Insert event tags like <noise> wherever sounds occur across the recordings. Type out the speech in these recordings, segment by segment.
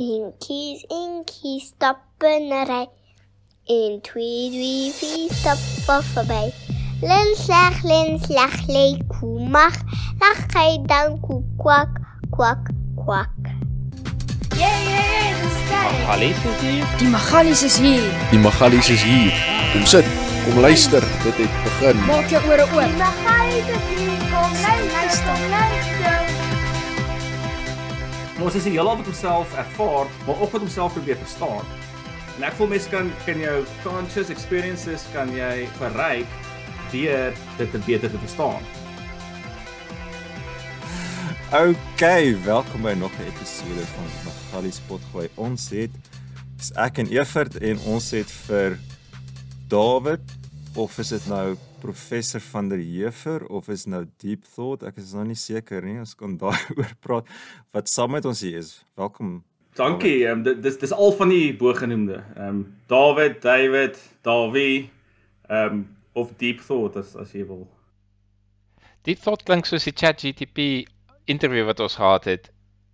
Inkies, inkies, stap in 'n ry. En twee, drie, vier stap verby. Linslag, linslag, lê koe mag. Lag hy dan koe kwak, kwak, kwak. Yeah, yeah, yeah, dis geil. Magalies is hier. Die Magalies is hier. Die Magalies is hier. Kom sit, kom luister, dit het begin. Maak jou ore oop. Maar gaan jy dit kom luister, luister. Ons is die hele op homself ervaar, maar ook wat homself probeer verstaan. En ek voel mense kan kan jou conscious experiences kan jy verryk deur dit te beter te verstaan. Okay, welkom by nog 'n episode van Magalies Potgooi. Ons het is ek en Evert en ons het vir David of is dit nou professor van der Heever of is nou Deep Thought? Ek is nou nie seker nie. Ons kan <laughs> daaroor praat. Wat saam met ons hier is. Welkom. Dankie. Ehm um, dit dis dis al van die bogenoemde. Ehm um, David, David, Davie, ehm um, of Deep Thought as as jy wil. Deep Thought klink soos die ChatGPT interview wat ons gehad het.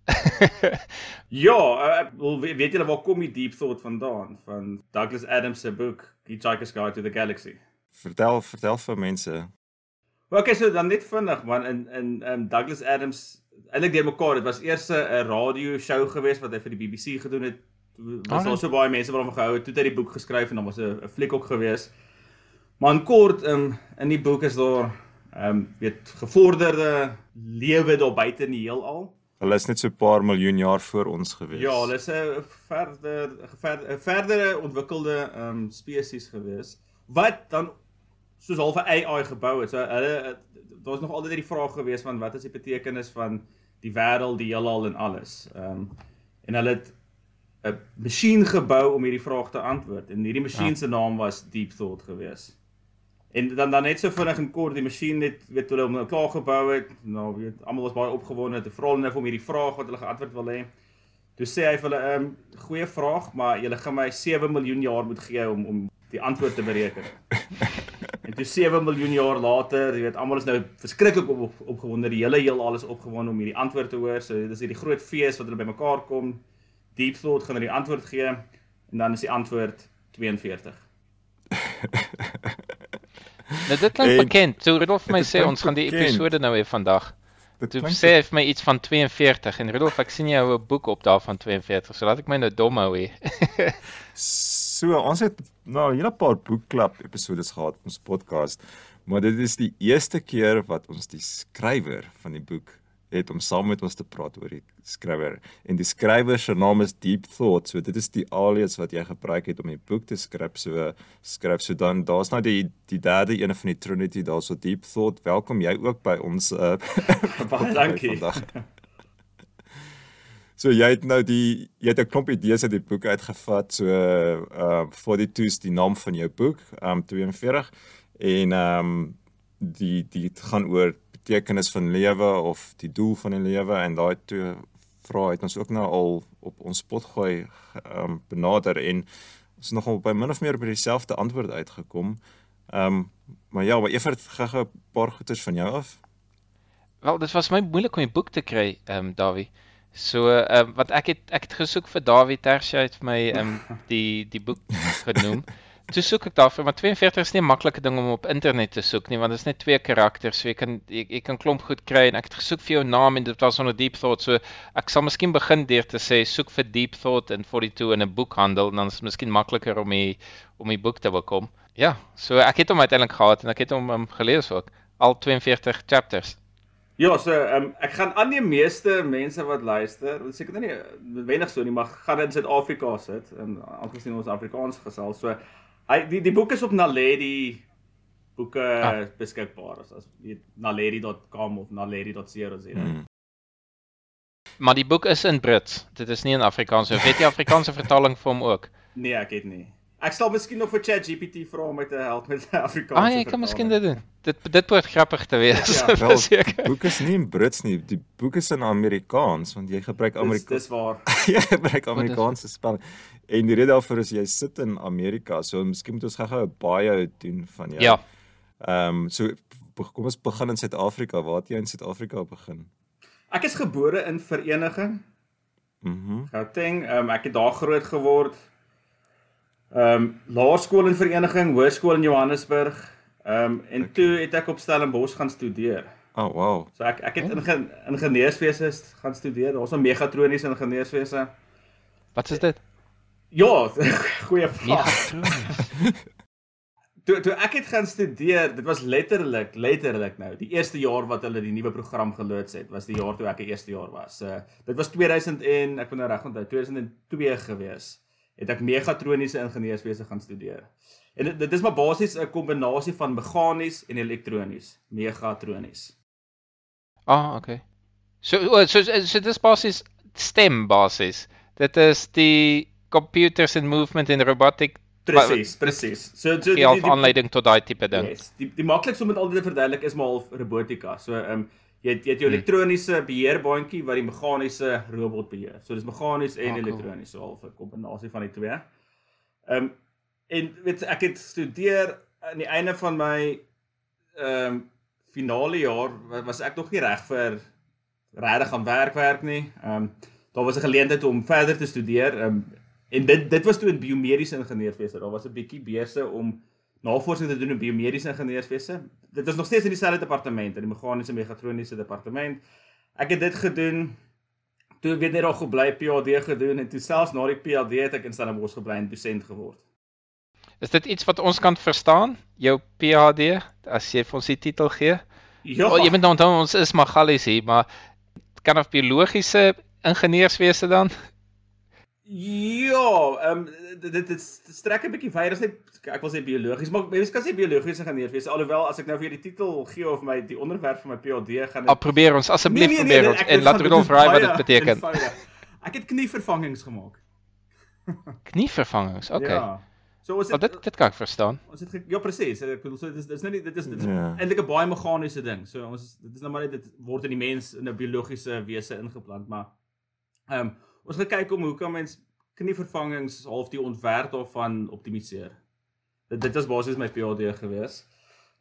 <laughs> Ja, uh, wel weet, weet julle waar kom die Deep Thought vandaan? Van Douglas Adams se boek Hitchhiker's Guide to the Galaxy. Vertel, vertel vir mense. Okay, so dan net vinnig man in in um, Douglas Adams eintlik deur mekaar, dit was eers 'n radio show geweest wat hy vir die BBC gedoen het. Was daar so baie mense wat hom gehou het, toe het hy die boek geskryf en dan was 'n fliek ook geweest. Maar in kort um, in die boek is daar ehm um, weet gevorderde lewe daar buite in die heelal. Hulle is net so 'n paar miljoen jaar voor ons gewees. Ja, hulle is 'n verder ver, verdere ontwikkelde ehm um, spesies gewees wat dan soos half 'n AI gebou het. So hulle daar's nog altyd die vraag gewees van wat is die betekenis van die wêreld, die heelal en alles. Ehm um, en hulle het 'n masjien gebou om hierdie vraag te antwoord en hierdie masjien ja. se naam was Deep Thought gewees. En dan dan net so vinnig en kort die masjien net weet hulle hom klaar gebou het. Nou weet almal was baie opgewonde te vra hulle vir hom hierdie vraag wat hulle geantwoord wil hê. Toe sê hy vir hulle 'n um, goeie vraag, maar julle gaan my 7 miljoen jaar moet gee om om die antwoord te bereken. en toe 7 miljoen jaar later, jy weet almal is nou verskriklik op, op, opgewonde, die hele heelal is opgewonde om hierdie antwoord te hoor. So dis hierdie groot fees wat hulle bymekaar kom. Deep Thought gaan hulle die antwoord gee en dan is die antwoord 42. Nou dit klink En- bekend. So Rudolf my sê ons gaan die bekend. episode nou hê vandag. Dit Toe sê hy vir my iets van 42 en Rudolf ek sien jy hou 'n boek op daarvan 42. So laat ek my nou dom hou hier. <laughs> So, ons het nou 'n hele paar boekklub episodes gehad op ons podcast, maar dit is die eerste keer wat ons die skrywer van die boek het om saam met ons te praat oor die skrywer. En die skrywer se naam is Deep Thought. So dit is die alias wat jy gebruik het om die boek te skryf. So skryf so dan daar's nou die die derde een van die Trinity daarso Deep Thought. Welkom jy ook by ons uh <laughs> Baie dankie. vandag. So jy het nou die jy het 'n klomp idees uit die boek uitgevat. So uh 42 is die naam van jou boek, um 42 en um die die gaan oor betekenis van lewe of die doel van die lewe en daai twee vrae het ons ook nou al op ons pot gooi um benader en ons nogal by min of meer by dieselfde antwoord uitgekom. Um maar ja, maar Evert gou 'n paar goeters van jou af. Wel, dit was my moeilik om die boek te kry, ehm um, Dawie. So, ehm um, wat ek het ek het gesoek vir Dawie Tersia het vir my ehm um, die die boek <laughs> genoem. Toe soek ek daarvoor, maar 42 is nie 'n maklike ding om op internet te soek nie, want dit is net twee karakters, so jy kan jy, jy kan klomp goed kry en ek het gesoek vir jou naam en dit was onder Deep Thought, so ek sal miskien begin deur te sê soek vir Deep Thought in 42 in 'n boekhandel en dan is dit miskien makliker om die om die boek te bekom. Ja, so ek het hom uiteindelik gehad en ek het hom um, gelees ook. Al 42 chapters. Ja, so um, ek gaan aan die meeste mense wat luister, seker nou nie wenig so nie, maar gaan in Suid-Afrika sit en aangesien ons Afrikaans gesels. So hy die die boek is op Naledi boeke ah. beskikbaar as as naledi.com of naledi.co.za. Hmm. Maar die boek is in Brits. Dit is nie in Afrikaans nie. Weet jy Afrikaanse vertaling vir hom ook? Nee, ek het nie. Ek sal miskien nog vir ChatGPT vra om my te help met Afrikaanse. Ah, jy kan miskien dit doen. Dit dit behoort grappig te wees. Ja, <laughs> Wel, seker. boek is nie in Brits nie. Die boek is in Amerikaans want jy gebruik Dis, Amerika dis waar. <laughs> jy gebruik Amerikaanse spelling. En die rede daarvoor is jy sit in Amerika, so miskien moet ons gou-gou 'n baie doen van jou. Ja. Ehm um, so kom ons begin in Suid-Afrika. Waar het jy in Suid-Afrika begin? Ek is gebore in Vereniging. Mhm. Gauteng. Ehm um, ek het daar groot geword. Ehm um, laerskool en vereniging, hoërskool in Johannesburg. Ehm um, en toe het ek op Stellenbosch gaan studeer. Oh wow. So ek ek het in ingenieurswese gaan studeer. Daar's 'n megatroniese ingenieurswese. Wat is dit? Ja, <laughs> goeie vraag. <laughs> Toe toe ek het gaan studeer, dit was letterlik, letterlik nou, die eerste jaar wat hulle die nuwe program geloods het, was die jaar toe ek 'n eerste jaar was. So dit was 2000 en ek moet nou reg onthou, 2002 gewees. Het ek megatroniese ingenieurswese gaan studeer. En dit, dit is maar basies 'n kombinasie van meganies en elektronies, megatronies. Ah, okay. So so so, so dis basies STEM basis. Dit is die computers and movement and robotic Presies, presies. So so gee half aanleiding tot daai tipe ding. Yes. Die die maklikste om dit altyd te verduidelik is maar half robotika. So ehm um, jy het, jy het jou Hmm. elektroniese beheerbaantjie wat die meganiese robot beheer. So dis meganies en Ah, cool. elektronies, so half 'n kombinasie van die twee. Ehm um, en weet ek het studeer aan die einde van my ehm um, finale jaar wa- was ek nog nie reg vir regtig aan werk werk nie. Ehm um, daar was 'n geleentheid om verder te studeer. Ehm um, en dit dit was toe in biomediese ingenieurswese. Daar was 'n bietjie beurse om navorsing te doen in biomediese ingenieurswese. Dit is nog steeds in dieselfde departement, in die meganiese megatroniese departement. Ek het dit gedoen. Toe weet net nog gebly PhD gedoen en toe selfs na die PhD het ek in Stellenbosch gebly en dosent geword. Is dit iets wat ons kan verstaan? Jou PhD as jy vir ons die titel gee? Ja. Oh, jy moet nou onthou ons is Magalies hier, maar kan of biologiese ingenieurswese dan? Ja, ehm dit dit, dit strek 'n bietjie verder as net ek wil sê biologies, maar mense kan sê biologiese ingenieur wees alhoewel as ek nou vir die titel gee of my die onderwerp van my PhD gaan Al probeer ons asseblief probeer ons ek- en dit laat Rudolf dit is raai wat dit beteken. eenvoudig. Ek het knievervangings gemaak. <laughs> Knievervangings. Okay. Ja. So ons Maar het dit dit kan ek verstaan. ons het ja presies, ek bedoel so dit is dit is nou nie dit is dit is Ja. eintlik 'n baie meganiese ding. So ons is- dit is nou maar net dit word in die mens in 'n biologiese wese ingeplant, maar ehm um, ons gaan kyk om hoe kan mens knievervangings half die ontwerp daarvan optimaliseer. Dit dit was basies my PhD gewees.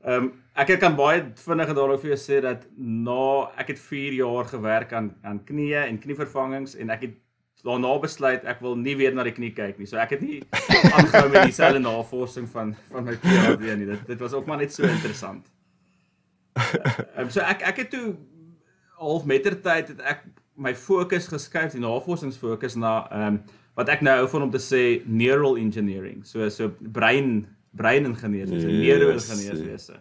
Ehm um, ek kan baie vinnig daaroor vir jou sê dat na ek het 4 jaar gewerk aan aan knieë en knievervangings en ek het daarna besluit ek wil nie weer na die knie kyk nie. So ek het nie <laughs> aangehou met dieselfde navorsing van van my PhD nie. Dit dit was ook maar net so interessant. <laughs> Ehm um, so ek ek het toe half mettertyd het ek my fokus geskuif, die navorsingsfokus na ehm um, wat ek nou hou van om te sê neural engineering. So so brein breiningenieurs, so Yes, neuroingenieurswese.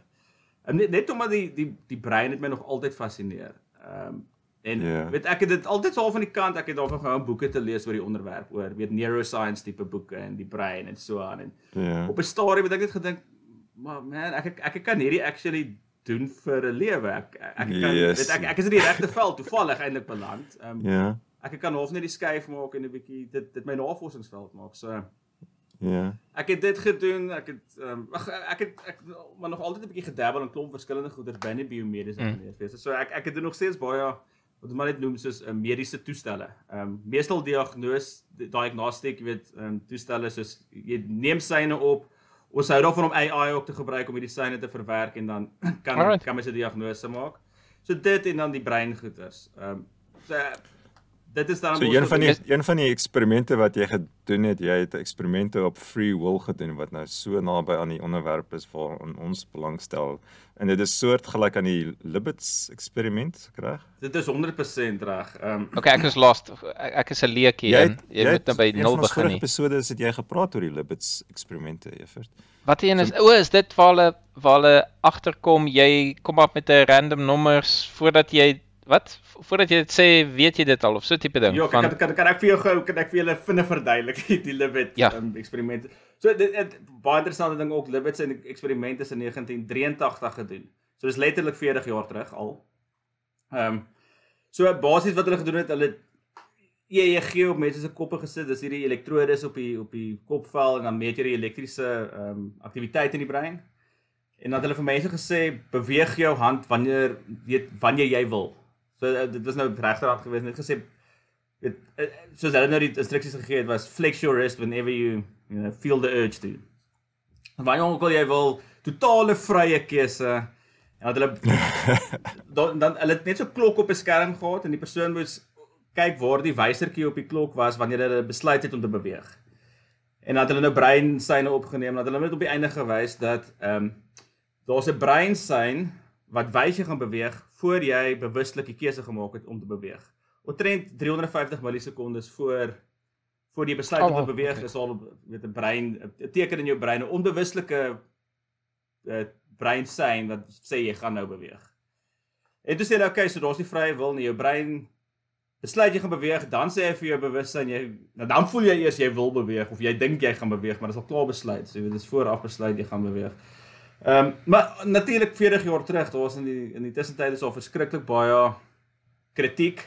En net net omdat die die die brein het my nog altyd fascineer. Ehm um, en Ja. weet ek het dit altyd so al van die kant, ek het daarvan gehou om boeke te lees oor die onderwerp, oor weet neuroscience tipe boeke en die brein en so aan en Ja. op 'n stadium het ek net gedink, maar man, ek ek, ek kan hierdie actually doen vir 'n lewe. Ek ek kan Yes. weet ek ek is in die regte veld toevallig eintlik beland. Ehm um, Ja. ek kan half net die skuif maak en 'n bietjie dit dit my navorsingsveld maak. So Ja. ek het dit gedoen. Ek het ehm um, ek het ek maar nog altyd 'n bietjie gedabbel in klomp verskillende goeders binne biomediese Mm. ingenieurswese. So ek ek het doen nog steeds baie wat maar net noem soos 'n uh, mediese toestelle. Ehm um, meestal diagnose diagnostic, jy weet, ehm um, toestelle soos jy neem syne op. Ons hou daarvan om AI ook te gebruik om hierdie syne te verwerk en dan <clears throat> kan Alright. kan mens 'n diagnose maak. So dit en dan die breingoeters. Ehm um, so dit is dan So een van die een van die eksperimente wat jy gedoen het, jy het eksperimente op free will gedoen wat nou so naby aan die onderwerp is waaraan ons belangstel. En dit is soortgelyk aan die Libbets eksperiment, reg? dit is 100% reg. Ehm um, Okay, ek is lost. Ek, ek is 'n leek hier. Jy, jy moet nou by een nul van ons begin vorige nie. episode het jy gepraat oor die Libbets eksperimente, Evert. Wat een is o, is dit waar hulle waar hulle agterkom jy kom op met 'n random nommers voordat jy wat voordat jy dit sê, weet jy dit al of so tipe ding Ja, kan, kan kan kan ek vir jou gou kan ek vir julle vinnig verduidelik <laughs> die Libet Ja. um, eksperiment. So dit het baie interessante ding ook Libet se eksperiment is in 1983 gedoen. So dis letterlik 40 jaar terug al. Ehm um, so basies wat hulle gedoen het, hulle EEG op mense se koppe gesit. Dis hierdie elektrodes op die op die kopvel en dan meet jy die elektriese ehm um, aktiwiteit in die brein. En dan het hulle vir mense gesê beweeg jou hand wanneer weet wanneer jy wil. So uh, dit was nou regterhand geweest net gesê weet uh, soos hulle nou die instruksies gegee het was flex your wrist whenever you you know feel the urge to. Wanneer ook al jy wil totale vrye keuse en dat hulle <laughs> dan dan hulle het net so klok op 'n skerm gehad en die persoon moes kyk waar die wysertjie op die klok was wanneer hulle besluit het om te beweeg. En dan het hulle nou breinsyne opgeneem dat hulle net op die einde gewys dat ehm um, daar's 'n breinsyn wat wys jy gaan beweeg voor jy bewuslik die keuse gemaak het om te beweeg. Omtrent 350 millisekondes voor voor jy besluit om Oh, te beweeg okay. is al weet 'n brein 'n teken in jou brein 'n onbewuslike uh, breinsyn wat sê jy gaan nou beweeg. En toe sê hulle okay, so daar's nie vrye wil nie. Jou brein besluit jy gaan beweeg, dan sê hy vir jou bewussyn jy nou dan voel jy eers jy wil beweeg of jy dink jy gaan beweeg, maar dit is al klaar besluit. So dit is vooraf besluit jy gaan beweeg. Ehm um, maar natuurlik 40 jaar terug, daar was in die in die tussentyd is al verskriklik baie kritiek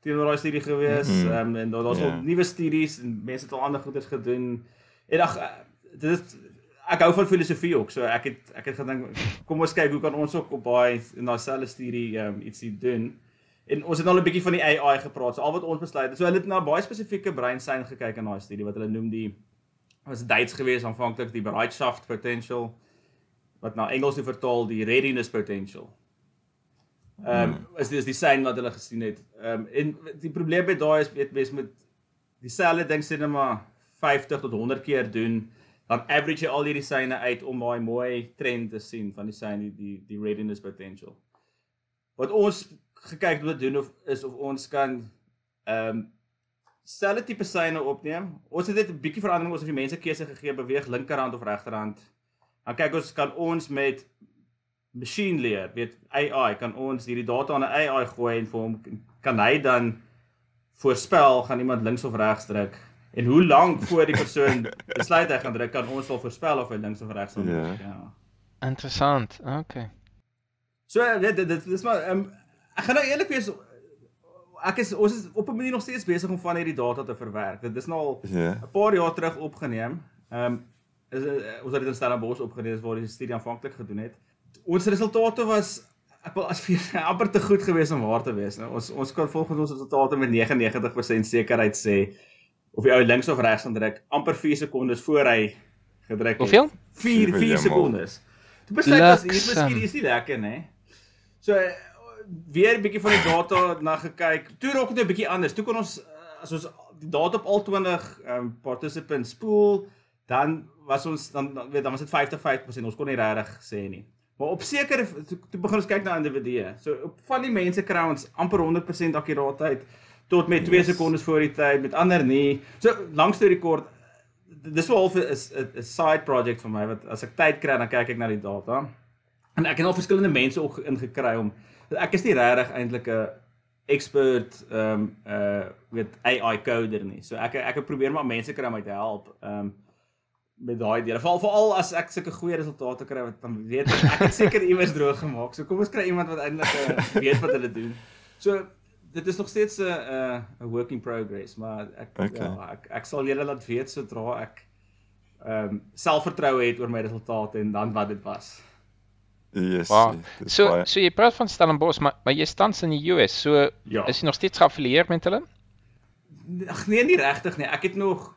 teenoor daai studie gewees. Mhm. Ehm um, en daar daar's Ja. al nuwe studies en mense het al ander goeders gedoen. En ag dit is ek hou van filosofie ook. So ek het ek het gedink kom ons kyk hoe kan ons ook op daai in daai selfde studie ehm um, ietsie doen. En ons het al 'n bietjie van die AI gepraat. So al wat ons besluit het. So hulle het na baie spesifieke breinsyn gekyk in daai studie wat hulle noem die was Duits gewees aanvanklik die Bereitschaft potential wat na Engels toe vertaal die readiness potential. Ehm um, is dis die sein wat hulle gesien het. Ehm um, en die probleem met daai is weet mens met dieselfde ding sê net maar 50 tot 100 keer doen dan average jy al hierdie seine uit om daai mooi trend te sien van die sein die die, die readiness potential. Wat ons gekyk het om te doen of is of ons kan ehm um, selfde tipe seine opneem. Ons het net 'n bietjie verandering ons het die mense keuse gegee beweeg linkerhand of regterhand. Dan kyk ons kan ons met machine leer, weet AI, kan ons hierdie data aan 'n AI gooi en vir hom kan hy dan voorspel gaan iemand links of regs druk en hoe lank voor die persoon <laughs> besluit hy gaan druk kan ons al voorspel of hy links of regs gaan druk. Ja. Ja. Interessant. Okay. So weet dit dit dis maar um, ek gaan nou eerlik wees ek is ons is op 'n manier nog steeds besig om van hierdie data te verwerk. Dit is nou al Ja. 'n paar jaar terug opgeneem. Ehm um, is uh, ons het dit in Stellenbosch opgeneem waar die studie aanvanklik gedoen het. Ons resultate was ek wil as vir <laughs> amper te goed geweest om waar te wees. Nou ons ons kan volgens ons resultate met 99% sekerheid sê of die ou links of regs gaan druk amper 4 sekondes voor hy gedruk het. Hoeveel? 4 4 Heeltemal. sekondes. Toe besluit as hier miskien is nie lekker nê. So eh, weer 'n bietjie van die data na gekyk. Toe raak dit nou 'n bietjie anders. Toe kon ons eh, as ons die data op al 20 ehm um, participants spoel, dan was ons dan weet dan was dit 50-50%. Ons kon nie regtig sê nie. Maar op sekere toe, toe begin ons kyk na individue. So op van die mense kry ons amper 100% akkuraatheid tot met 2 Yes. sekondes voor die tyd, met ander nie. So lank storie kort, dis wel half 'n 'n side project vir my wat as ek tyd kry dan kyk ek na die data. En ek het al verskillende mense ook ingekry om ek is nie regtig eintlik 'n expert ehm um, uh weet AI coder nie. So ek ek probeer maar mense kry om my te help. Ehm um, met daai dele. Veral veral as ek sulke goeie resultate kry wat dan weet ek, het seker iewers droog gemaak. So kom ons kry iemand wat eintlik uh, weet wat hulle doen. So dit is nog steeds 'n 'n 'n work in progress, maar ek Okay. ja, ek ek sal julle laat weet sodra ek ehm um, selfvertroue het oor my resultate en dan wat dit was. Yes. Wow. So baie- so jy praat van Stellenbosch, maar maar jy staan in die US. So Ja. is jy nog steeds geaffilieer met hulle? Ag nee, nie regtig nie. Ek het nog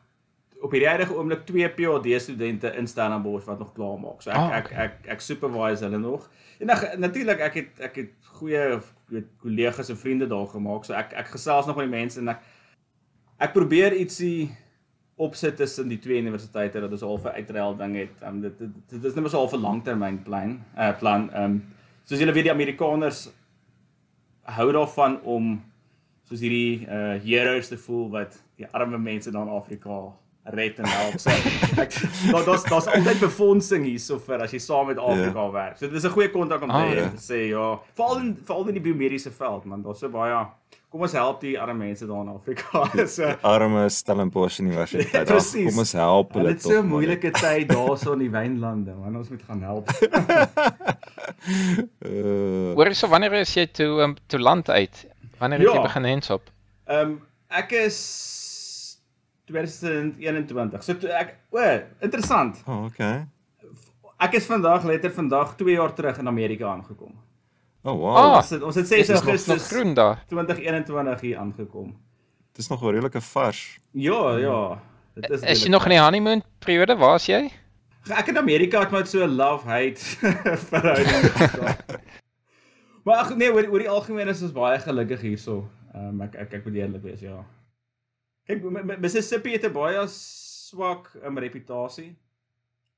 op hierdie huidige oomblik twee PhD studente in Stellenbosch wat nog klaar maak. So ek Ah, ek, ek ek supervise hulle nog. En natuurlik ek het ek het goeie weet kollegas en vriende daar gemaak. So ek ek gesels nog met die mense en ek ek probeer ietsie opsit tussen die twee universiteite dat ons al 'n uitruil ding het. Um, dit, dit dit is net so 'n langtermynplan, uh plan. Um soos julle weet die Amerikaners hou daarvan om soos hierdie uh heroes te voel wat die arme mense daar in Afrika red en help. So ek daar daar's daar's altyd befondsing hierso vir as jy saam met Afrika yeah. werk. So dit is 'n goeie kontak om te Ah, hê ja. om te sê ja, veral in veral in die biomediese veld man, daar's so baie kom ons help die arme mense daar in Afrika. <laughs> so arme Stellenbosch Universiteit. Ag, Presies. Kom ons help Hulle hulle het tog. so 'n moeilike tyd daarso in die wynlande, man. Ons moet gaan help. Uh, <laughs> <laughs> Hoor so wanneer is jy toe um, toe land uit? Wanneer het Ja. jy begin hensop? Ehm um, ek is 2021. So toe ek o, interessant. oh, okay. Ek is vandag letter vandag 2 jaar terug in Amerika aangekom. Oh wow. Ah, Ons het ons het 6 Dis nog, nog Augustus groen daar. 2021 hier aangekom. Dis nog 'n redelike vars. Ja, ja. Dit is Is jy nog in die honeymoon periode? Waar is jy? Ek in Amerika het met so 'n love-hate <laughs> verhouding. gehad. maar ag nee, oor oor die algemeen is ons baie gelukkig hierso. Ehm um, ek ek ek moet eerlik wees, ja. Kyk, Mississippi het 'n baie swak um, reputasie.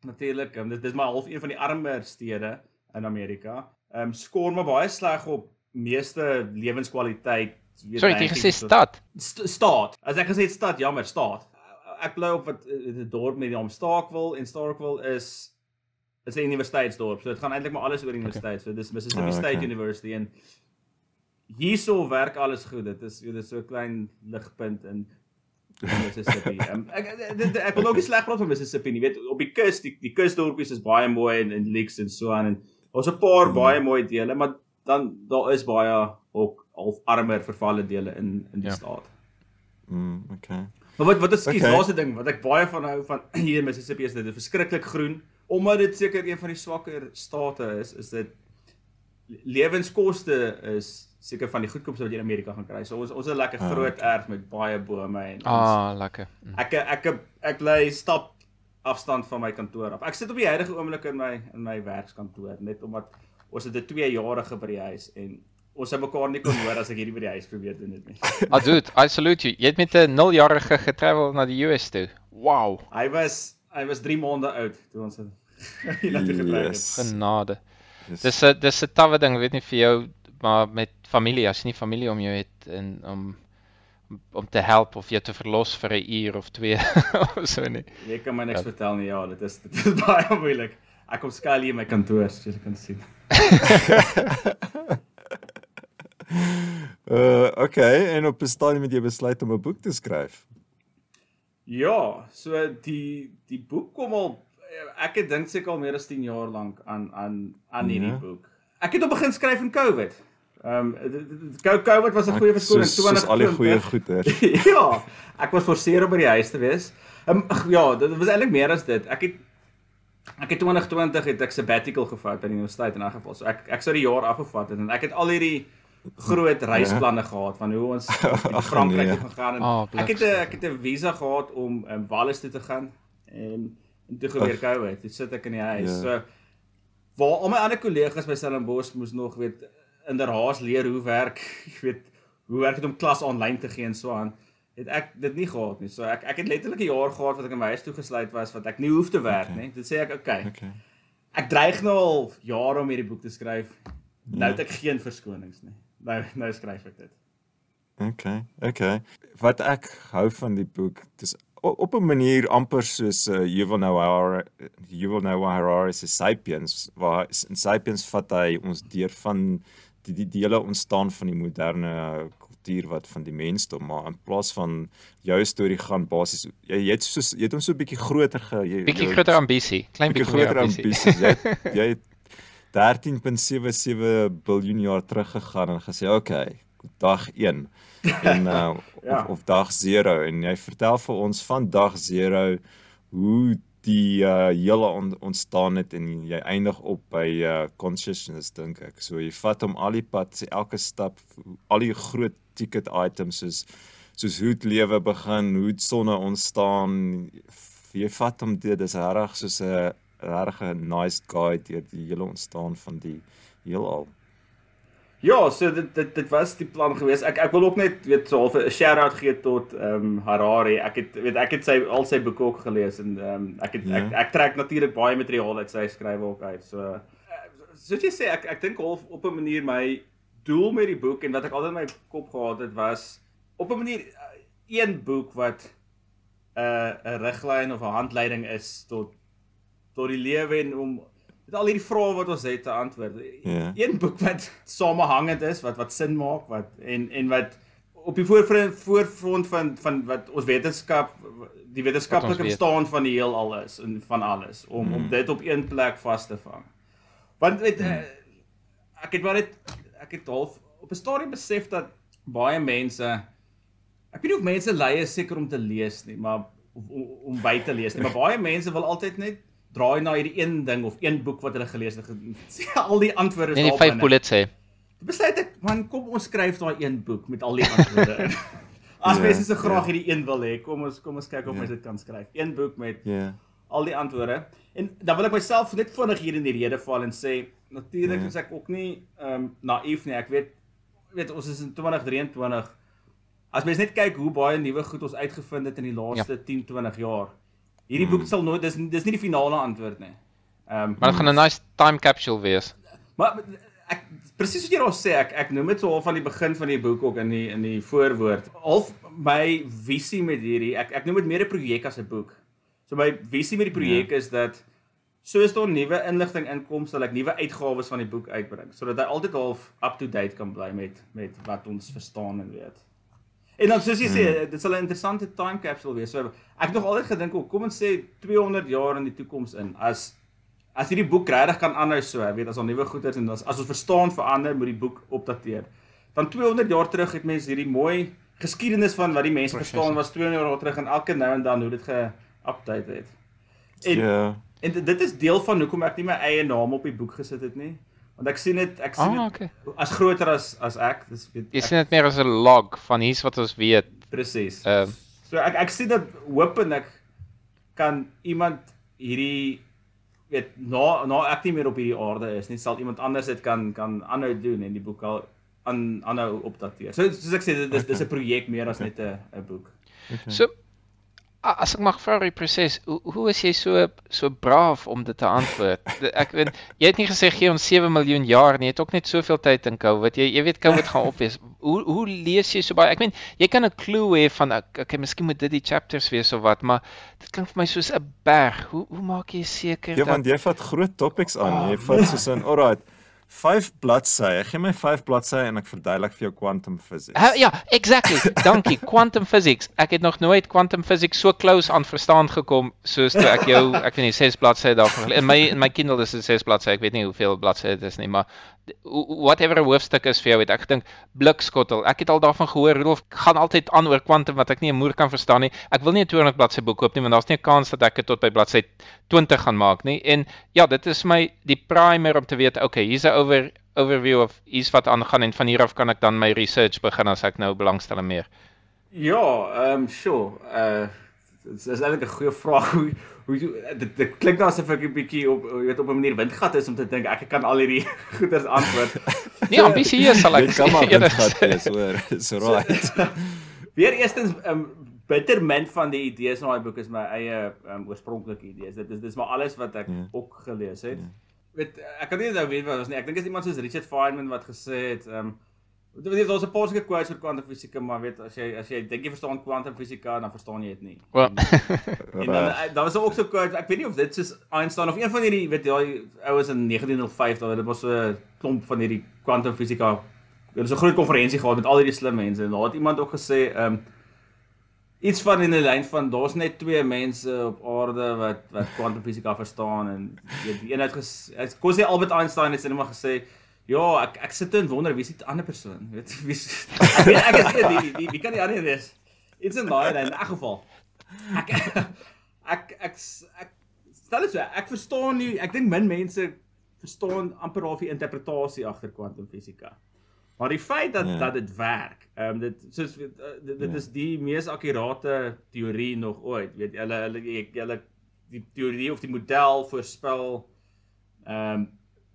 Natuurlik, um, dit dis maar half een van die armer stede in Amerika. Ehm um, skoor maar baie sleg op meeste lewenskwaliteit. weet Sorry, jy het rankings gesê stad. St staat. As ek gesê het stad, jammer, staat. Ek bly op wat eh, 'n dorp met die naam Starkville en Starkville is is 'n universiteitsdorp. So dit gaan eintlik maar alles oor universiteit. So dis Mississippi Ah, State okay. University en hierso werk alles goed. Dit is dit is so 'n klein ligpunt in Mississippi. Um, ek ek- dit- ek wil ook nie sleg praat van Mississippi nie. Jy weet op die kus, die die kusdorpies is baie mooi en en lakes en so aan en daar's 'n paar Hmm. baie mooi dele, maar dan daar is baie ook half armer vervalle dele in in die Ja. staat. Mm, okay. Maar wat wat is skiet Okay. laaste ding wat ek baie van hou van <clears throat> hier in Mississippi is dit is verskriklik groen omdat dit seker een van die swakker state is is dit lewenskoste is seker van die goedkoopste wat jy in Amerika gaan kry. So ons ons het 'n lekker Ah, groot erf met baie bome en ons, Ah, lekker. Mm. ek ek ek ek bly stap afstand van my kantoor af. Ek sit op die huidige oomblik in my in my werkskantoor net omdat ons het 'n 2 jarige by die huis en ons het mekaar nie kon hoor as ek hierdie by die huis probeer doen dit nie. <laughs> Ah dude, I salute you. Jy het met 'n 0-jarige getravel na die US toe. Wow. Hy was hy was 3 maande oud toe ons het <laughs> hiernatoe getrek het. Genade. Dis- Dis 'n dis 'n tawwe ding, weet nie vir jou, maar met familie, as jy nie familie om jou het en om om te help of jou te verlos vir 'n uur of 2 <laughs> of so nie. Jy kan my niks Ja. vertel nie. Ja, dit is dit is <laughs> baie moeilik. Ek kom skuil hier in my kantoor, soos jy kan sien. Uh <laughs> okay, en op 'n stadium het jy besluit om 'n boek te skryf. Ja, so die die boek kom al ek het dink seker al meer as 10 jaar lank aan aan aan hierdie Ja. boek. Ek het op begin skryf in COVID. Ehm um, COVID was 'n goeie verskoning Soos, soos al die goeie 2020. <laughs> goeders. ja, ek was forceer om by die huis te wees. Ehm um, ja, dit was eintlik meer as dit. Ek het ek het 2020 het ek sabbatical gevat by die universiteit in 'n geval. So ek ek sou die jaar afgevat het en ek het al hierdie groot reisplanne gehad van hoe ons <laughs> in Frankryk nee. toe gegaan en Ah, ek het 'n ek het 'n visa gehad om um, Wallis toe te gaan en en toe gebeur COVID. Toe sit ek in die huis. Ja. So waar al my ander kollegas by Stellenbosch moes nog weet in der haas leer hoe werk, <laughs> jy weet, hoe werk dit om klas aanlyn te gee en so aan. Het ek dit nie gehad nie. So ek ek het letterlik 'n jaar gehad wat ek in my huis toegesluit was wat ek nie hoef te werk Okay. nie. Dit sê ek, okay. Okay. Ek dreig nou al jare om hierdie boek te skryf. Nou Ja. het ek geen verskonings nie. Nou nou skryf ek dit. Okay. Okay. Wat ek hou van die boek, dis op 'n manier amper soos uh, Yuval Noah Harari, Yuval Noah Harari se Sapiens, waar in Sapiens vat hy ons deur van die die, hele ontstaan van die moderne kultuur wat van die mensdom, maar in plaas van jou storie gaan basies jy, jy het soos jy het hom so 'n bietjie groter ge jy, Bietjie groter ambisie, klein bietjie groter ambisie. ambisies. Jy het- <laughs> jy het 13.77 biljoen jaar terug gegaan en gesê, "Oké, okay, dag 1." En <laughs> uh Ja. of, of dag 0 en jy vertel vir ons van dag 0 hoe die uh hele on, ontstaan het en jy eindig op by uh consciousness dink ek. So jy vat hom al die pad, sê elke stap, al die groot ticket items soos soos hoe dit lewe begin, hoe die sonne ontstaan. Jy vat hom dit is regtig soos 'n regtig 'n nice guide deur die hele ontstaan van die heelal. Ja, so dit dit dit was die plan geweest. Ek ek wil ook net weet so half 'n shout-out gee tot ehm um, Harari. Ek het weet ek het sy al sy boeke ook gelees en ehm um, ek het Ja. ek ek trek natuurlik baie materiaal uit sy skrywe ook uit. So soos jy sê ek ek dink half op 'n manier my doel met die boek en wat ek altyd in my kop gehad het was op 'n manier uh, een boek wat 'n uh, 'n riglyn of 'n handleiding is tot tot die lewe en om met al hierdie vrae wat ons het te antwoord. Ja. Een boek wat samehangend is, wat wat sin maak, wat en en wat op die voorfront voorfront van van wat ons wetenskap die wetenskaplike bestaan van die heelal is en van alles om mm. om dit op een plek vas te vang. Want weet mm. ek het maar net ek het half op 'n stadium besef dat baie mense ek weet nie of mense lei is seker om te lees nie, maar om, om by te lees nie, maar baie mense wil altyd net draai na hierdie een ding of een boek wat hulle gelees het. ge- Sê <laughs> al die antwoorde is En die daar vyf bullets sê. Besluit ek, man, kom ons skryf daai een boek met al die antwoorde in. <laughs> As Ja, mense so graag ja. hierdie een wil hê, kom ons kom ons kyk of Ja. ons dit kan skryf. Een boek met Ja. al die antwoorde. En dan wil ek myself net vinnig hier in die rede val en sê natuurlik Ja. is ek ook nie ehm um, naïef nie. Ek weet weet ons is in 2023 as mens net kyk hoe baie nuwe goed ons uitgevind het in die laaste ja. 10, 20 jaar. Hierdie boek sal nooit dis dis nie die finale antwoord nie. Ehm um, Maar dit gaan 'n nice time capsule wees. Maar ek presies wat jy daar sê, ek ek noem dit so half van die begin van die boek ook in die in die voorwoord. Half my visie met hierdie, ek ek noem dit meer 'n projek as 'n boek. So my visie met die projek ja. is dat soos daar nuwe inligting inkom, sal ek nuwe uitgawes van die boek uitbring sodat hy altyd half up to date kan bly met met wat ons verstaan en weet. En dan soos jy sê, Hmm. dit sal 'n interessante time capsule wees. So ek het nog altyd gedink, oh, kom ons sê 200 jaar in die toekoms in as as hierdie boek regtig kan aanhou so, weet as al nuwe goeders en as as ons verstaan verander, moet die boek opdateer. Dan 200 jaar terug het mense hierdie mooi geskiedenis van wat die mense Presies. verstaan was 200 jaar terug en elke nou en dan hoe dit ge-update het. En Ja. en dit is deel van hoekom ek nie my eie naam op die boek gesit het nie. Want ek sien dit ek sien dit Ah, okay. as groter as as ek. Dis weet Jy ek- sien dit meer as 'n log van hier's wat ons weet. presies. Ehm So ek ek sien dit hoop en ek kan iemand hierdie weet na na ek nie meer op hierdie aarde is nie, sal iemand anders dit kan kan aanhou doen en die boek al aan aanhou opdateer. So soos ek sê dit is dis 'n projek meer as net 'n 'n boek. So a- as ek mag vra oor die proses, hoe hoe is jy so so braaf om dit te antwoord? <laughs> Ek weet jy het nie gesê gee ons 7 miljoen jaar nie, jy het ook net soveel tyd in COVID. Jy jy weet COVID gaan opwees. Hoe hoe lees jy so baie? Ek meen, jy kan 'n clue hê van okay, miskien moet dit die chapters wees of wat, maar dit klink vir my soos 'n berg. Hoe hoe maak jy seker Ja, want dat jy vat groot topics aan. Jy vat soos in alright, 5 bladsye. Gee my 5 bladsye en ek verduidelik vir jou quantum physics. Ha, ja, exactly. Dankie. <laughs> Quantum physics. Ek het nog nooit quantum physics so close aan verstaan gekom soos toe ek jou, ek weet nie, 6 bladsye daarvan. In my in my Kindle is dit 6 bladsye. Ek weet nie hoeveel bladsye dit is nie, maar whatever hoofstuk is vir jou, het ek gedink blikskottel. Ek het al daarvan gehoor, Rudolf gaan altyd aan oor quantum wat ek nie 'n moer kan verstaan nie. Ek wil nie 'n 200 bladsy boek koop nie, want daar's nie 'n kans dat ek dit tot by bladsy 20 gaan maak nie. En ja, dit is my die primer om te weet, okay, hier's 'n over overview of iets wat aangaan en van hier af kan ek dan my research begin as ek nou belangstel meer. Ja, ehm um, sure. Uh dit is eintlik 'n goeie vraag <laughs> hoe hoe dit, dit klink nou asof ek 'n bietjie op jy weet op 'n manier windgat is om te dink ek kan al hierdie <laughs> goeders antwoord. <laughs> Nee, ambisieus sal ek Jy kan maar windgat sê. wees, hoor. Is right. Weer eerstens ehm um, bitterment van die idees in daai boek is my eie ehm um, oorspronklike idees. Dit is dis maar alles wat ek Ja. ook gelees het. Weet ek kan nie nou weet wat was nie. Ek dink is iemand soos Richard Feynman wat gesê het ehm um, Dit daar's 'n paar sulke quotes oor kwantumfisika, maar weet as jy as jy dink jy verstaan kwantumfisika, dan verstaan jy dit nie. Wel, En dan <laughs> eh, daar was ook so 'n quote, ek weet nie of dit soos Einstein of een van hierdie weet daai ouens in 1905 daar dit was so 'n klomp van hierdie kwantumfisika. Hulle het so 'n groot konferensie gehad met al hierdie slim mense en daar het iemand ook gesê ehm um, iets van in die lyn van daar's net twee mense op aarde wat wat kwantumfisika verstaan en weet die een het ges, het kon sê Albert Einstein het net maar gesê Ja, ek ek sit en wonder wie is die ander persoon? Weet wie <laughs> ek weet ek is nie wie wie wie kan die ander wees? Iets in daai lyn in elk geval. Ek <laughs> ek ek ek stel dit so, ek verstaan nie, ek dink min mense verstaan amper half die interpretasie agter kwantumfisika. Maar die feit dat Ja. dat dit werk, ehm um, dit soos uh, dit, dit Ja. is die mees akkurate teorie nog ooit. Weet hulle hulle jy- hulle die teorie of die model voorspel ehm um,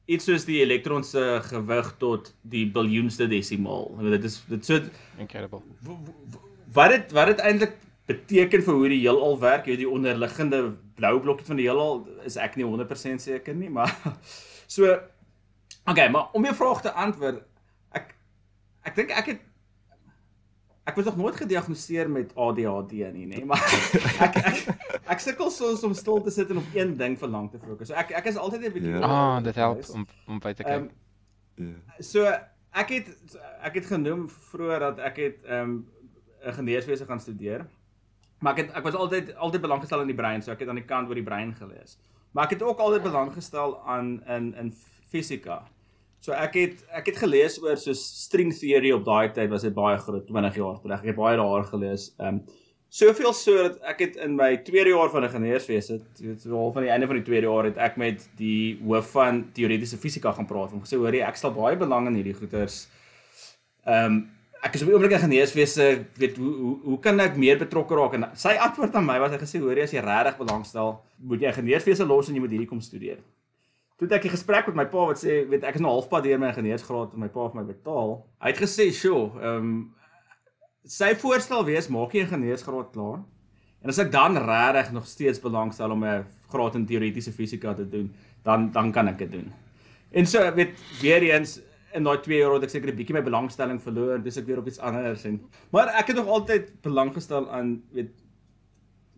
iets soos die elektron se gewig tot die biljoenste desimaal. Dit is dit so incredible. wat dit wat dit eintlik beteken vir hoe die heelal werk, jy weet die onderliggende blou blokkie van die heelal is ek nie 100% seker nie, maar <laughs> so okay, maar om jou vraag te antwoord, ek ek dink ek het ek was nog nooit gediagnoseer met ADHD nie, nê, maar <laughs> ek ek ek sukkel soms om stil te sit en op een ding vir lank te fokus. So ek ek is altyd 'n bietjie Ja. Ah, dit help om om by te kyk. Ehm, Ja. So ek het ek het genoem vroeër dat ek het ehm um, 'n geneeswese gaan studeer. Maar ek het ek was altyd altyd belang gestel in die brein, so ek het aan die kant oor die brein gelees. Maar ek het ook altyd belang gestel aan in in fisika. So ek het ek het gelees oor so string theory op daai tyd was dit baie groot 20 jaar terug. Ek het baie daar gelees. Ehm um, soveel so dat ek het in my tweede jaar van 'n geneeswese, dit so half aan die einde van die tweede jaar het ek met die hoof van teoretiese fisika gaan praat. Hom gesê hoor jy ek stel baie belang in hierdie goeters. Ehm um, ek is op die oomblik in geneeswese, weet hoe hoe hoe kan ek meer betrokke raak en sy antwoord aan my was hy gesê hoor jy as jy regtig belangstel, moet jy geneeswese los en jy moet hierdie kom studeer. Toe het ek 'n gesprek met my pa wat sê, weet ek is nou halfpad deur my ingenieursgraad en my pa het my betaal. Hy het gesê, "Sjoe, ehm um, sy voorstel wees maak jy 'n ingenieursgraad klaar. En as ek dan regtig nog steeds belangstel om 'n graad in teoretiese fisika te doen, dan dan kan ek dit doen. En so weet weer eens in daai 2 jaar het ek seker 'n bietjie my belangstelling verloor, dis ek weer op iets anders en maar ek het nog altyd belang gestel aan weet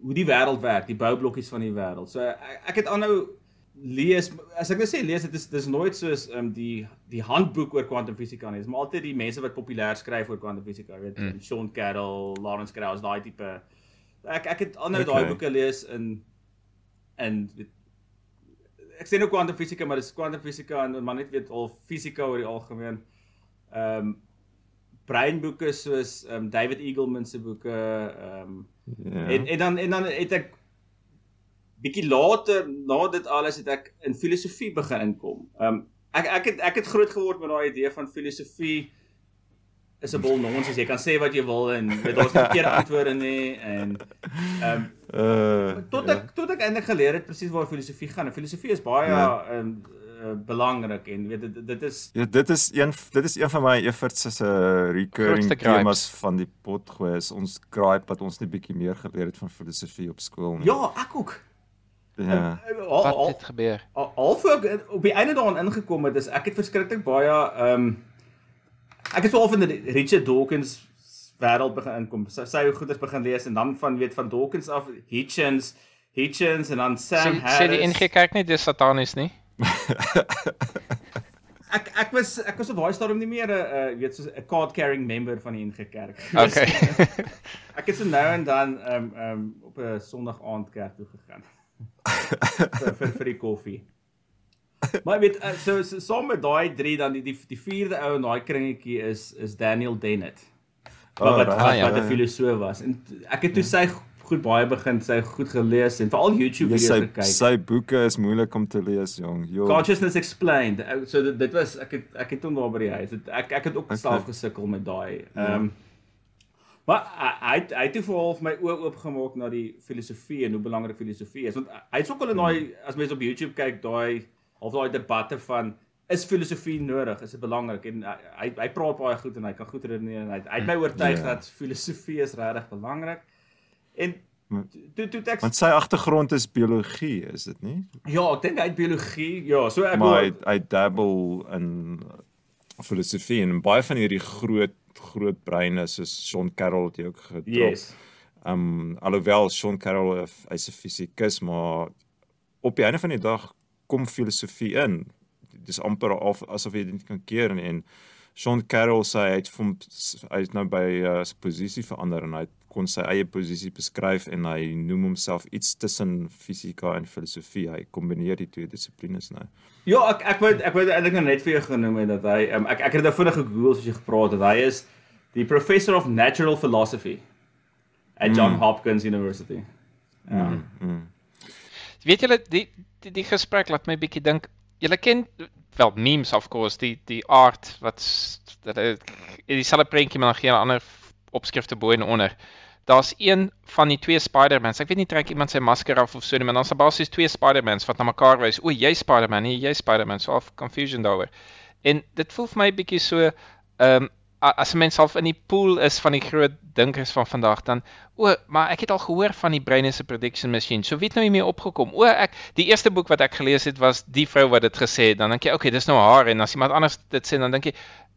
hoe die wêreld werk, die boublokkies van die wêreld. So ek, ek het aanhou lees as ek nou sê lees dit is dis nooit soos um, die die handboek oor kwantumfisika nie. Dis maar altyd die mense wat populêr skryf oor kwantumfisika, weet mm. Sean Carroll, Lawrence Krauss, daai tipe ek ek het aanhou okay. daai boeke lees in in ek sê nou kwantumfisika, maar dis kwantumfisika en man net weet al fisika oor die algemeen. Ehm um, breinboeke soos ehm um, David Eagleman se boeke ehm um, ja. en en dan en dan het ek bietjie later na dit alles het ek in filosofie begin inkom. Ehm um, ek ek het ek het groot geword met daai idee van filosofie is 'n bol nons as jy kan sê wat jy wil en weet daar's nie verkeerde antwoorde nie en ehm um, uh, tot ek ja. tot ek eintlik geleer het presies waar filosofie gaan. En filosofie is baie ja. ehm ja. um, uh, belangrik en weet dit dit is Ja, dit is een dit is een van my efforts se recurring temas van die pot gooi is ons gripe wat ons net bietjie meer geleer het van filosofie op skool nie. Ja, ek ook. Ja. Wat het gebeur? Al, al, al op die einde daarin ingekom het is ek het verskriklik baie ehm um, ek het so al van die Richard Dawkins wêreld begin inkom. Sy sy goeders begin lees en dan van weet van Dawkins af Hitchens, Hitchens en dan Sam Harris. Sê die NG Kerk nie dis satanis nie. <laughs> ek ek was ek was op daai stadium nie meer 'n uh, weet soos 'n card carrying member van die NG Kerk. <laughs> Okay. <laughs> ek het so nou en dan ehm um, um, op 'n Sondag aand kerk toe gegaan. Vir, vir die koffie. Maar weet uh, so so saam met daai 3 dan die die, die vierde ou in daai kringetjie is is Daniel Dennett. Wat oh, wat, wat, ah, ja, wat 'n filosoof was. En ek het toe sy goed baie begin sy goed gelees en veral YouTube video's ja, gekyk. Sy boeke is moeilik om te lees, jong. Jo. Consciousness Explained. So dit dit was ek het ek het toe daar by die huis. Ek ek het ook okay. self gesukkel met daai. Ja. Ehm um, Maar hy hy het vir half my oë oopgemaak na die filosofie en hoe belangrik filosofie is. Want hy's ook al in daai as mense op YouTube kyk, daai of daai debatte van is filosofie nodig? Is dit belangrik? En hy hy praat baie goed en hy kan goed redeneer en hy hy het my oortuig yeah. Ja. dat filosofie is regtig belangrik. En toe toe ek Want sy agtergrond is biologie, is dit nie? Ja, ek dink hy het biologie. Ja, so ek maar hy hy dabble in filosofie en baie van hierdie groot groot breine soos Sean Carroll het jy ook getrap. Yes. Um alhoewel Sean Carroll hy's 'n fisikus, maar op die einde van die dag kom filosofie in. Dis amper of, asof jy dit kan keer en, en Sean Carroll sê hy het van hy het nou by uh, sy posisie verander en hy kon sy eie posisie beskryf en hy noem homself iets tussen fisika en filosofie. Hy kombineer die twee dissiplines nou. Ja, ek ek wou ek wou eintlik net vir jou genoem het dat hy um, ek ek het nou vinnig gegoogel as jy gepraat het. Hy is die professor of natural philosophy at mm. John Hopkins University. Ja. Mm, mm. Weet julle die die die gesprek laat my bietjie dink. Julle ken wel memes of course die die art wat dat dieselfde prentjie maar geen ander opskrifte bo en onder. Daar's een van die twee Spider-Mans. Ek weet nie trek iemand sy masker af of so nie, maar dan's daar basies twee Spider-Mans wat na mekaar wys. O, jy Spider-Man, nee, jy Spider-Man, so of confusion daaroor. En dit voel vir my bietjie so ehm um, as 'n mens half in die pool is van die groot dinkers van vandag dan o, maar ek het al gehoor van die brein is 'n prediction machine. So wie het nou hiermee opgekom? O, ek die eerste boek wat ek gelees het was die vrou wat dit gesê het. Dan dink jy, okay, dis nou haar en as iemand anders dit sê dan dink jy,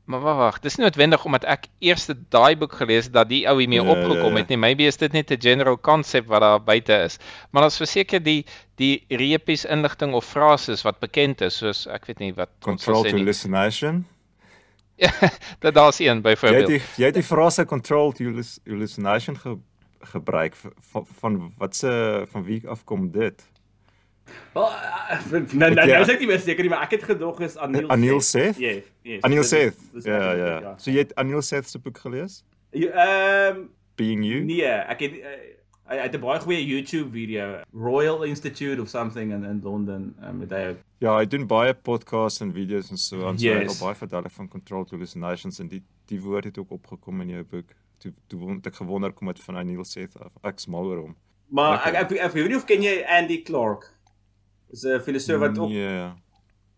maar wag, wag, dis nie noodwendig omdat ek eers daai boek gelees het dat die ou hiermee ja, opgekom ja. het nie. Maybe is dit net 'n general concept wat daar buite is. Maar ons verseker die die repies inligting of frases wat bekend is soos ek weet nie wat control to hallucination <laughs> Ja, dit daar's een byvoorbeeld. Jy het die, jy het die frase controlled hallucination ge, gebruik van, van wat se van wie afkom dit? Wel, nou nou nou sê ek nie meer seker nie, maar ek het gedog is Anil Anil Seth. Ja, ja. Anil Seth. Ja, ja, ja. So jy het Anil Seth se boek gelees? Ehm um, Being You? Nee, ek het uh, hy het 'n baie goeie YouTube video, Royal Institute of something in in Londen, um, met hy Ja, hy doen baie podcasts en video's en so aan. So yes. hy het baie vertel van control hallucinations en die die woord het ook opgekom in jou boek. Toe toe word ek gewonder kom dit van Neil Seth af. Ek smal oor hom. Maar ek, ek, ek weet nie of ken jy Andy Clark? Is 'n filosoof wat ook Ja.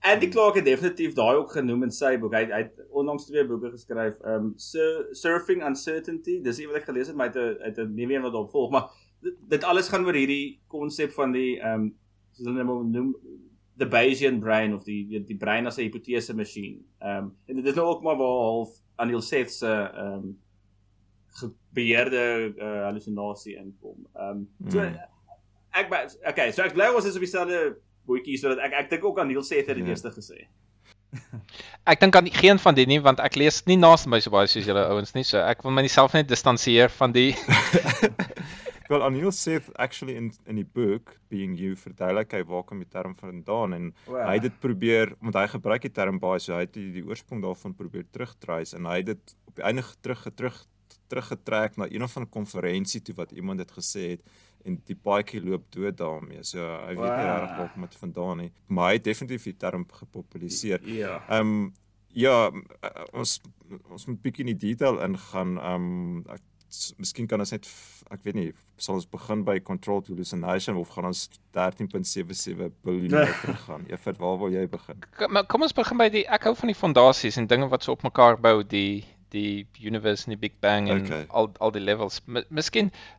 Andy Clark het definitief daai ook genoem in sy boek. Hy hy het onlangs twee boeke geskryf. Um Sur Surfing Uncertainty. Dis een wat ek gelees het, maar hy het 'n uit 'n nuwe een wat daarop volg, maar dit, dit alles gaan oor hierdie konsep van die um soos hulle nou noem the Bayesian brain of die die, brein as 'n hipotese masjien. Um en dit is nou ook maar waar half Anil Seth se um beheerde uh, hallusinasie inkom. Um so Hmm. Ek okay, so ek bly ons is op dieselfde bootjie sodat ek ek dink ook aan Neil Seth het dit Ja. eers gesê. <laughs> Ek dink aan geen van die nie want ek lees nie naaste my so baie soos julle ouens nie, so ek wil myself net distansieer van die <laughs> <laughs> Wel, Anil Seth actually in in die boek Being You verduidelik hy waar kom die term vandaan en Wow. hy het dit probeer want hy gebruik die term baie so hy het die, die oorsprong daarvan probeer terugtrace en hy het dit op die einde terug terug teruggetrek na een of ander konferensie toe wat iemand dit gesê het en die paadjie loop dood daarmee. So hy weet nie Wow. regtig waar kom dit vandaan nie, maar hy het definitief die term gepopulariseer. Ja. Ehm um, ja, uh, ons ons moet bietjie in die detail ingaan. Ehm um, ek miskien kan ons net ek weet nie, sal ons begin by controlled hallucination of gaan ons 13.77 biljoen <laughs> jaar teruggaan? Evert, waar wil jy begin? Kom- maar kom ons begin by die ek hou van die fondasies en dinge wat so op mekaar bou, die die universe en die Big Bang en Okay. al al die levels. M miskien eh,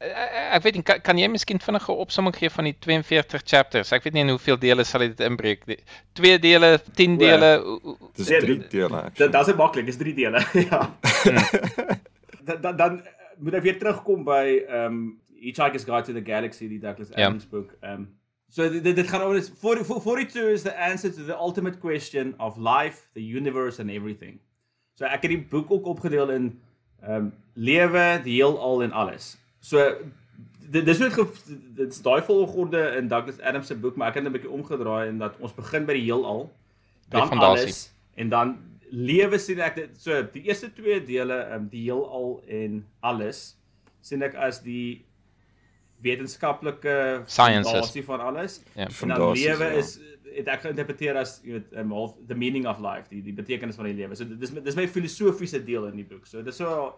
ek weet nie kan, kan jy miskien vinnige opsomming gee van die 42 chapters? Ek weet nie in hoeveel dele sal dit inbreek. Die, twee dele, 10 O, dele. o- Dis Nee, drie dit- dele. Dit actually. dit is maklik, dis drie dele. <laughs> ja. <laughs> dan, dan dan eh, moet ek weer terugkom by ehm um, Hitchhiker's Guide to the Galaxy, die Douglas Ja. Adams boek. Ehm um, so dit dit- dit gaan oor is 40 42 is the answer to the ultimate question of life, the universe and everything. So ek het die boek ook opgedeel in ehm um, lewe, die heelal en alles. So dit dis net dit is daai volgorde in Douglas Adams se boek, maar ek het dit 'n bietjie omgedraai en dat ons begin by die heelal, dan fondasie. alles en dan lewe sien ek dit so die eerste twee dele, um, die heelal en alles sien ek as die wetenskaplike fondasie van alles. Ja. En dan lewe ja. is het ek geïnterpreteer as jy weet um, half the meaning of life, die die betekenis van die lewe. So dis dis my filosofiese deel in die boek. So dis so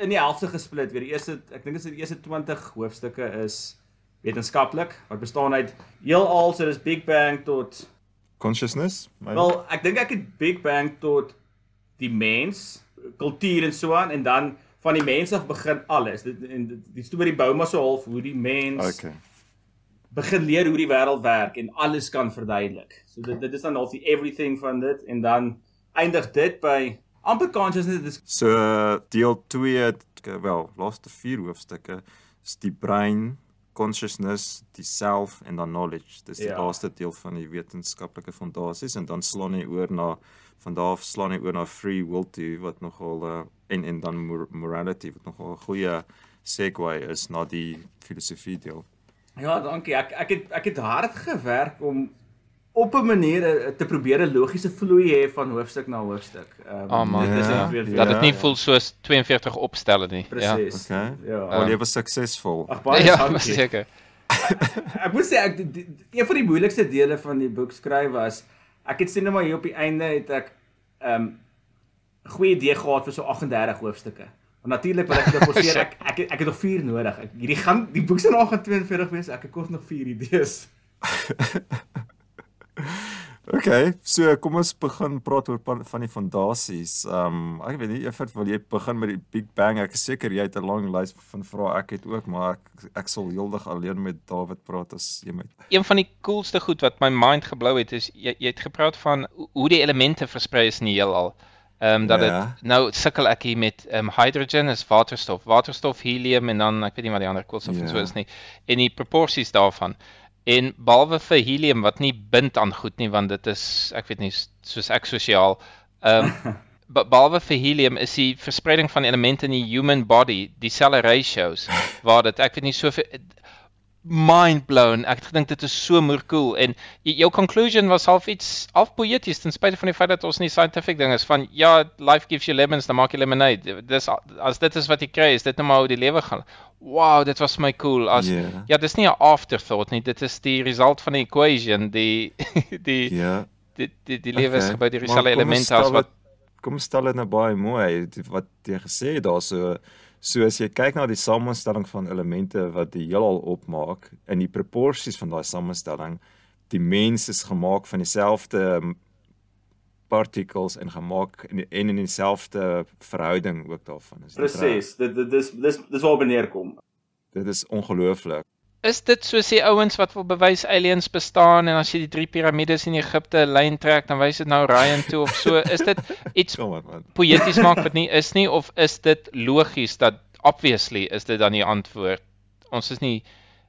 in die helfte gesplit. Weer die eerste ek dink dit is die eerste 20 hoofstukke is wetenskaplik wat bestaan uit heelal, so dis Big Bang tot Consciousness? My wel ek dink ek het Big Bang tot die mens, kultuur en so aan en dan van die mens af begin alles. Dit en dit- die storie bou maar so half hoe die mens Okay. begin leer hoe die wêreld werk en alles kan verduidelik. So dit dit is dan half die everything van dit en dan eindig dit by amper consciousness dis So deel 2, wel, laaste 4 hoofstukke is die brein, consciousness, die self en dan knowledge. Dis die Ja. laaste deel van die wetenskaplike fondasies en dan slaan hy oor na van daar af slaan hy oor na free will toe wat nogal uh, en en dan mor morality wat nogal 'n goeie segue is na die filosofie deel. Ja, dankie. Ek ek het ek het hard gewerk om op 'n manier eh, te probeer 'n logiese vloei hê van hoofstuk na hoofstuk. Ehm Oh man, dit is Ja, net weer dat dit ja, nie ja. voel soos 42 opstelle nie. presies. Okay. Ja. Wel jy was suksesvol. Ag Ja, baie ja dankie. seker. <laughs> Ek moet sê ek die, die, een van die moeilikste dele van die boek skryf was ek het sien nou maar hier op die einde het ek ehm um, 'n goeie idee gehad vir so 38 hoofstukke. Maar natuurlik wil ek dit <laughs> forceer ek ek het- ek het nog 4 nodig. Ek hierdie gaan die boek se nou gaan 42 wees. Ek het kos nog 4 idees. <laughs> <laughs> Okay, so kom ons begin praat oor van die fondasies. Ehm um, ek weet nie Evert, wil jy begin met die Big Bang? Ek is seker jy het 'n lang lys van vrae. Ek het ook, maar ek ek sal heeldag alleen met David praat as jy met. Een van die coolste goed wat my mind geblou het is jy, jy het gepraat van hoe- die elemente versprei is in die heelal. Ehm um, dat dit Ja. nou sukkel ek hier met ehm um, hydrogen is waterstof, waterstof, helium en dan ek weet nie wat die ander koolstof en so Ja. is nie. En die proporsies daarvan. En behalwe vir helium wat nie bind aan goed nie want dit is ek weet nie soos ek sosiaal. Ehm um, <laughs> be- behalwe vir helium is die verspreiding van elemente in die human body dieselfde ratios waar dit ek weet nie soveel mind blown. Ek het gedink dit is so moer cool en jou conclusion was half iets half poëties ten spyte van die feit dat ons nie scientific ding is van ja, life gives you lemons, dan maak jy lemonade. Dis as dit is wat jy kry, is dit net maar hoe die lewe gaan. Wow, dit was my cool as Ja. ja, dis nie 'n afterthought nie, dit is die result van die equation, die <laughs> die Ja. die die, die lewe is okay. gebou deur dieselfde elemente as wat Kom stel dit nou baie mooi wat jy gesê het daarso. So as jy kyk na die samestelling van elemente wat die heelal opmaak in die proporsies van daai samestelling, die mens is gemaak van dieselfde particles en gemaak en en in dieselfde verhouding ook daarvan. Is? Presies. Dit dit dis dis dis waar beneer kom. Dit is ongelooflik. Is dit soos die ouens wat wil bewys aliens bestaan en as jy die drie piramides in Egipte 'n lyn trek dan wys dit nou Ryan toe of so? Is dit <laughs> iets poëties <laughs> maak wat nie is nie of is dit logies dat obviously is dit dan die antwoord? Ons is nie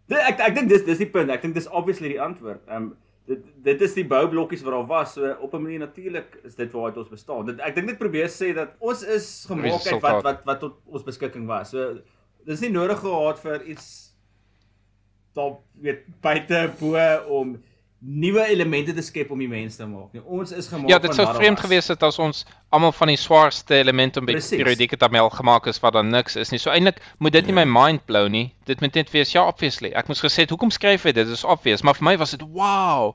Dit ek ek dink dis dis die punt. Ek dink dis obviously die antwoord. Ehm um, dit dit is die boublokkies wat daar was. So op 'n manier natuurlik is dit waaruit ons bestaan. Dit ek dink dit probeer sê dat ons is gemaak uit wat wat wat tot ons beskikking was. So dis nie nodig gehad vir iets daar weet buite bo om nuwe elemente te skep om die mens te maak. Nie. Ons is gemaak Ja, dit van sou vreemd was. gewees het as ons almal van die swaarste elemente om by periodieke tabel gemaak is wat dan niks is nie. So eintlik moet dit nie my mind blow nie. Dit moet net wees ja, obviously. Ek moes gesê het hoekom skryf hy dit? Dit is obvious, maar vir my was dit wow.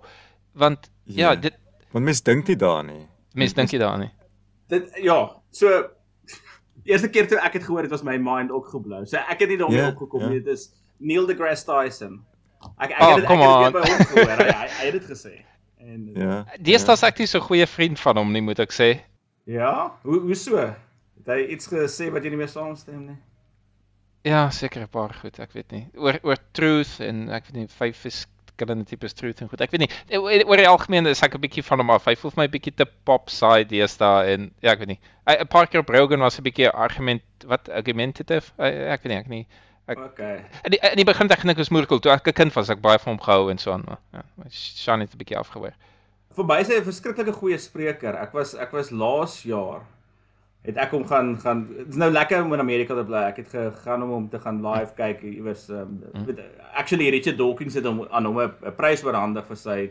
Want ja, Ja. dit Want mens dink nie daaraan nie. mense dink jy daaraan nie. Dit ja, so <laughs> eerste keer toe ek dit gehoor het was my mind ook geblou. So ek het nie daarmee Ja, opgekom ja. nie. Dit is Neil deGrasse Tyson. Ek ek Oh, het ek het dit by hom gehoor. Hy, hy, hy het dit gesê. En Ja. Deesdae is ek nie so goeie vriend van hom nie, moet ek sê. ja, hoe hoe so? Het hy iets gesê wat jy nie meer saamstem nie? Ja, seker 'n paar goed, ek weet nie. Oor oor truth en ek weet nie vyf verskillende tipes truth en goed. Ek weet nie. Oor die algemeen is ek 'n bietjie van hom af. Hy voel vir my bietjie te pop side deesdae en ja, ek weet nie. 'n Paar keer op Rogan was 'n bietjie argument wat argumentative. Ek weet nie, ek nie. Ek- Okay. In die, in die begin dink ek is moeilik toe ek 'n kind was, ek baie van hom gehou en so aan, maar ja, Sean het 'n bietjie afgeweer. Vir my is hy 'n verskriklike goeie spreker. Ek was ek was laas jaar het ek hom gaan gaan dit's nou lekker om in Amerika te bly. Ek het gegaan om hom te gaan live kyk iewers um, weet actually Richard Dawkins het hom aan hom 'n prys oorhandig vir sy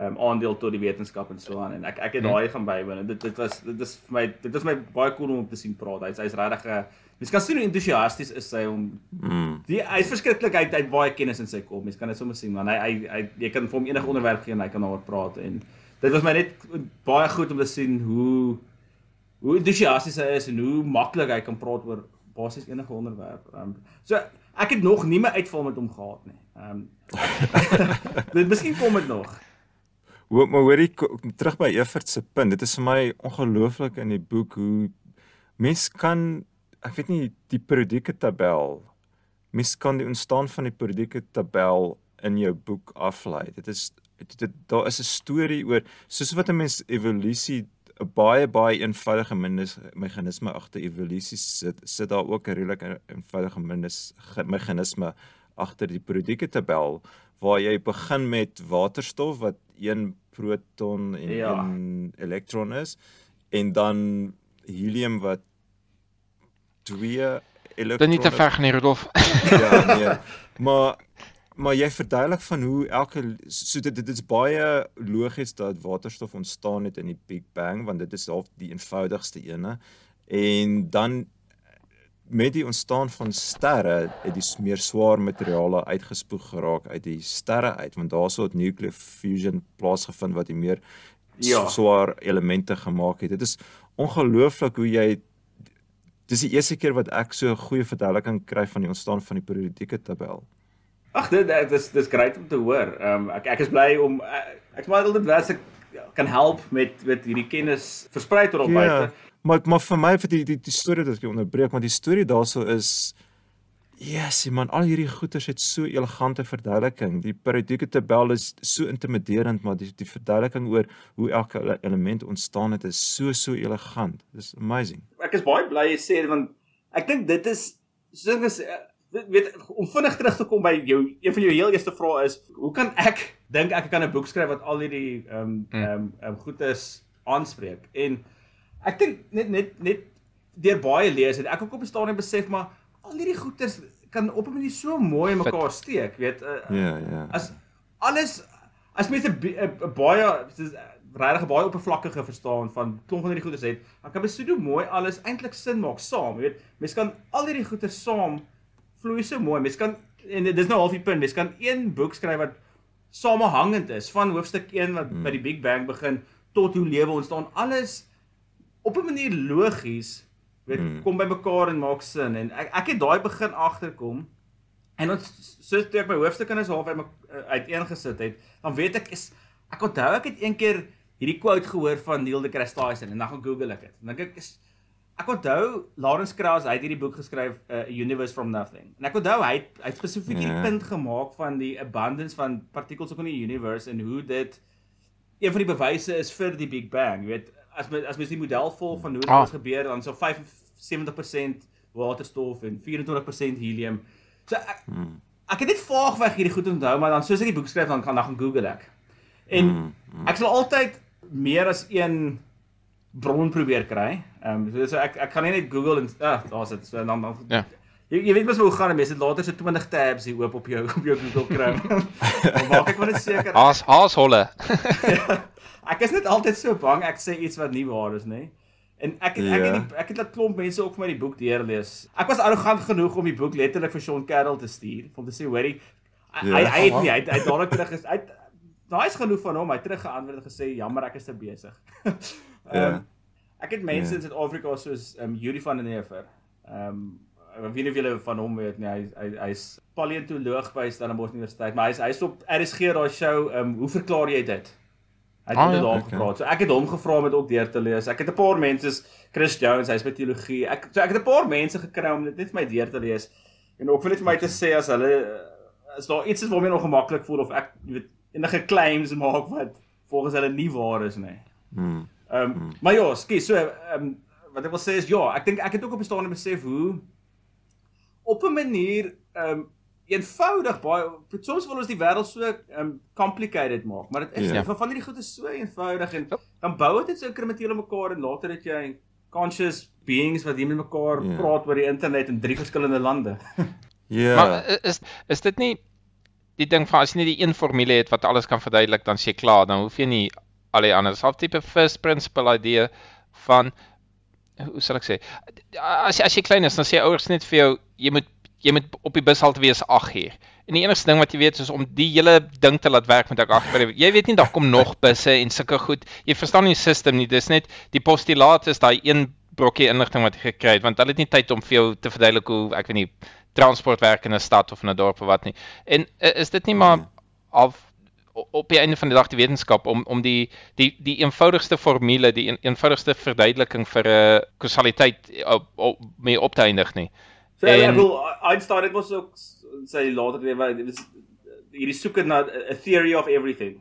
um, aandeel tot die wetenskap en so aan en ek ek het daai gaan bywoon en dit dit was dit is vir my dit was my baie cool om hom te sien praat. Hy's hy's regtig 'n mens kan sien hoe entoesiasties is hy om Mm. Die hy's verskriklik hy het, hy het baie kennis in sy kop. Mens kan dit sommer sien man. Hy hy, hy jy kan vir hom enige onderwerp gee en hy kan daaroor praat en dit was my net baie goed om te sien hoe hoe entoesiasties hy is en hoe maklik hy kan praat oor basies enige onderwerp. Um, so ek het nog nie my uitval met hom gehad nie. Ehm um, <laughs> dit miskien kom dit nog. Hoe maar hoorie terug by Evert se punt. Dit is vir my ongelooflik in die boek hoe mens kan ek weet nie die periodieke tabel. Mens kan die ontstaan van die periodieke tabel in jou boek aflei. Dit is dit, dit daar is 'n storie oor soos wat 'n mens evolusie 'n baie baie eenvoudige meganisme agter evolusie sit, sit daar ook 'n redelike eenvoudige meganisme agter die periodieke tabel waar jy begin met waterstof wat 1 proton en Ja. 1 elektron is en dan helium wat 2 elektrone Dit nie te ver gaan nie, Rudolf. <laughs> ja, nee. Maar maar jy verduidelik van hoe elke so dit dit is baie logies dat waterstof ontstaan het in die Big Bang want dit is half die eenvoudigste ene. En dan met die ontstaan van sterre het die meer swaar materiale uitgespoeg geraak uit die sterre uit want daarso het nuclear fusion plaasgevind wat die meer ja. swaar elemente gemaak het. Dit is ongelooflik hoe jy dis die eerste keer wat ek so 'n goeie verduideliking kry van die ontstaan van die periodieke tabel. Ag dit dit is dis great om te hoor. Ehm um, ek ek is bly om ek, ek maar altyd bly as ek kan help met met hierdie kennis versprei tot op Ja, buite. maar maar vir my vir die die, die storie dat ek onderbreek, maar die storie daarso is Yes, man, al hierdie goeters het so elegante verduideliking. Die periodieke tabel is so intimiderend, maar die die verduideliking oor hoe elke ele- element ontstaan het is so so elegant. Dis amazing. ek is baie bly jy sê dit, want ek dink dit is soos ek is weet om vinnig terug te kom by jou een van jou heel eerste vrae is hoe kan ek dink ek kan 'n boek skryf wat al hierdie ehm um, ehm um, um, goedes aanspreek en ek dink net net net deur baie lees het ek ook op 'n stadium besef maar al hierdie goeders kan op 'n manier so mooi mekaar steek weet uh, Ja, ja. as alles as mense 'n baie soos regtig baie oppervlakkige verstaan van klomp van hierdie goeders het, dan kan besoedo mooi alles eintlik sin maak saam, jy weet. Mense kan al hierdie goeders saam vloei so mooi. Mense kan en dis nou half die punt, mense kan een boek skryf wat samehangend is van hoofstuk 1 wat Hmm. by die Big Bang begin tot hoe lewe ontstaan. Alles op 'n manier logies Dit hmm. kom bymekaar en maak sin en ek ek het daai begin agterkom. En ons soos toe ek my hoofstuk in is half eh, uiteengesit het, dan weet ek is ek onthou ek het een keer hierdie quote gehoor van Neil deGrasse Tyson en dan gaan Google ek dit. Dan dink ek is ek onthou Lawrence Krauss, hy het hierdie boek geskryf uh, Universe from Nothing. En ek onthou hy het hy het spesifiek yeah. hierdie ja. punt gemaak van die abundance van partikels in die universe en hoe dit een van die bewyse is vir die Big Bang. Jy weet, as mens as mens die model volg van hoe dit oh. gebeur, dan sou 5 70% waterstof en 24% helium. So ek hmm. ek het net vaagweg hierdie goed onthou, maar dan soos ek die boek skryf dan kan dan gaan Google ek. En hmm. Hmm. ek sal altyd meer as een bron probeer kry. Ehm um, so, so ek ek gaan nie net Google en ah, daar's dit. So dan dan ja. Jy, jy weet mos hoe gaan mense dit later so 20 tabs hier oop op jou op jou Google Chrome. <laughs> maak ek maar net seker. Haas haas holle. <laughs> ja, ek is net altyd so bang ek sê iets wat nie waar is nie. En ek het, ek het Ja. die, ek het laat klomp mense ook vir my die boek deurlees. Ek was arrogant genoeg om die boek letterlik vir Sean Carroll te stuur, om te sê hoorie, hy Ja. hy hy het nie hy het, hy het dadelik terug is het daai is genoeg van hom, hy terug geantwoord en gesê jammer ek is te besig. <laughs> Ehm Ja. ek het mense Ja. in Suid-Afrika soos ehm um, Yuri van der Neever. Ehm um, ek weet nie of julle van hom weet nie. Hy hy hy's paleontoloog by Stellenbosch Universiteit, maar hy's hy's op RSG daai show ehm um, hoe verklaar jy dit? Hy het Ah, ah, ja. daaroor Okay. gepraat. So ek het hom gevra om dit ook deur te lees. Ek het 'n paar mense Chris Jones, hy's by teologie. Ek so ek het 'n paar mense gekry om dit net vir my deur te lees en ook vir net vir my te sê as hulle eh, as daar iets is waarmee hulle ongemaklik voel of ek weet enige claims maak wat volgens hulle nie waar is nie. Hmm. Ehm um, maar ja, skie, so ehm um, wat ek wil sê is ja, ek dink ek het ook op 'n stadium besef hoe op 'n manier ehm um, eenvoudig baie soms wil ons die wêreld so um, complicated maak, maar dit is Ja. yeah. van van hierdie goed is so eenvoudig en dan bou dit net so inkrementeel op mekaar en later het jy conscious beings wat hier met mekaar Ja. praat oor die internet in drie verskillende lande. <laughs> Ja. Maar i- is is dit nie die ding van as jy net die een formule het wat alles kan verduidelik dan s'jy klaar, dan hoef jy nie al die ander self tipe first principle idee van hoe sal ek sê as as jy klein is dan sê ouers net vir jou jy moet jy moet op die bushalte wees 8 uur. En die enigste ding wat jy weet is om die hele ding te laat werk met ek 8 uur. Jy weet nie daar kom <laughs> nog busse en sulke goed. Jy verstaan nie die system nie. Dis net die postulaat is daai een brokkie inligting wat jy gekry het want hulle het nie tyd om vir jou te verduidelik hoe ek weet nie transport werk in 'n stad of in 'n dorp of wat nie. En uh, is dit nie maar af o- op die einde van die dag die wetenskap om om die die die eenvoudigste formule, die een, eenvoudigste verduideliking vir 'n uh, kausaliteit op, op mee op te eindig nie. So en, En- ek bedoel Einstein het mos ook sy later lewe hierdie soeke na 'n theory of everything.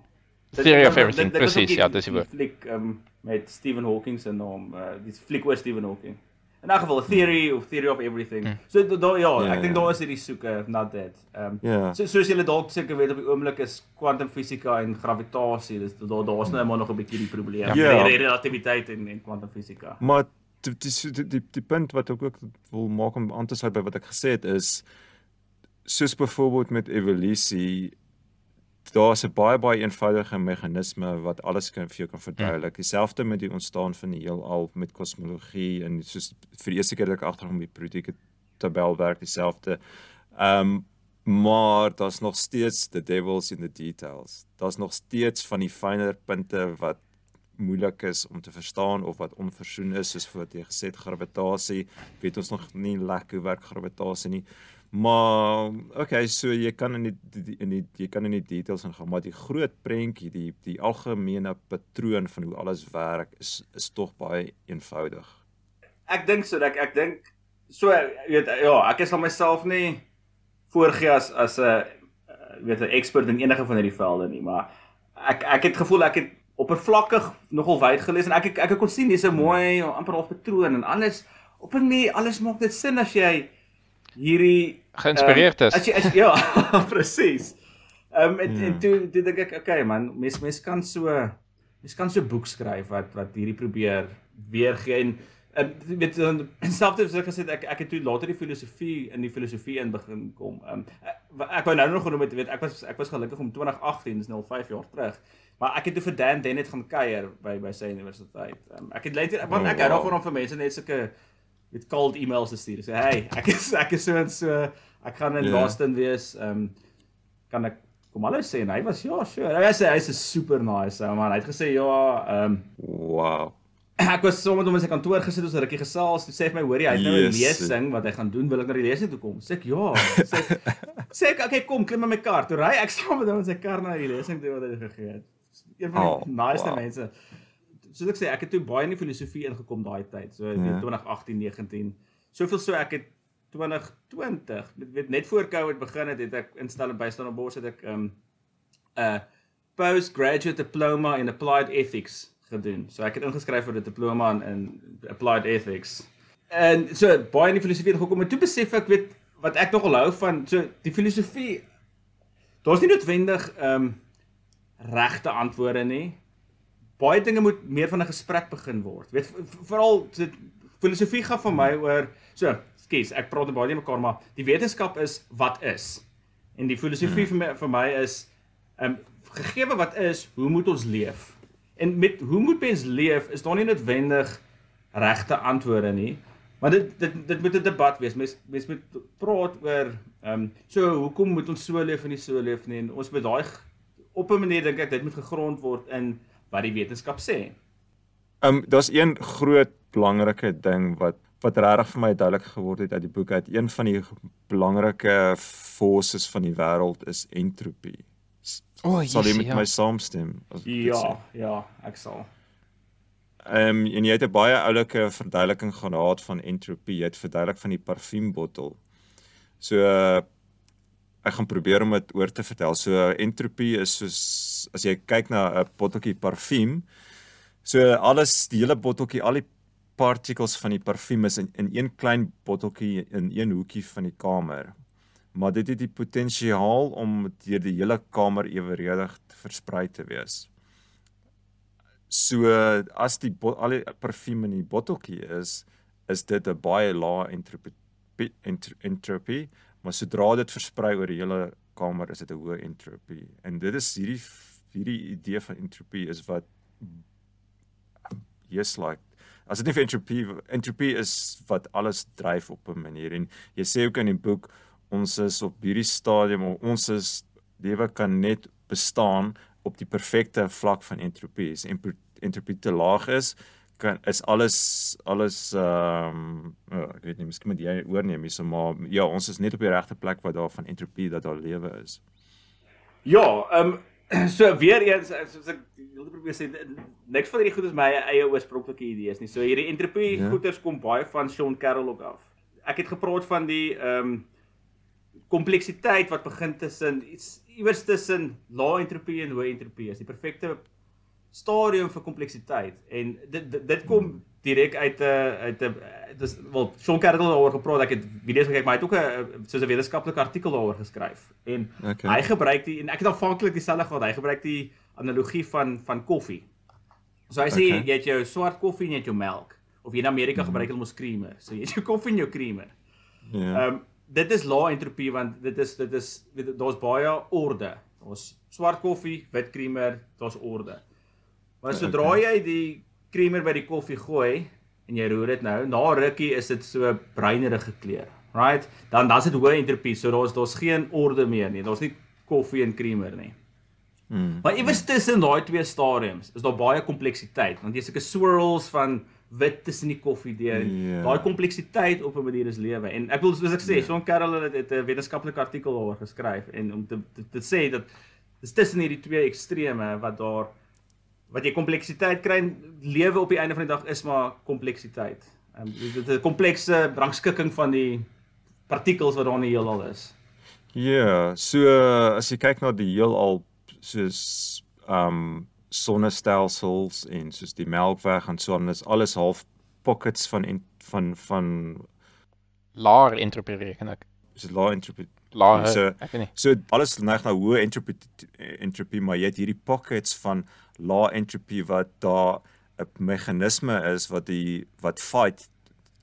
Theory of everything, presies, ja, dis die woord. Fliek um, met Stephen Hawking se naam, uh, die fliek oor Stephen Hawking. In elk geval, theory of theory of everything. Hmm. So da, da, ja, Ja, ek dink ja. daar is hierdie soeke na dit. Ehm um, Ja. so soos julle dalk seker weet op die oomblik is kwantumfisika en gravitasie, dis daar daar's nou maar nog 'n bietjie die probleem. Ja. Ja. Relativiteit en en kwantumfisika. Maar die die die die, punt wat ek ook wil maak om aan te sluit by wat ek gesê het is soos byvoorbeeld met evolusie daar's 'n baie baie eenvoudige meganisme wat alles kan vir jou kan verduidelik. Dieselfde met die ontstaan van die heelal met kosmologie en soos vir die eerste keer dat ek agterkom die periodieke tabel werk dieselfde. Ehm um, maar daar's nog steeds the devils in the details. Daar's nog steeds van die fynere punte wat moeilik is om te verstaan of wat onversoen is soos wat jy gesê het gravitasie weet ons nog nie lekker hoe werk gravitasie nie. Maar okay so jy kan in die, in die jy kan in die details ingaan maar die groot prentjie die die algemene patroon van hoe alles werk is is tog baie eenvoudig. Ek dink so ek ek dink so weet ja, ek is van myself nie voorgee as as 'n uh, weet 'n ekspert in enige van hierdie velde nie, maar ek ek het gevoel ek het oppervlakkig nogal wyd gelees en ek ek, ek kon sien dis 'n mooi amper half patroon en alles op 'n manier alles maak dit sin as jy hierdie Geïnspireerd is. As jy as, <laughs> ja, presies. Ehm um, en, Ja. en toe toe dink ek okay man, mens mens kan so mens kan so boek skryf wat wat hierdie probeer weergee en en weet dan selfs as ek gesê ek ek het toe later die filosofie in die filosofie in begin kom. Ehm um, ek, ek wou nou nog genoem het weet ek was ek was gelukkig om 2018 dis nou al 5 jaar terug. Maar ek het toe vir Dan Dennett gaan kuier by by sy universiteit. Um, ek het later want Oh, ek hou wow. daarvan om vir mense net sulke met cold emails te stuur. Sê hey, ek is ek is so en so ek gaan in Ja. Boston wees. Ehm um, kan ek kom hallo sê en hy was ja, sure. Hy sê hy's 'n super nice ou man. Hy het gesê ja, ehm um, wow <clears throat> ek was sommer met hom in sy kantoor gesit ons 'n rukkie gesels. Toe sê hy vir my, "Hoor jy, hy het nou 'n lesing wat hy gaan doen. Wil ek na die lesing toe kom?" Sê ek, "Ja." Sê ek, <laughs> sê ek, "Okay, kom, klim in my kar." Toe ry ek <laughs> saam met hom in sy kar na die lesing toe wat hy gegee het. Een van die Oh, nice wow. mense. Soos ek sê, ek het toe baie in die filosofie ingekom daai tyd. So Ja. ja. 2018, 19. Soveel so ek het 2020, met, met net voor Covid begin het, het ek in Stellenbosch staan op bos het ek 'n um, 'n postgraduate diploma in applied ethics gedoen. So ek het ingeskryf vir 'n diploma in, in applied ethics. En so baie in die filosofie gekom en toe besef ek weet wat ek nogal hou van so die filosofie daar's nie noodwendig ehm um, regte antwoorde nie. Baie dinge moet meer van 'n gesprek begin word. Weet veral so, filosofie gaan vir my oor so, skus, ek praat net baie mekaar maar die wetenskap is wat is. En die filosofie vir my vir my is ehm um, gegeewe wat is, hoe moet ons leef? En met hoe moet mens leef is daar nie noodwendig regte antwoorde nie. Maar dit dit dit moet 'n debat wees. Mens mens moet praat oor ehm um, so hoekom moet ons so leef en nie so leef nie en ons moet daai op 'n manier dink ek dit moet gegrond word in wat die wetenskap sê. Ehm um, daar's een groot belangrike ding wat wat regtig vir my duidelik geword het uit die boek uit. Een van die belangrike forces van die wêreld is entropie. O, Sal jy met ja. my saamstem? Ja, ja, ek sal. Ehm um, en jy het 'n baie oulike verduideliking gehad van entropie. Jy het verduidelik van die parfuumbottel. So uh, ek gaan probeer om dit oor te vertel. So entropie is soos as jy kyk na 'n botteltjie parfuum. So alles die hele botteltjie, al die particles van die parfuum is in in een klein botteltjie in een hoekie van die kamer. Maar dit het die potensiaal om deur die hele kamer eweredig versprei te wees. So as die al die parfuum in die botteltjie is, is dit 'n baie lae entropie entro- entropie, maar sodra dit versprei oor die hele kamer is dit 'n hoë entropie. En dit is hierdie hierdie idee van entropie is wat yes like as dit nie vir entropie entropie is wat alles dryf op 'n manier en jy sê ook in die boek ons is op hierdie stadium ons is lewe kan net bestaan op die perfekte vlak van entropie. As empo- entropie te laag is, kan is alles alles ehm um, oh, ek weet nie, miskien moet jy oorneem hierso maar ja, ons is net op die regte plek waar daar van entropie dat daar lewe is. Ja, ehm um, <clears throat> so weer eens soos ek wilde probeer sê niks van hierdie goed is my eie oorspronklike idees nie. So hierdie entropie Ja. ja. goeters kom baie van Sean Carroll ook af. Ek het gepraat van die ehm um, kompleksiteit wat begin tussen iets iewers tussen lae entropie en hoë entropie is die perfekte stadium vir kompleksiteit en dit dit, dit kom direk uit 'n uit 'n dis wel Sean Carroll het daaroor gepraat ek het video's gekyk maar hy het ook 'n soos 'n wetenskaplike artikel daaroor geskryf en Okay. hy gebruik die en ek het aanvanklik dieselfde gehad hy gebruik die analogie van van koffie so hy sê Okay. jy het jou swart koffie en jy het jou melk of jy in Amerika Mhm. gebruik hulle mos creamer so jy het jou koffie en jou creamer Ja. Ehm um, dit is lae entropie want dit is dit is daar's baie orde. Daar's swart koffie, wit creamer, daar's orde. Maar sodra Okay. jy die creamer by die koffie gooi en jy roer dit nou, na rukkie is dit so bruinerige kleur. Right? Dan dan's dit hoë entropie, so daar's daar's geen orde meer nie. Daar's nie koffie en creamer nie. Hmm. Maar iewers tussen daai twee stadiums is daar baie kompleksiteit want jy sulke swirls van wit tussen die koffie deur. Ja. Daai kompleksiteit op 'n manier is lewe. En ek wil soos ek sê, Sean Carroll het, het 'n wetenskaplike artikel daaroor geskryf en om te te, te sê dat dis tussen hierdie twee extreme wat daar wat jy kompleksiteit kry en lewe op die einde van die dag is maar kompleksiteit. Ehm um, dit is 'n komplekse rangskikking van die partikels wat daar in die heelal is. Ja, so as jy kyk na die heelal soos um sonnestelsels en soos die Melkweg en so aan, is alles half pockets van en, van van Laer entropie reken ek. is lae entropie. Laer, So-. So alles neig na hoë entropie entropie, maar jy het hierdie pockets van lae entropie wat daar 'n meganisme is wat die wat fight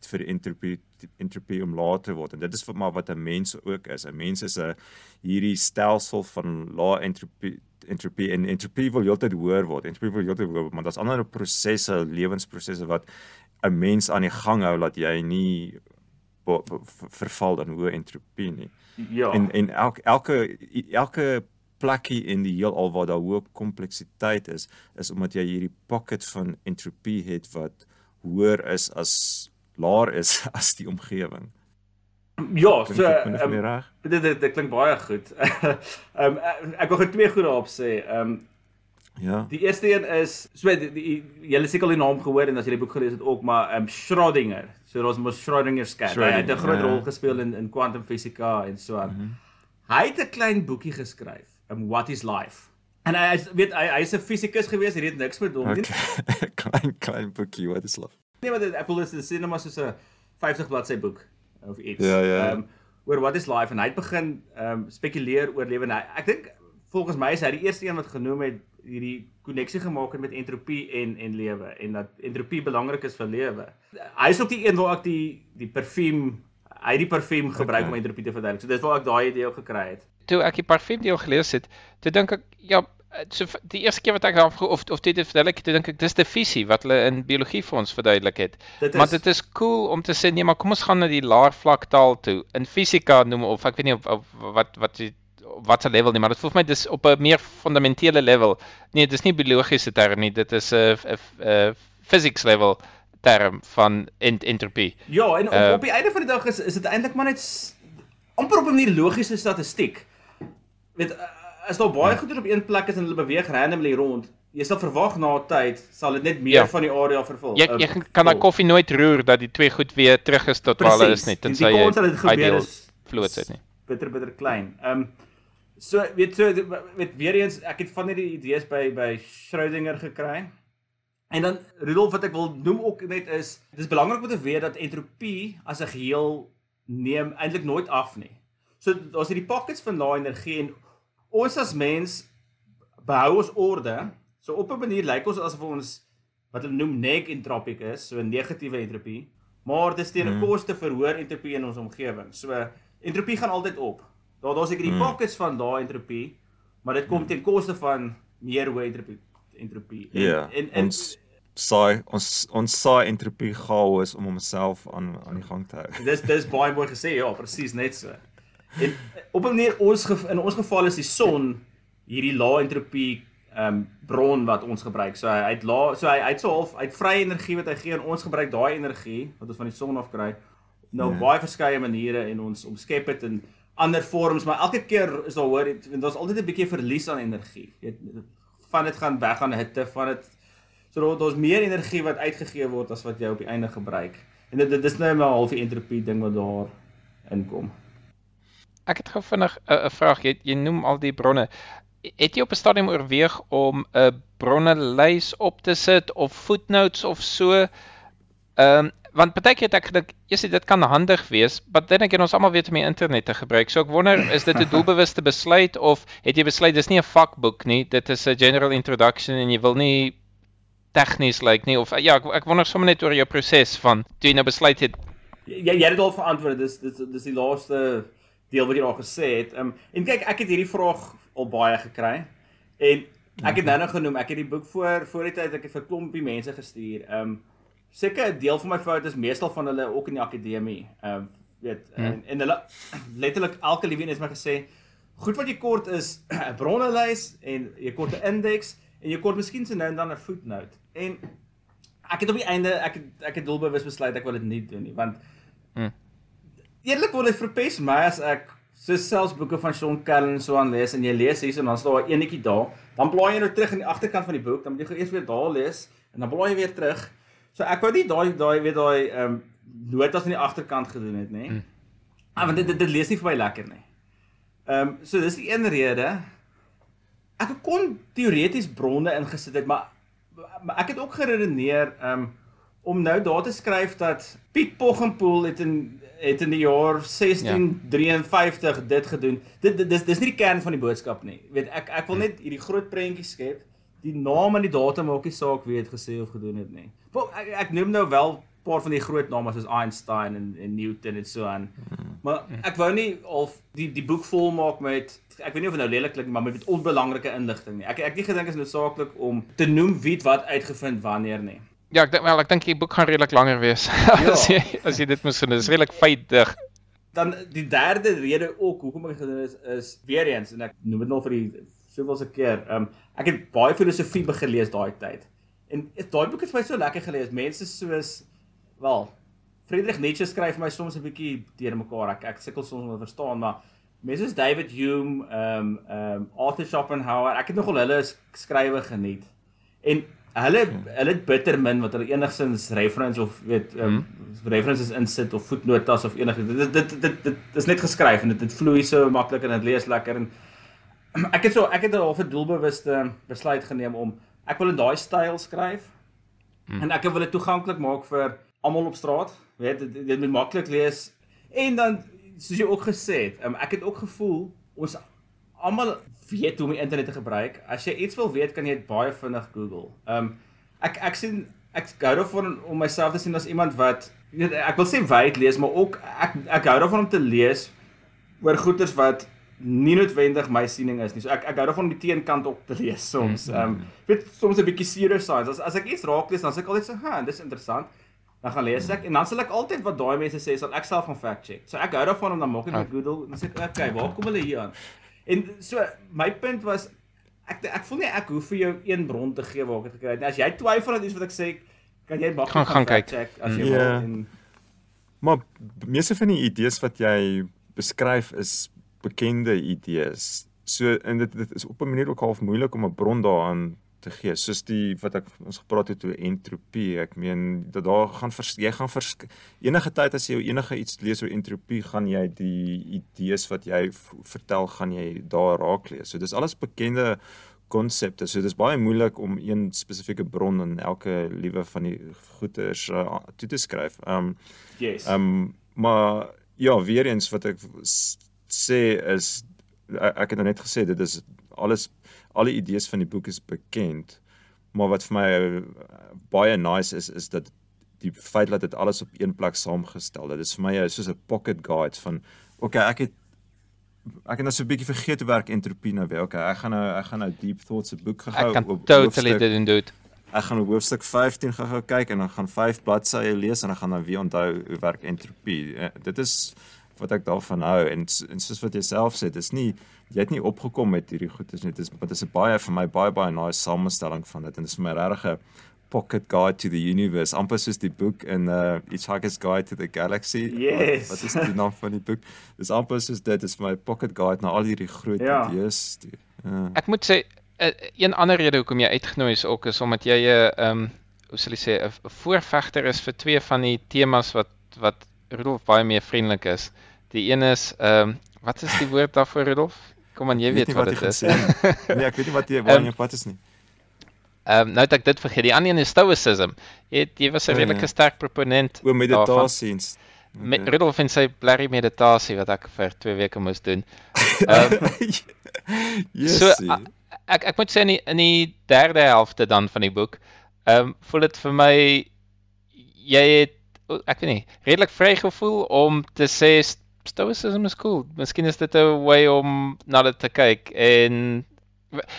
vir entropie entropie om laer te word en dit is wat maar wat 'n mens ook is. 'n Mens is 'n hierdie stelsel van lae entropie entropie en entropie wil heeltyd hoër word. Entropie wil heeltyd hoër word, maar daar's ander prosesse, lewensprosesse wat 'n mens aan die gang hou dat jy nie verval dan hoë entropie nie. Ja. En en elke elke elke plekkie in die heelal waar daar hoë kompleksiteit is, is omdat jy hierdie pocket van entropie het wat hoër is as laer is <laughs> as die omgewing. Ja, Klink so um, dit, dit dit klink baie goed. <laughs> Ehm um, ek wil gou twee goed daarop sê. Ehm um, Ja. Die eerste een is so die julle seker al die naam gehoor en as jy die boek gelees het ook maar ehm um, Schrödinger. So daar's mos Schrödinger's kat. Hy het 'n Schrödinger, groot ja. rol gespeel in in kwantumfisika en so aan. Mhm. Hy het 'n klein boekie geskryf, um, What is Life? En hy hy weet hy hy's 'n fisikus gewees, hy het niks met hom nie. Okay. <laughs> klein klein boekie, wat is lief. Nee, maar dit dit is cinema soos 'n 50 bladsy boek of iets. Ja, ja. Ehm oor what is life en hy het begin ehm um, spekuleer oor lewe en hy, ek dink volgens my is hy die eerste een wat genoem het hierdie koneksie gemaak het met entropie en en lewe en dat entropie belangrik is vir lewe. Hy is ook die een waar ek die die parfuum hy het die parfuum gebruik Okay. om entropie te verduidelik. So dis waar ek daai idee ook gekry het. Toe ek die parfuum deel gelees het, toe dink ek ja, so die eerste keer wat ek daarop ge- of of dit het verduidelik, toe dink ek dis die fisie wat hulle in biologie vir ons verduidelik het. Dit Maar is dit is cool om te sê nee, maar kom ons gaan na die laer vlak taal toe. In fisika noem of ek weet nie of, of wat wat die wat se level nie, maar dit voel vir my dis op 'n meer fundamentele level. Nee, dis nie biologiese term nie, dit is 'n uh, 'n uh, physics level term van ent entropie. Ja, en op, Uh, op die einde van die dag is is dit eintlik maar net amper op 'n manier logiese statistiek. Weet as daar baie goeder op een plek is en hulle beweeg randomly rond, jy sal verwag na 'n tyd sal dit net meer Ja. van die area vervul. Jy uh, jy kan daai koffie nooit roer dat die twee goed weer terug is tot waar hulle is nie, Die- tensy die kans dat dit jy gebeur ideal is fluid sit nie. bitter bitter klein. Ehm um, so weet so weet weer eens ek het van hierdie idees by by Schrödinger gekry. En dan Rudolf wat ek wil noem ook net is dis belangrik om te weet dat entropie as 'n geheel neem eintlik nooit af nie. So daar's hierdie pockets van lae energie en ons as mens behou ons orde. So op 'n manier lyk ons asof ons wat hulle noem neg entropiek is, so 'n negatiewe entropie, maar dis teen 'n Hmm. koste vir hoër entropie in ons omgewing. So entropie gaan altyd op. Daar daar's ek die Hmm. pockets van lae entropie, maar dit kom ten koste van meer hoë entropie entropie. En, Ja. en, en Ons saai ons ons saai entropie chaos om homself aan aan die gang te hou. Dis dis baie mooi gesê, ja, presies net so. En op 'n manier ons in ons geval is die son hierdie lae entropie ehm um, bron wat ons gebruik. So hy het la so hy het so half het vrye energie wat hy gee en ons gebruik daai energie wat ons van die son af kry nou op Ja. baie verskeie maniere en ons omskep dit in ander vorms, maar elke keer is daar hoor dit daar's altyd 'n bietjie verlies aan energie. Jy weet van dit gaan weg aan hitte, van dit so daar daar's meer energie wat uitgegee word as wat jy op die einde gebruik. En dit dit is nou maar 'n halfie entropie ding wat daar inkom. Ek het gou vinnig 'n 'n vraag. Jy jy noem al die bronne. Het jy op 'n stadium oorweeg om 'n bronnelys op te sit of footnotes of so? Ehm um, want baie keer het ek gedink, eers dit kan handig wees, maar dan ek ons almal weet om die internet te gebruik. So ek wonder, is dit 'n doelbewuste besluit of het jy besluit dis nie 'n vakboek nie, dit is 'n general introduction en jy wil nie tegnies lyk like nie of ja, ek, ek wonder sommer net oor jou proses van toe jy nou besluit het Jy jy het dit al verantwoord. Dis dis dis die laaste deel wat jy daar gesê het. Ehm um, en kyk, ek het hierdie vraag al baie gekry. En ek het nou nog genoem, ek het die boek voor voor die tyd ek het vir klompie mense gestuur. Ehm um, seker 'n deel van my fout is meestal van hulle ook in die akademie. Ehm um, weet Hmm. en, en hulle letterlik elke liewe een het my gesê goed wat jy kort is <clears throat> 'n bronnelys en jy kort 'n indeks en jy kort miskien so nou en dan 'n footnote. En ek het op die einde ek het ek het doelbewus besluit ek wil dit nie doen nie want Hmm. Eerlik word dit verpes my as ek so selfs boeke van Sean Cullen en so aan lees en jy lees hier en dan staan daar eenetjie daar, dan blaai jy nou terug in die agterkant van die boek, dan moet jy eers weer daar lees en dan blaai jy weer terug. So ek wou nie daai daai weet daai ehm um, notas aan die agterkant gedoen het nê. Hmm. Ah, want dit, dit dit lees nie vir my lekker nie. Ehm um, so dis die een rede. Ek kon teoreties bronne ingesit het, maar, maar ek het ook geredeneer ehm um, om nou daar te skryf dat Piet Poggenpoel het in het in die jaar 1653 ja. dit gedoen. Dit, dit dis dis nie die kern van die boodskap nie. Jy weet ek ek wil net hierdie groot prentjie skep. Die naam en die datum maak nie saak wie het gesê of gedoen het nie. Maar ek, ek noem nou wel 'n paar van die groot name soos Einstein en, en Newton en so aan. Maar ek wou nie al die die boek vol maak met ek weet nie of dit nou lelik klink maar met onbelangrike inligting nie. Ek ek nie gedink is noodsaaklik om te noem wie wat uitgevind wanneer nie. Ja, ek dink wel, ek dink die boek gaan redelik langer wees <laughs> Ja. as jy as jy dit moet doen. Dit is redelik feitdig. dan die derde rede ook hoekom ek gedoen is is weer eens en ek noem dit nog vir die soveelste keer. Ehm um, ek het baie filosofie begin lees daai tyd. En daai boek het vir my so lekker gelees. Mense soos wel Friedrich Nietzsche skryf my soms 'n bietjie deurmekaar. Ek ek sukkel soms om te verstaan, maar mense soos David Hume, ehm um, ehm um, Arthur Schopenhauer, ek het nogal hulle skrywe geniet. En hulle hulle het bitter min wat hulle enigsins reference of weet um, hmm. references insit of voetnotas of enigiets. Dit dit dit dit, dit is net geskryf en dit dit vloei so maklik en dit lees lekker en <clears throat> ek het so ek het 'n half 'n doelbewuste besluit geneem om ek wil in daai styl skryf. Hmm. En ek wil dit toeganklik maak vir almal op straat. Weet dit, dit moet maklik lees en dan soos jy ook gesê het, um, ek het ook gevoel ons almal weet hoe om die internet te gebruik. As jy iets wil weet, kan jy dit baie vinnig Google. Um ek ek sien ek gou daarvan om myself te sien as iemand wat weet ek wil sê wyd lees, maar ook ek ek hou daarvan om te lees oor goeters wat nie noodwendig my siening is nie. So ek ek hou daarvan om die teenkant op te lees soms. Um weet soms 'n bietjie serious science. As as ek iets raak lees, dan sê ek altyd so, "Ha, dis interessant." dan gaan lees ek en dan sal ek altyd wat daai mense sê sal ek self gaan fact check. So ek hou daarvan om dan maak ek met Google en dan sê ek okay, waar kom hulle hier aan? En so my punt was ek ek voel nie ek hoef vir jou een bron te gee waar ek dit gekry het. As jy twyfel aan iets wat ek sê, kan jy maklik gaan, gaan kyk check as jy yeah. wil en maar meeste van die idees wat jy beskryf is bekende idees. So en dit dit is op 'n manier ook half moeilik om 'n bron daaraan te gee soos die wat ek ons gepraat het oor entropie. Ek meen dat daar gaan vers, jy gaan vers, enige tyd as jy enige iets lees oor entropie gaan jy die idees wat jy vertel gaan jy daar raak lees. So dis alles bekende konsepte. So dis baie moeilik om een spesifieke bron in elke liewe van die goeters uh, toe te skryf. Um yes. um maar ja weer eens wat ek sê is ek het nou net gesê dit is alles alle idees van die boek is bekend. Maar wat vir my uh, baie nice is is dat die feit dat dit alles op een plek saamgestel. Dit is vir my uh, soos 'n pocket guide van okay, ek het ek het nou so 'n bietjie vergeet hoe werk entropie nou weer. Okay, ek gaan nou ek gaan nou deep thoughts se boek gehou op Ek kan totally dit doen. Ek gaan op hoofstuk 15 gou-gou kyk en dan gaan 5 bladsye lees en dan gaan dan weer onthou hoe werk entropie. Uh, dit is wat ek daarvan hou en en soos wat jy self sê, dis nie jy het nie opgekom met hierdie goedes nie. Dit is dit is 'n baie vir my baie baie nice samestelling van dit en dit is vir my regtig 'n pocket guide to the universe. amper soos die boek in uh Hitchhiker's Guide to the Galaxy. Yes. Wat, wat is die naam van die boek? Dis amper soos dit is my pocket guide na al hierdie groot ja. idees. Die, uh. Ek moet sê uh, een ander rede hoekom jy uitgenooi is ook is omdat jy 'n uh, um hoe sal ek sê 'n voorvegter is vir twee van die temas wat wat Rudolf baie meer vriendelik is. Die een is um, wat is die woord daarvoor Rudolf? Kom aan, jy weet, weet wat dit is. nee, ek weet nie wat jy waar um, jy pad is nie. Ehm um, nou dat ek dit vergeet. Die ander een is stoicism. Jy jy was 'n ja, redelike ja. sterk proponent oor meditasie. Okay. Met Rudolf en sy blerry meditasie wat ek vir 2 weke moes doen. <laughs> Ehm um, yes, so, ek ek moet sê in die, in die derde helfte dan van die boek, ehm um, voel dit vir my jy het ek weet nie, redelik vry gevoel om te sê stoicism is cool. Miskien is dit 'n way om na dit te kyk en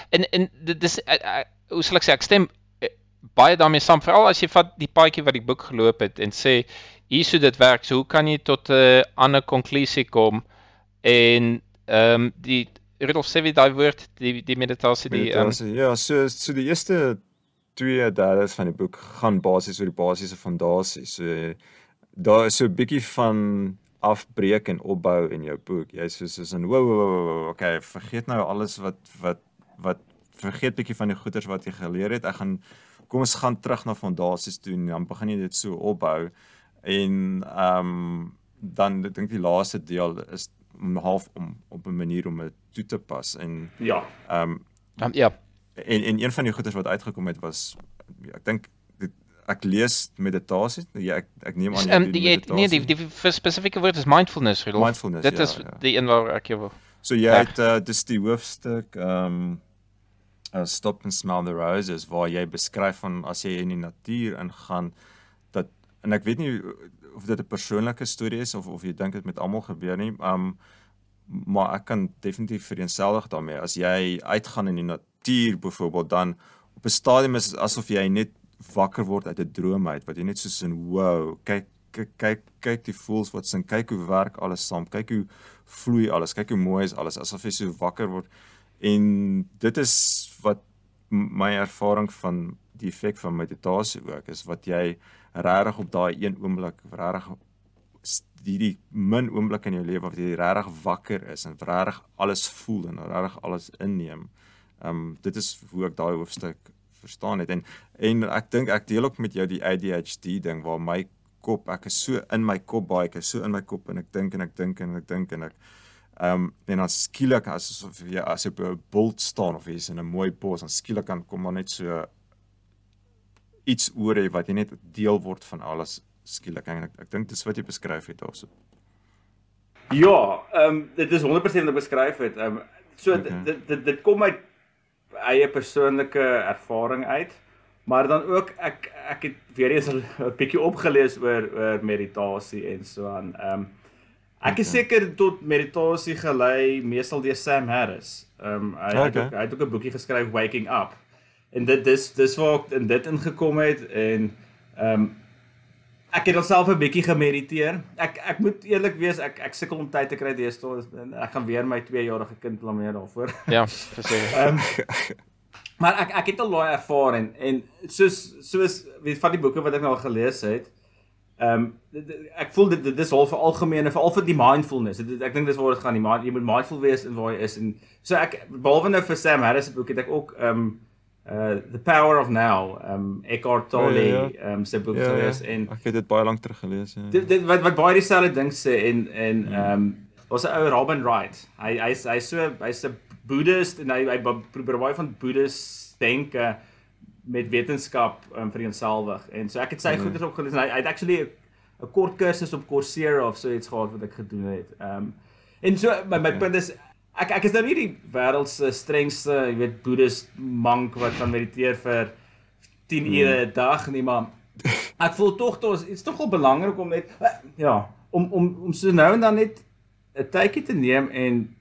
en en dit is hoe sal ek sê ek stem baie daarmee saam veral as jy vat die paadjie wat die boek geloop het en sê hier sou dit werk. So hoe kan jy tot 'n ander konklusie kom en ehm um, die Rudolf sê wie daai woord die die meditasie die meditasie, um, ja, so so die eerste twee derde van die boek gaan basies oor die basiese fondasie. So daar is so 'n bietjie van afbreek en opbou in jou boek. Jy sê soos in wow, wow, wow okay, vergeet nou alles wat wat wat vergeet bietjie van die goeders wat jy geleer het. Ek gaan kom ons gaan terug na fondasies toe en dan begin jy dit so opbou. En ehm um, dan ek dink die laaste deel is om half om op 'n manier om dit toe te pas en ja. Ehm um, ja en en een van die goeders wat uitgekom het was ek dink ek lees meditasie ja ek ek neem aan jy um, het nee die die spesifieke woord is mindfulness Rudolf. mindfulness dit ja, is ja. die een waar ek jou so jy ja. het uh, dis die hoofstuk ehm um, uh, stop and smell the roses waar jy beskryf van as jy in die natuur ingaan dat en ek weet nie of dit 'n persoonlike storie is of of jy dink dit met almal gebeur nie ehm um, maar ek kan definitief vereenselwig daarmee as jy uitgaan in die natuur natuur byvoorbeeld dan op 'n stadium is asof jy net wakker word uit 'n droom uit wat jy net soos in wow kyk kyk kyk kyk die voels wat sing, kyk hoe werk alles saam, kyk hoe vloei alles, kyk hoe mooi is alles asof jy so wakker word. En dit is wat my ervaring van die effek van meditasie ook is wat jy regtig op daai een oomblik regtig hierdie min oomblik in jou lewe waar jy regtig wakker is en regtig alles voel en regtig alles inneem. Ehm um, dit is hoe ek daai hoofstuk verstaan het en en ek dink ek deel ook met jou die ADHD ding waar my kop ek is so in my kop baie ek is so in my kop en ek dink en ek dink en ek dink en ek ehm um, en dan skielik asof jy as op 'n bult staan of jy's in 'n mooi bos dan skielik kan kom maar net so iets oor hê wat jy net deel word van alles skielik en ek, ek dink dis wat jy beskryf het daarso. Ja, ehm um, dit is 100% wat beskryf het. Ehm um, so Okay. dit dit dit kom uit eie persoonlike ervaring uit. Maar dan ook ek ek het weer eens <laughs> 'n bietjie opgelees oor oor meditasie en so aan. Ehm um, ek is Okay. seker tot meditasie gelei meestal deur Sam Harris. Ehm um, hy het Okay. ook, hy het ook 'n boekie geskryf Waking Up. En dit dis dis waar ek in dit ingekom het en ehm um, ek het alself 'n bietjie gemediteer. Ek ek moet eerlik wees, ek ek sukkel om tyd te kry deesdae. en Ek gaan weer my 2-jarige kind blameer daarvoor. <laughs> Ja, verseker. <laughs> Ehm maar ek ek het al daai ervaring en soos soos weet van die boeke wat ek nou al gelees het. Ehm um, ek voel dit dit is half vir algemene veral vir die mindfulness. Dit, ek dink dis waar dit gaan. Die mind, jy moet mindful wees in waar jy is en so ek behalwe nou vir Sam Harris se boek het ek ook ehm um, uh The Power of Now, um, Eckhart Tolle Ja, ja, ehm um, se boek Ja, ja. gelees en Ek het dit baie lank terug gelees ja. dit, dit wat wat baie dieselfde ding sê en en ehm um, was 'n ou Robin Wright. Hy hy's hy's so hy's 'n boeddhist en hy hy probeer baie van boeddhist denke met wetenskap um, vereenselwig. En so ek het sy Mhm. goeders opgelees en hy, hy het actually 'n kort kursus op Coursera of so iets gehad wat ek gedoen het. Um, en so my my Ja. punt is ek ek is nou nie die wêreld se strengste, jy weet, boeddhist monk wat kan mediteer vir 10 Mhm. ure 'n dag nie, maar ek voel tog dit is tog wel belangrik om net ja, om om om so nou en dan net 'n tydjie te neem en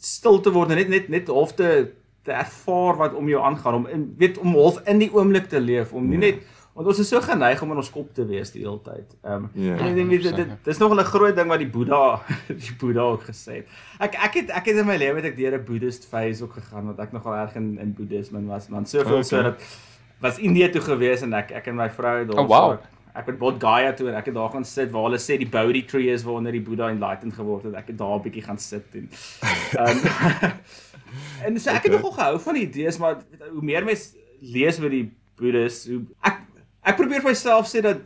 stil te word en net net net half te te ervaar wat om jou aangaan om in weet om half in die oomblik te leef om nie Ja. net want ons is so geneig om in ons kop te wees die hele tyd. Ehm um, Ja. en ek dink dit dit dis nog 'n groot ding wat die Boeddha <laughs> die Boeddha ook gesê het. Ek ek het ek het in my lewe het ek deur 'n Boeddhist phase ook gegaan want ek nogal erg in in boeddhisme was man soveel Okay. so dat was Indië toe gewees en ek ek en my vrou daar Oh, wow. so, ek het Bodh Gaya toe en ek het daar gaan sit waar hulle sê die Bodhi tree is waaronder die Boeddha enlightened geword het. Ek het daar 'n bietjie gaan sit en um, <laughs> <laughs> en so ek het Okay. nogal gehou van die idees maar hoe meer mens lees oor die Boeddhis, hoe ek ek probeer vir myself sê dat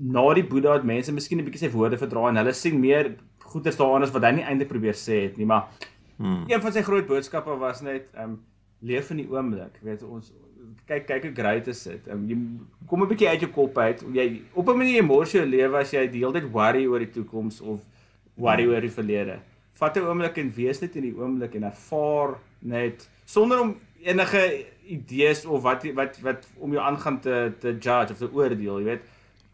na die Boeddha het mense miskien 'n bietjie sy woorde verdra en hulle sien meer goeders daarin as wat hy nie eintlik probeer sê het nie, maar Hmm. een van sy groot boodskappe was net ehm um, leef in die oomblik. Weet ons kyk kyk hoe great is dit. Ehm um, jy kom 'n bietjie uit jou kop uit. Jy op 'n manier mors jou lewe as jy die hele tyd worry oor die toekoms of worry oor die verlede. Vat 'n oomblik en wees net in die oomblik en ervaar net sonder om enige idees of wat wat wat om jou aangaan te te judge of te oordeel, jy weet.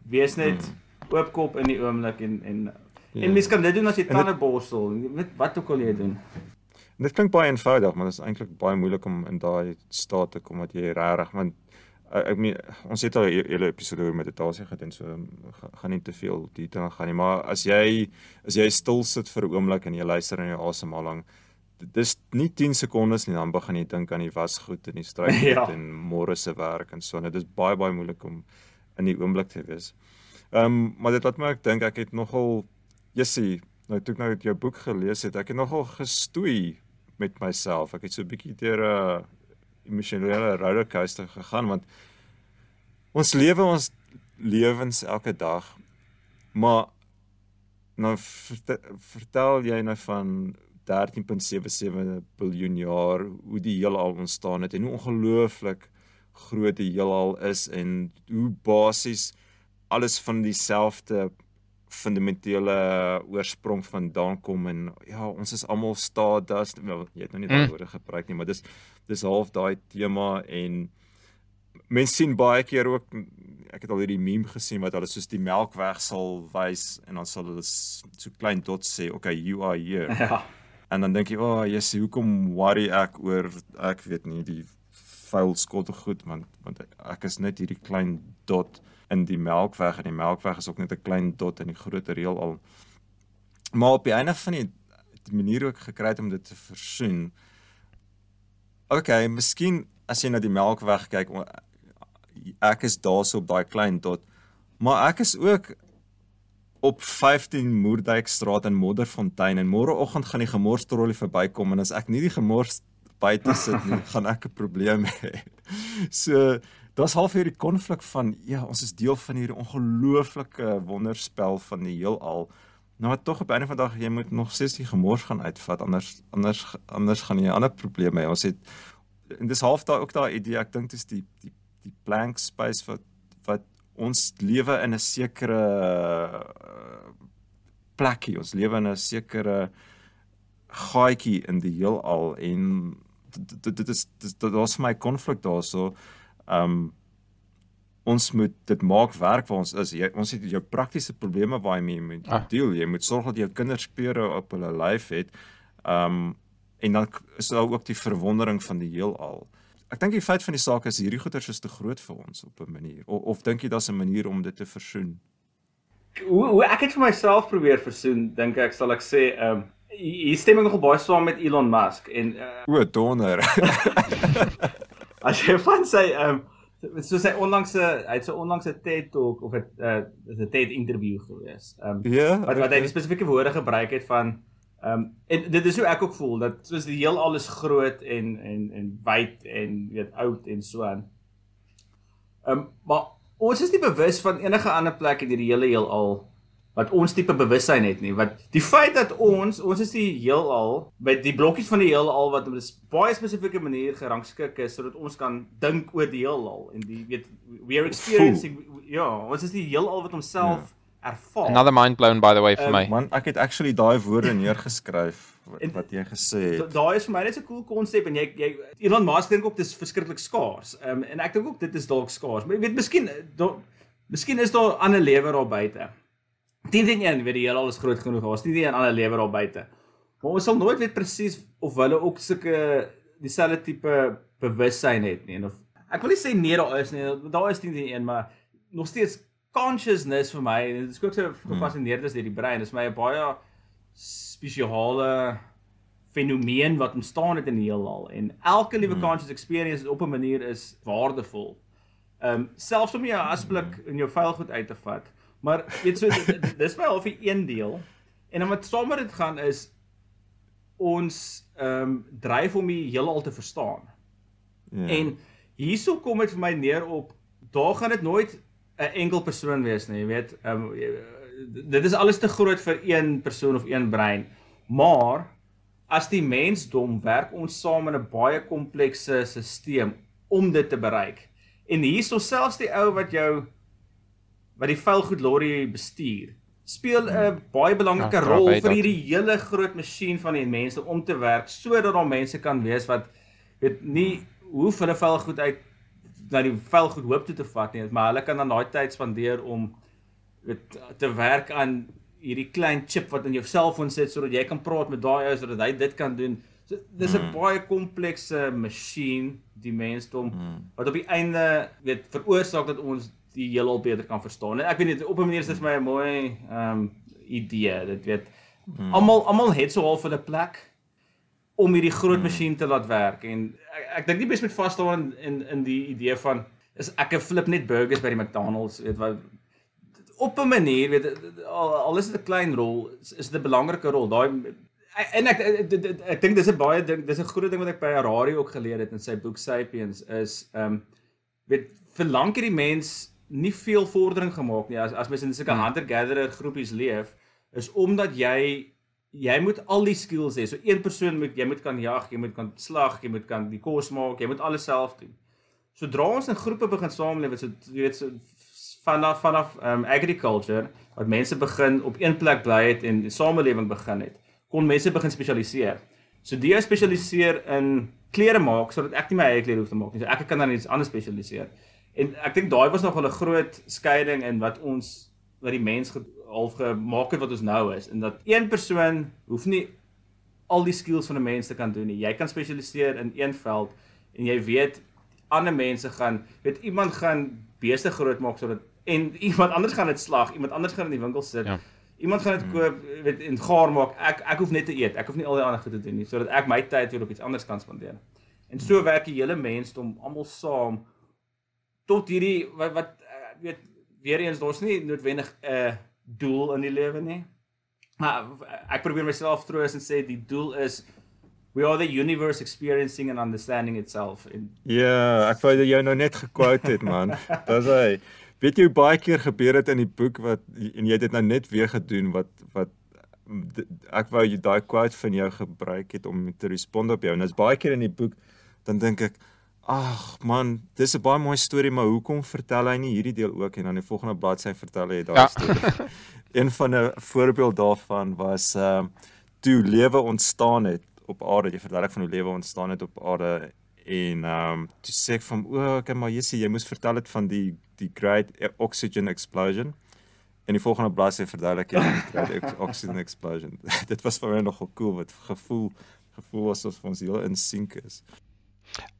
Wees net oopkop in die oomblik en en Ja. en mens kan dit doen as jy tande borstel, jy weet wat ook al jy doen. En Dit klink baie eenvoudig, maar dit is eintlik baie moeilik om in daai staat te kom wat jy regtig want uh, ek meen ons het al 'n hele episode oor meditasie gehad en so ga- gaan nie te veel detail gaan nie, maar as jy as jy stil sit vir 'n oomblik en jy luister in jou asemhaling, d- dis nie 10 sekondes nie dan begin jy dink aan die wasgoed en die stryk Ja. en môre se werk en so. En dit is baie baie moeilik om in die oomblik te wees. Ehm um, maar dit laat my ek dink ek het nogal Jessie, nou toe ek nou jou boek gelees het, ek het nogal gestoei met myself. Ek het so 'n bietjie deur 'n emosionele rollercoaster gegaan want ons lewe ons lewens elke dag. Maar nou verte, vertel jy nou van 13.77 biljoen jaar hoe die heelal ontstaan het en hoe ongelooflik groot die heelal is en hoe basies alles van dieselfde fundamentele oorsprong vandaan kom en ja ons is almal stardust wel jy het nou nie daai Mm. woorde gebruik nie maar dis dis half daai tema en mense sien baie keer ook ek het al hierdie meme gesien wat hulle soos die melkweg sal wys en dan sal hulle so klein dot sê okay you are here <laughs> Ja. En dan dink jy o oh, yes hoekom worry ek oor ek weet nie die vuil skotte goed want want ek is net hierdie klein dot in die Melkweg en die Melkweg is ook net 'n klein dot in die groter heelal. Maar op die einde van die, die manier ook gekry het om dit te versoen. Okay, miskien as jy na die Melkweg kyk, ek is daarso op daai klein dot, maar ek is ook op 15 Moerdykstraat in Modderfontein en môreoggend gaan die gemorstrollie verbykom en as ek nie die gemors buite sit nie, <laughs> gaan ek 'n probleem hê. <laughs> So daar's half hierdie konflik van ja, ons is deel van hierdie ongelooflike wonderspel van die heelal. Nou maar tog op 'n van dag jy moet nog 60 gemors gaan uitvat anders anders anders gaan jy 'n ander probleem hê. Ons het en dis half daai ook daai idee ek dink dis die die die blank space wat wat ons lewe in 'n sekere uh, plekkie. Ons lewe in 'n sekere gaatjie in die heelal en dit is daar's vir my konflik daarso. Um ons moet dit maak werk waar ons is. Jy ons het jou praktiese probleme waarmee jy moet ah. deel. Jy moet sorg dat jou kinders kleure op hulle lyf het. Um en dan is daar ook die verwondering van die heelal. Ek dink die feit van die saak is hierdie goeters is te groot vir ons op 'n manier. O, of dink jy daar's 'n manier om dit te versoen? Hoe hoe ek het vir myself probeer versoen, dink ek sal ek sê, ehm um, hier stem ek nogal baie saam met Elon Musk en uh, o, donder. <laughs> as jy van sy ehm um, so sy onlangse hy het so onlangse TED Talk of 'n uh, 'n TED interview gewees. Ehm um, ja, wat wat hy spesifieke woorde gebruik het van ehm um, en dit is hoe ek ook voel dat soos die heel alles groot en en en wyd en weet oud en so aan. Ehm um, maar ons is nie bewus van enige ander plek in hierdie hele heelal wat ons tipe bewussyn het nie wat die feit dat ons ons is die heelal by die blokkies van die heelal wat op 'n baie spesifieke manier gerangskik is sodat ons kan dink oor die heelal en die weet we are experiencing ja ons is die heelal wat homself ja. Ervaar another mind blown by the way for um, my man ek het actually daai woorde neergeskryf wat, wat jy gesê het daai is vir my net so 'n cool konsep en jy jy Elon Musk dink ook dis verskriklik skaars um, en ek dink ook dit is dalk skaars maar jy weet miskien daar miskien is daar ander lewe daar buite 10-1 weet die hele al is groot genoeg. Daar's nie 'n ander lewer daar buite. Maar ons sal nooit weet presies of hulle ook sulke dieselfde tipe bewussyn het nie en of ek wil nie sê nee daar is nie. Daar is 10-1, maar nog steeds consciousness vir my dit is ook so hmm. gefascineerd is deur die brein. Dit is my 'n baie spesiale fenomeen wat ontstaan het in die heelal en elke liewe hmm. conscious experience op 'n manier is waardevol. Ehm um, selfs om 'n asblik in jou vuilgoed uit te vat. Maar weet so dis my half 'n een deel. En dan wat saam met dit gaan is ons ehm um, dryf om die heelal te verstaan. Ja. En hierso kom dit vir my neer op daar gaan dit nooit 'n enkel persoon wees nie, jy weet. Ehm um, dit is alles te groot vir een persoon of een brein. Maar as die mensdom werk ons saam in 'n baie komplekse stelsel om dit te bereik. En hierso selfs die ou wat jou wat die vuilgoed lorry bestuur speel 'n baie belangrike ja, rol vir hierdie hele groot masjien van die mense om te werk sodat daar mense kan wees wat weet nie hoe hulle vuilgoed uit na die vuilgoed hoop toe te vat nie maar hulle kan dan daai tyd spandeer om weet te werk aan hierdie klein chip wat in jou selfoon sit sodat jy kan praat met daai ou sodat hy dit kan doen so dis 'n mm. baie komplekse masjien die mensdom mm. wat op die einde weet veroorsaak dat ons die heelal beter kan verstaan. En ek weet nie op 'n manier is dit my 'n mooi ehm um, idee. Dit weet hmm. almal almal het so half 'n plek om hierdie groot hmm. masjien te laat werk en ek, ek dink nie bes met vas staan in, in in die idee van is ek 'n flip net burgers by die McDonald's weet wat op 'n manier weet al, al is dit 'n klein rol is, is dit 'n belangrike rol. Daai en ek ek, ek, ek dink dis 'n baie ding dis 'n groot ding wat ek by Harari ook geleer het in sy boek Sapiens is ehm um, weet vir lank hierdie mens nie veel vordering gemaak nie as as mens in sulke hmm. hunter gatherer groepies leef is omdat jy jy moet al die skills hê. So een persoon moet jy moet kan jag, jy moet kan slag, jy moet kan die kos maak, jy moet alles self doen. Sodra ons in groepe begin saamleef, so jy weet so vanaf vanaf um agriculture wat mense begin op een plek bly het en die samelewing begin het, kon mense begin spesialiseer. So die spesialiseer in klere maak sodat ek nie my eie klere hoef te maak nie. So ek kan dan iets anders spesialiseer. En ek dink daai was nog 'n groot skeiding in wat ons wat die mens half gemaak het wat ons nou is en dat een persoon hoef nie al die skills van 'n mens te kan doen nie. Jy kan spesialiseer in een veld en jy weet ander mense gaan weet iemand gaan beeste groot maak sodat en iemand anders gaan dit slag, iemand anders gaan in die winkel sit. Ja. Iemand gaan dit koop, jy weet, en gaar maak. Ek ek hoef net te eet. Ek hoef nie al die ander goed te doen nie sodat ek my tyd weer op iets anders kan spandeer. En so werk die hele mensdom almal saam tot hierdie wat wat ek weet weer eens daar's nie noodwendig 'n uh, doel in die lewe nie. Maar ek probeer myself troos en sê die doel is we are the universe experiencing and understanding itself Ja, ek wou jou nou net gekwote het man. <laughs> Dis hy. Weet jy baie keer gebeur het in die boek wat en jy het dit nou net weer gedoen wat wat ek wou jy daai quote van jou gebruik het om te respond op jou. En dit's baie keer in die boek dan dink ek Ag man, dis 'n baie mooi storie, maar hoekom vertel hy nie hierdie deel ook en dan die volgende bladsy vertel hy daai Ja. storie. <laughs> Een van 'n voorbeeld daarvan was ehm uh, toe lewe ontstaan het op aarde. Jy verduidelik van hoe lewe ontstaan het op aarde en ehm um, toe sê ek van o, okay, maar Jessie, jy moes vertel dit van die die great oxygen explosion. En die volgende bladsy verduidelik jy die great ex- <laughs> oxygen explosion. <laughs> dit was vir my nogal cool wat gevoel gevoel asof ons heel in sync is.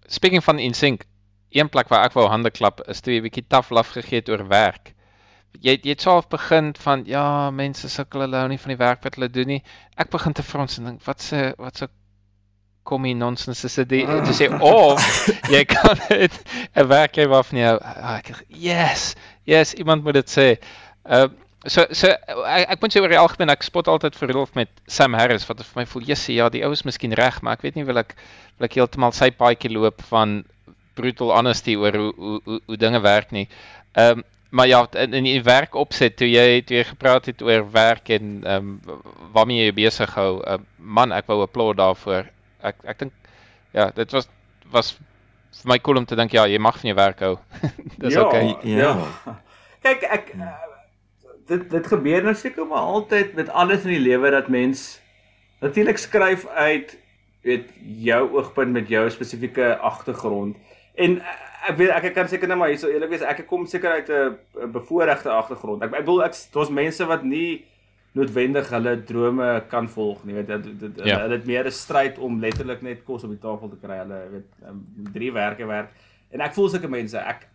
Speaking van InSync, een plek waar ek wou hande klap is toe jy 'n bietjie taaf laf gegee het oor werk. Jy jy het self begin van ja, mense sukkel hulle hou nie van die werk wat hulle doen nie. Ek begin te frons en dink wat se wat se kommie nonsens is dit te sê <laughs> of jy kan dit 'n werk hê waarvan jy ah, ek yes, yes, iemand moet dit sê. Uh so so ek, ek moet sê oor die algemeen ek spot altyd vir Rudolf met Sam Harris wat vir my voel jissie ja die ou is miskien reg maar ek weet nie wil ek wil ek heeltemal sy paadjie loop van brutal honesty oor hoe hoe hoe, hoe dinge werk nie. Ehm um, maar ja in, in die werk opset toe jy toe jy gepraat het oor werk en ehm um, waarmee jy besig hou. Uh, man ek wou applaud daarvoor. Ek ek dink ja dit was was vir my cool om te dink ja jy mag van jou werk hou. <laughs> Dis ja, okay. Ja. ja. Kyk, ek uh, dit dit gebeur nou seker maar altyd met alles in die lewe dat mens natuurlik skryf uit weet jou oogpunt met jou spesifieke agtergrond. En uh, ek weet ek kan seker net maar hierso eerlik wees, ek kom seker uit 'n bevoordeelde agtergrond. Ek ek bedoel ek daar's mense wat nie noodwendig hulle drome kan volg nie. Weet dit dit Ja. hulle het meer 'n stryd om letterlik net kos op die tafel te kry. Hulle weet um, drie werke werk. En ek voel sulke mense. Ek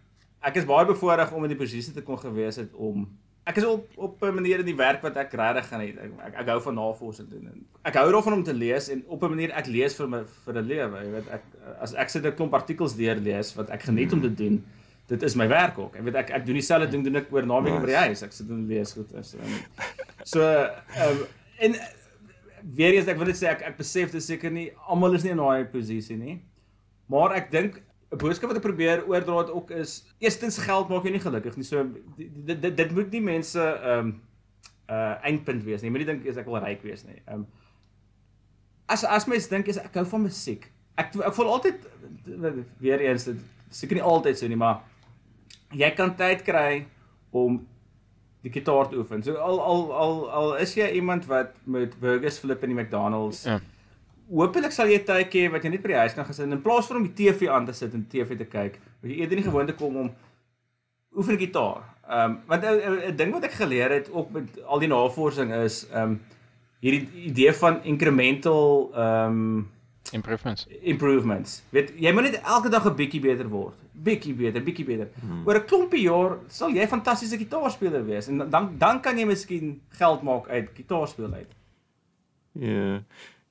ek is baie bevoordeel om in die posisie te kon gewees het om ek is op op 'n manier in die werk wat ek regtig gaan het. Ek, ek, ek hou van navorsing doen en ek hou daarvan om te lees en op 'n manier ek lees vir my vir 'n lewe. Jy weet ek as ek sit 'n klomp artikels deurlees wat ek geniet om te doen. Dit is my werk ook. Ek weet ek ek doen dieselfde ding doen ek oor naweek nice. by die huis. Ek sit en lees goed is. So, so um, en weer eens ek wil net sê ek ek besef dit seker nie almal is nie in daai posisie nie. Maar ek dink 'n boodskap wat ek probeer oordra het ook is eerstens geld maak jou nie gelukkig nie. So dit dit dit moet nie mense ehm um, uh eindpunt wees nie. Moenie dink as ek wil ryk wees nie. Ehm um, as as mens dink is ek hou van musiek. Ek ek voel altyd weer eens dit seker nie altyd so nie, maar jy kan tyd kry om die gitaar te oefen. So al al al al is jy iemand wat met burgers flip in die McDonald's. Ja. Hoopelik sal jy tyd hê wat jy net by die huis kan gesit in plaas van om die TV aan te sit en TV te kyk. Wat jy eerder nie gewoond te kom om oefen gitaar. Ehm um, want 'n 'n ding wat ek geleer het ook met al die navorsing is ehm um, hierdie idee van incremental ehm um, Improvements. improvements. Weet jy moet net elke dag 'n bietjie beter word. Bietjie beter, bietjie beter. Hmm. Oor 'n klompie jaar sal jy 'n fantastiese gitaarspeler wees en dan dan kan jy miskien geld maak uit gitaarspeel uit. Ja.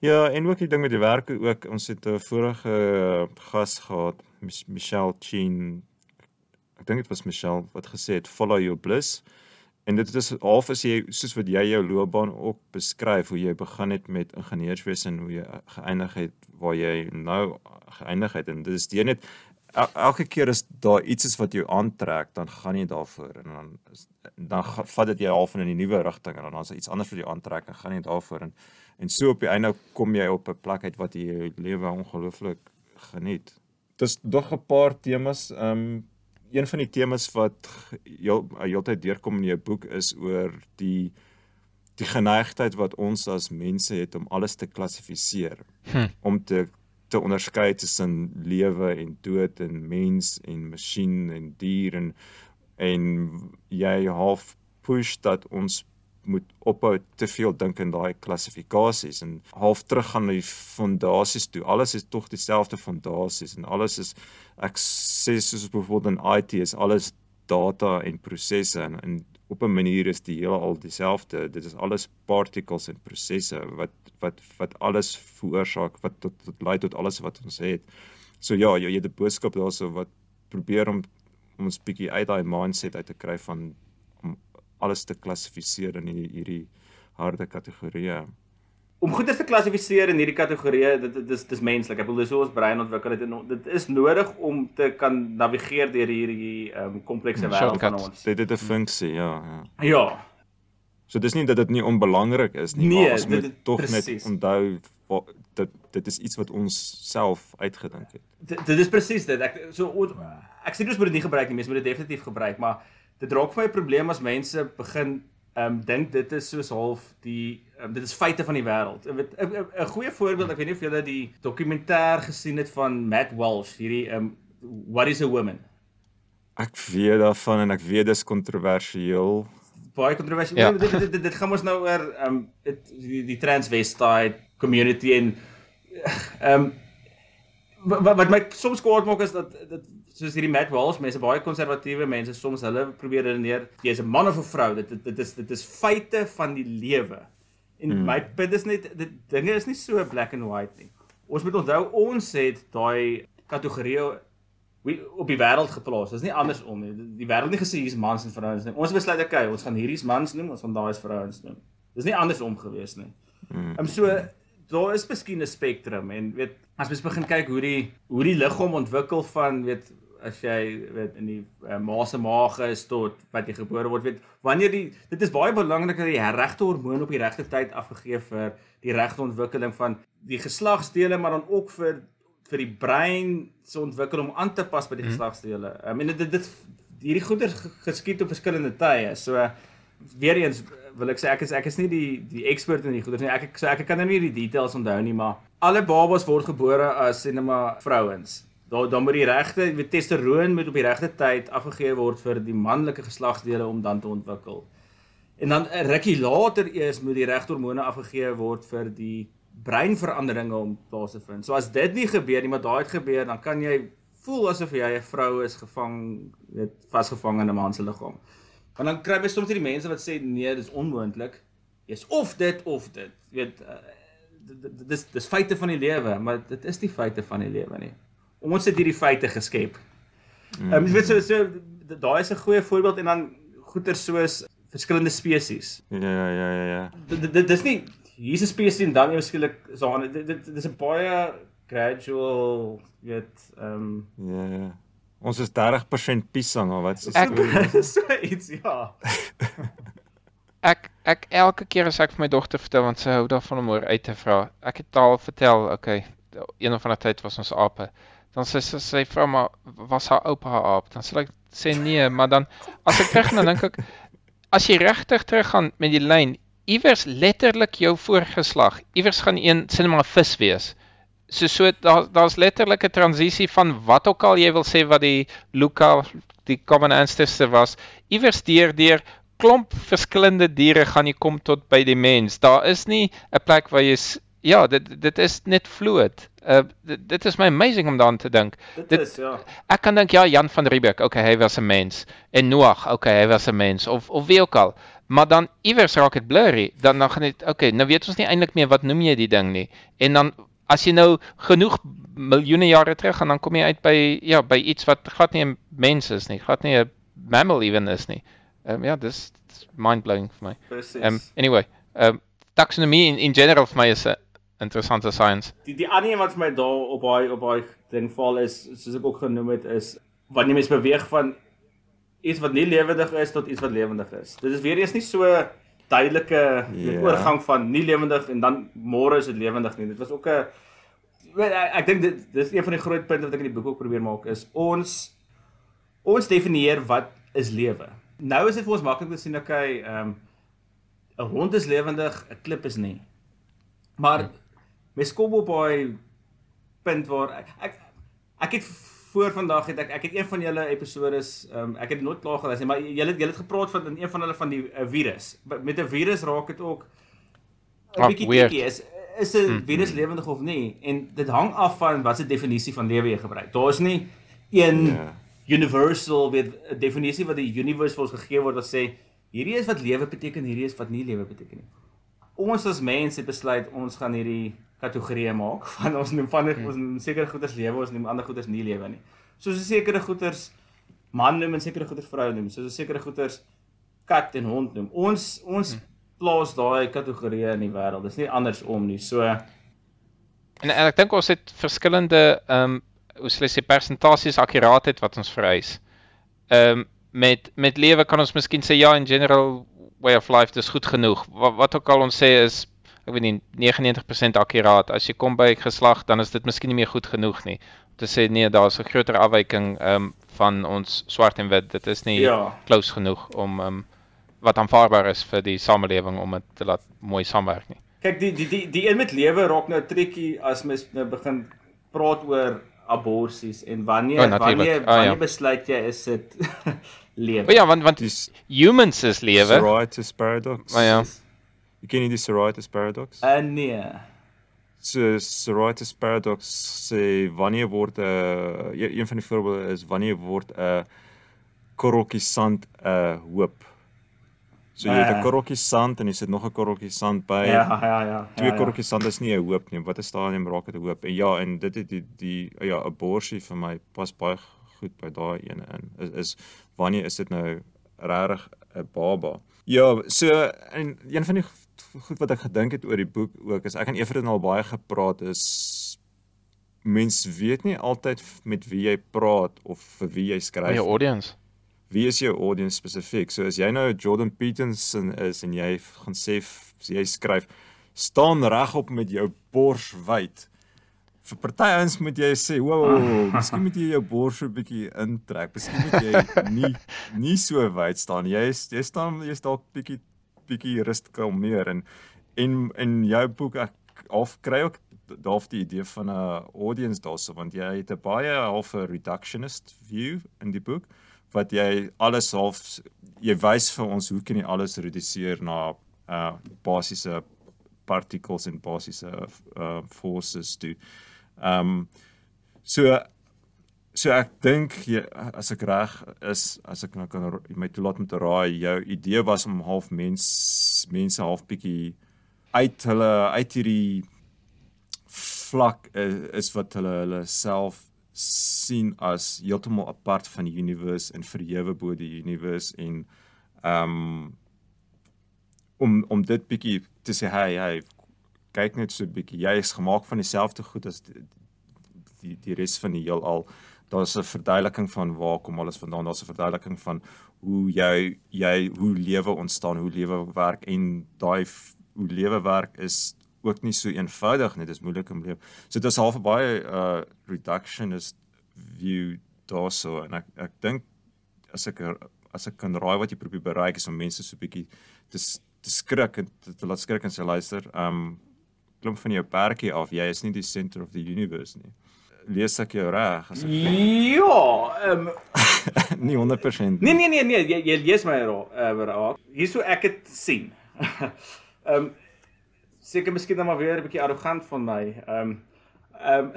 Ja, en ook die ding met die werk ook. Ons het 'n vorige uh, gas gehad, Mich Michelle Chin. Ek dink dit was Michelle wat gesê het follow your bliss. En dit is half as jy soos wat jy jou loopbaan ook beskryf hoe jy begin het met ingenieurswese en hoe jy geëindig het waar jy nou geëindig het en dit is jy net el elke keer as daar iets is wat jou aantrek, dan gaan jy daarvoor en dan dan vat dit jy half in 'n nuwe rigting en dan as iets anders wat jou aantrek, dan gaan jy daarvoor en en so op die einde kom jy op 'n plek uit wat jy jou lewe ongelooflik geniet. Dis nog 'n paar temas, ehm um, een van die temas wat heel heeltyd deurkom in jou boek is oor die die geneigtheid wat ons as mense het om alles te klassifiseer. Hm. Om te te onderskei tussen lewe en dood en mens en masjien en dier en en jy half push dat ons moet ophou te veel dink in daai klassifikasies en half terug gaan na die fondasies toe. Alles is tog dieselfde fondasies en alles is ek sê soos byvoorbeeld in IT is alles data en prosesse en, en op 'n manier is die hele al dieselfde. Dit is alles particles en prosesse wat wat wat alles veroorsaak wat tot tot lei tot alles wat ons het. So ja, jy het 'n boodskap daarso wat probeer om om ons bietjie uit daai mindset uit te kry van alles te klassifiseer in hierdie, hierdie harde kategorieë. Om goeders te klassifiseer in hierdie kategorieë, dit dit is dis menslik. Ek bedoel dis hoe ons brein ontwikkel het en dit is nodig om te kan navigeer deur hierdie ehm um, komplekse wêreld van ons. Dit het 'n funksie, ja, ja. Ja, So dis nie dat dit nie onbelangrik is nie, Nee, maar ons dit- moet tog net onthou dat dit is iets wat ons self uitgedink het. dit, dit is presies dit. Ek so ons, ek sê ons moet dit nie gebruik nie, mense moet dit definitief gebruik, maar dit raak vir my 'n probleem as mense begin ehm um, dink dit is soos half die um, dit is feite van die wêreld. Ek weet 'n goeie voorbeeld, ek weet nie of julle die dokumentêr gesien het van Matt Walsh, hierdie ehm um, What is a woman? Ek weet daarvan en ek weet dis kontroversieel. baie kontroversieel. Ja. Ja. Dit, dit, dit dit gaan ons nou oor ehm um, dit die, die transvestite community en ehm um, wat, wat my soms kwaad maak is dat dit soos hierdie Matt Walsh mense baie konservatiewe mense soms hulle probeer redeneer jy's 'n man of 'n vrou dit, dit dit is dit is feite van die lewe. En mm. my punt is net dit dinge is nie so black and white nie. Ons moet onthou ons het daai kategorieë wie op die wêreld geplaas. Dit is nie andersom nie. Die- wêreld het nie gesê hier's mans en vrouens nie. Ons besluit okay, ons gaan hierdie's mans noem, ons gaan daai's vrouens noem. Dis nie andersom gewees nie. Ehm um, so daar is miskien 'n spektrum en weet as mens begin kyk hoe die hoe die liggaam ontwikkel van weet as jy weet in die uh, ma se maag is tot wat jy gebore word weet wanneer die dit is baie belangrik dat die regte hormoon op die regte tyd afgegee vir die regte ontwikkeling van die geslagsdele maar dan ook vir vir die brein se ontwikkel om aan te pas by die geslagsdele. I mean dit dit hierdie goeder geskied op verskillende tye. So weer eens wil ek sê ek is ek is nie die die ekspert in die goeder nie. Ek so ek kan nou nie die details onthou nie, maar alle babas word gebore as sê net maar vrouens. Daar dan moet die regte testosteron moet op die regte tyd afgegee word vir die manlike geslagsdele om dan te ontwikkel. En dan 'n rukkie later eers moet die regte hormone afgegee word vir die breinveranderinge om plaas te vind. So as dit nie gebeur nie, maar daai het gebeur, dan kan jy voel asof jy 'n vrou is gevang, weet, vasgevang in 'n man se liggaam. Want dan kry jy soms hierdie mense wat sê nee, dis onmoontlik. Jy's of dit of dit. Jy weet dit- dit- dis dis feite van die lewe, maar dit is nie feite van die lewe nie. Ons het hierdie feite geskep. Ehm um, jy weet so so daai is 'n goeie voorbeeld en dan goeie soos verskillende spesies. Ja ja ja ja ja. Dit dit dis nie hier's 'n spesies en dan ewe skielik so dit dit dis 'n baie gradual weet ehm Ja ja. Ons is 30% piesang of wat is storie? <laughs> so iets ja. <laughs> Ek ek elke keer as ek vir my dogter vertel want sy hou daarvan om oor uit te vra. Ek het al vertel, okay, een of ander tyd was ons ape. Dan sê sy sy vra maar was haar oupa haar aap? Dan sê ek sê nee, maar dan as ek terug dan dink ek as jy regtig teruggaan met die lyn, iewers letterlik jou voorgeslag, iewers gaan een net maar vis wees. So so daar daar's letterlik 'n transisie van wat ook al jy wil sê wat die Luca die common ancestor was, iewers deur deur klomp verskillende diere gaan jy kom tot by die mens. Daar is nie 'n plek waar jy ja, dit dit is net fluid. Uh dit, dit is my amazing om daaraan te dink. Dit, Dit- is ja. Ek kan dink ja, Jan van Riebeeck, okay, hy was 'n mens. En Noag, okay, hy was 'n mens of of wie ook al. Maar dan iewers raak dit blurry. Dan dan gaan dit okay, nou weet ons nie eintlik meer wat noem jy die ding nie. En dan as jy nou genoeg miljoene jare terug gaan dan kom jy uit by ja, by iets wat glad nie 'n mens is nie, glad nie 'n mammal even is nie. Ehm um, ja, dis mind blowing vir my. Presies. Ehm um, anyway, ehm um, taxonomie in in general vir my is 'n interessante science. die die ander een wat vir my daar op daai op daai ding val is soos ek ook genoem het is wanneer mens beweeg van iets wat nie lewendig is tot iets wat lewendig is. Dit is weer eens nie so duidelike Ja. yeah. oorgang van nie lewendig en dan môre is dit lewendig nie. Dit was ook 'n weet ek, dink dit dis een van die groot punte wat ek in die boek ook probeer maak is ons ons definieer wat is lewe. Nou is dit vir ons maklik te sien okay, ehm um, 'n hond is lewendig, 'n klip is nie. Maar mens kom op daai punt waar ek ek, ek het voor vandag het ek ek het een van julle episodes ehm um, ek het nooit klaar geluister nie, maar julle julle het gepraat van in een van hulle van die uh, virus. Met 'n virus raak dit ook 'n Ah, bietjie tricky is is 'n virus lewendig of nie en dit hang af van wat se definisie van lewe jy gebruik. Daar is nie een Ja. universal weet 'n definisie wat die universe vir ons gegee word wat sê hierdie is wat lewe beteken, hierdie is wat nie lewe beteken nie. Ons as mense besluit ons gaan hierdie kategorieë maak <laughs> van ons noem van ons noem sekere goeders lewe, ons noem ander goeders nie lewe nie. Soos 'n sekere goeders man noem en sekere goeders vrou noem, soos 'n sekere goeders kat en hond noem. Ons ons plaas daai kategorieë in die wêreld. Dis nie andersom nie. So En, en ek dink ons het verskillende ehm um, hoe sê jy persentasies akkuraatheid wat ons vereis. Ehm um, met met lewe kan ons miskien sê ja in general way of life dis goed genoeg. Wat wat ook al ons sê is ek weet nie 99% akkuraat. As jy kom by geslag dan is dit miskien nie meer goed genoeg nie. Om te sê nee, daar's 'n groter afwyking ehm um, van ons swart en wit. Dit is nie Ja. close genoeg om ehm um, wat aanvaarbaar is vir die samelewing om dit te laat mooi saamwerk nie. kyk die die die die een met lewe raak nou trekkie as mens nou begin praat oor aborsies en wanneer Oh, natuurlijk. wanneer Ah, ja. wanneer besluit jy is dit <laughs> lewe. O ja, want want humans is lewe. Sorites paradox. Maar ja. Jy ken nie die Sorites paradox? Uh, nee. So Sorites paradox sê wanneer word 'n uh, een van die voorbeelde is wanneer word 'n uh, korreltjie sand 'n uh, hoop. So jy het 'n Ah. korreltjie sand en jy sit nog 'n korreltjie sand by. Ja, ja, ja. Twee ja, ja. korreltjies sand is nie 'n hoop nie. Wat 'n stadium raak dit 'n hoop. En ja, en dit het die die ja, 'n borsie vir my pas baie goed by daai ene in. Is, is wanneer is dit nou regtig 'n baba? Ja, so en een van die goed wat ek gedink het oor die boek ook is ek en Everett al baie gepraat is mens weet nie altyd met wie jy praat of vir wie jy skryf. Jou audience. Wie is jou audience spesifiek? So as jy nou Jordan Peterson is en jy gaan sê jy skryf staan regop met jou bors wyd. Vir party ouens moet jy sê, "Wow, miskien moet jy jou bors so 'n bietjie intrek. Miskien moet jy <laughs> nie nie so wyd staan. Jy is jy staan jy's dalk bietjie bietjie rustig meer en en in jou boek ek half kry ook half die idee van 'n audience daarso want jy het 'n baie half reductionist view in die boek wat jy alles half jy wys vir ons hoe kan jy alles reduseer na uh basiese particles en basiese uh forces toe. Ehm um, so so ek dink as ek reg is as ek nou kan my toelaat om te raai jou idee was om half mens mense half bietjie uit hulle uit hierdie vlak is, is wat hulle hulle self sien as heeltemal apart van die universe en verhewe bo die universe en ehm um, om om dit bietjie te sê hey hey kyk net so bietjie. Jy is gemaak van dieselfde goed as die die, die res van die heelal daar's 'n verduideliking van waar kom alles vandaan. Daar's 'n verduideliking van hoe jy jy hoe lewe ontstaan hoe lewe werk en daai hoe lewe werk is ook nie so eenvoudig nie. Dis moeilik om lewe. So dit is half 'n baie uh reductionist view daarso en ek ek dink as ek as ek kan raai wat jy probeer bereik is om mense so 'n bietjie te te skrik en te, te laat skrik en sê luister um klim van jou perdjie af. Jy is nie die center of the universe nie lees ek jou reg as ek Ja, ehm um, nie 100% nee nee nee nee, jy, jy lees my raak. Uh, raak. Hierso ek dit sien. Ehm um, seker miskien dan maar weer 'n bietjie arrogant van my. Ehm um, ehm um,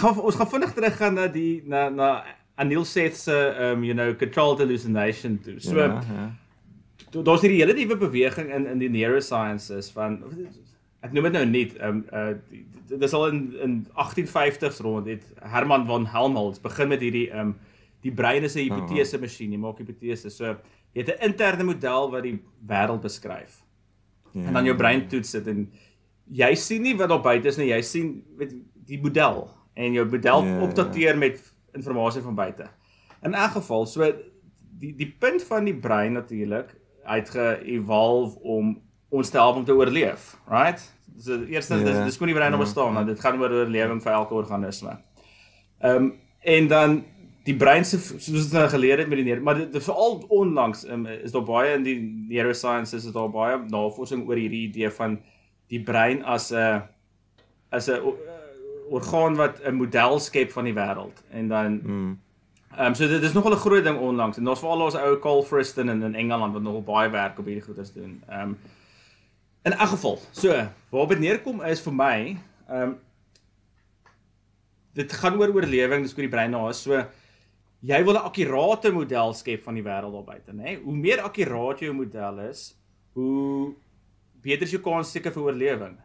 gaan ons gaan vinnig teruggaan na die na na Anil Seth se ehm um, you know controlled hallucination toe. So ja. ja. daar's hierdie hele nuwe beweging in in die neurosciences van ek noem dit nou nie ehm um, uh die- dit is al in in 1850s rond het Herman van Helmholtz begin met hierdie ehm um, die brein is 'n hipotese masjien, jy maak hipoteses. So jy het 'n interne model wat die wêreld beskryf. ja. En dan jou brein toets dit en jy sien nie wat daar buite is nie, jy sien weet die model en jou model Ja, opdateer met inligting van buite. In elk geval, so die die punt van die brein natuurlik uit ge-evolve om ons te help om te oorleef, right? So eerstens Ja, dis dis kon nie brein om ja, bestaan, want dit gaan oor oorlewing vir elke organisme. Ehm um, en dan die brein se soos dit nou geleer het met die neer, maar dit dit veral onlangs um, is daar baie in die neurosciences is daar baie navorsing oor hierdie idee van die brein as 'n as 'n uh, orgaan wat 'n model skep van die wêreld en dan Mm. Ehm um, so dit is nogal 'n groot ding onlangs en daar's veral ons ou Carl Friston in in Engeland wat nogal baie werk op hierdie goeders doen. Ehm um, in elk geval, so waarop dit neerkom is vir my, ehm um, dit gaan oor oorlewing, dis oor die brein daar. So jy wil 'n akkurate model skep van die wêreld daar buite, nê? Hoe meer akkuraat jou model is, hoe beter is jou kans seker vir oorlewing.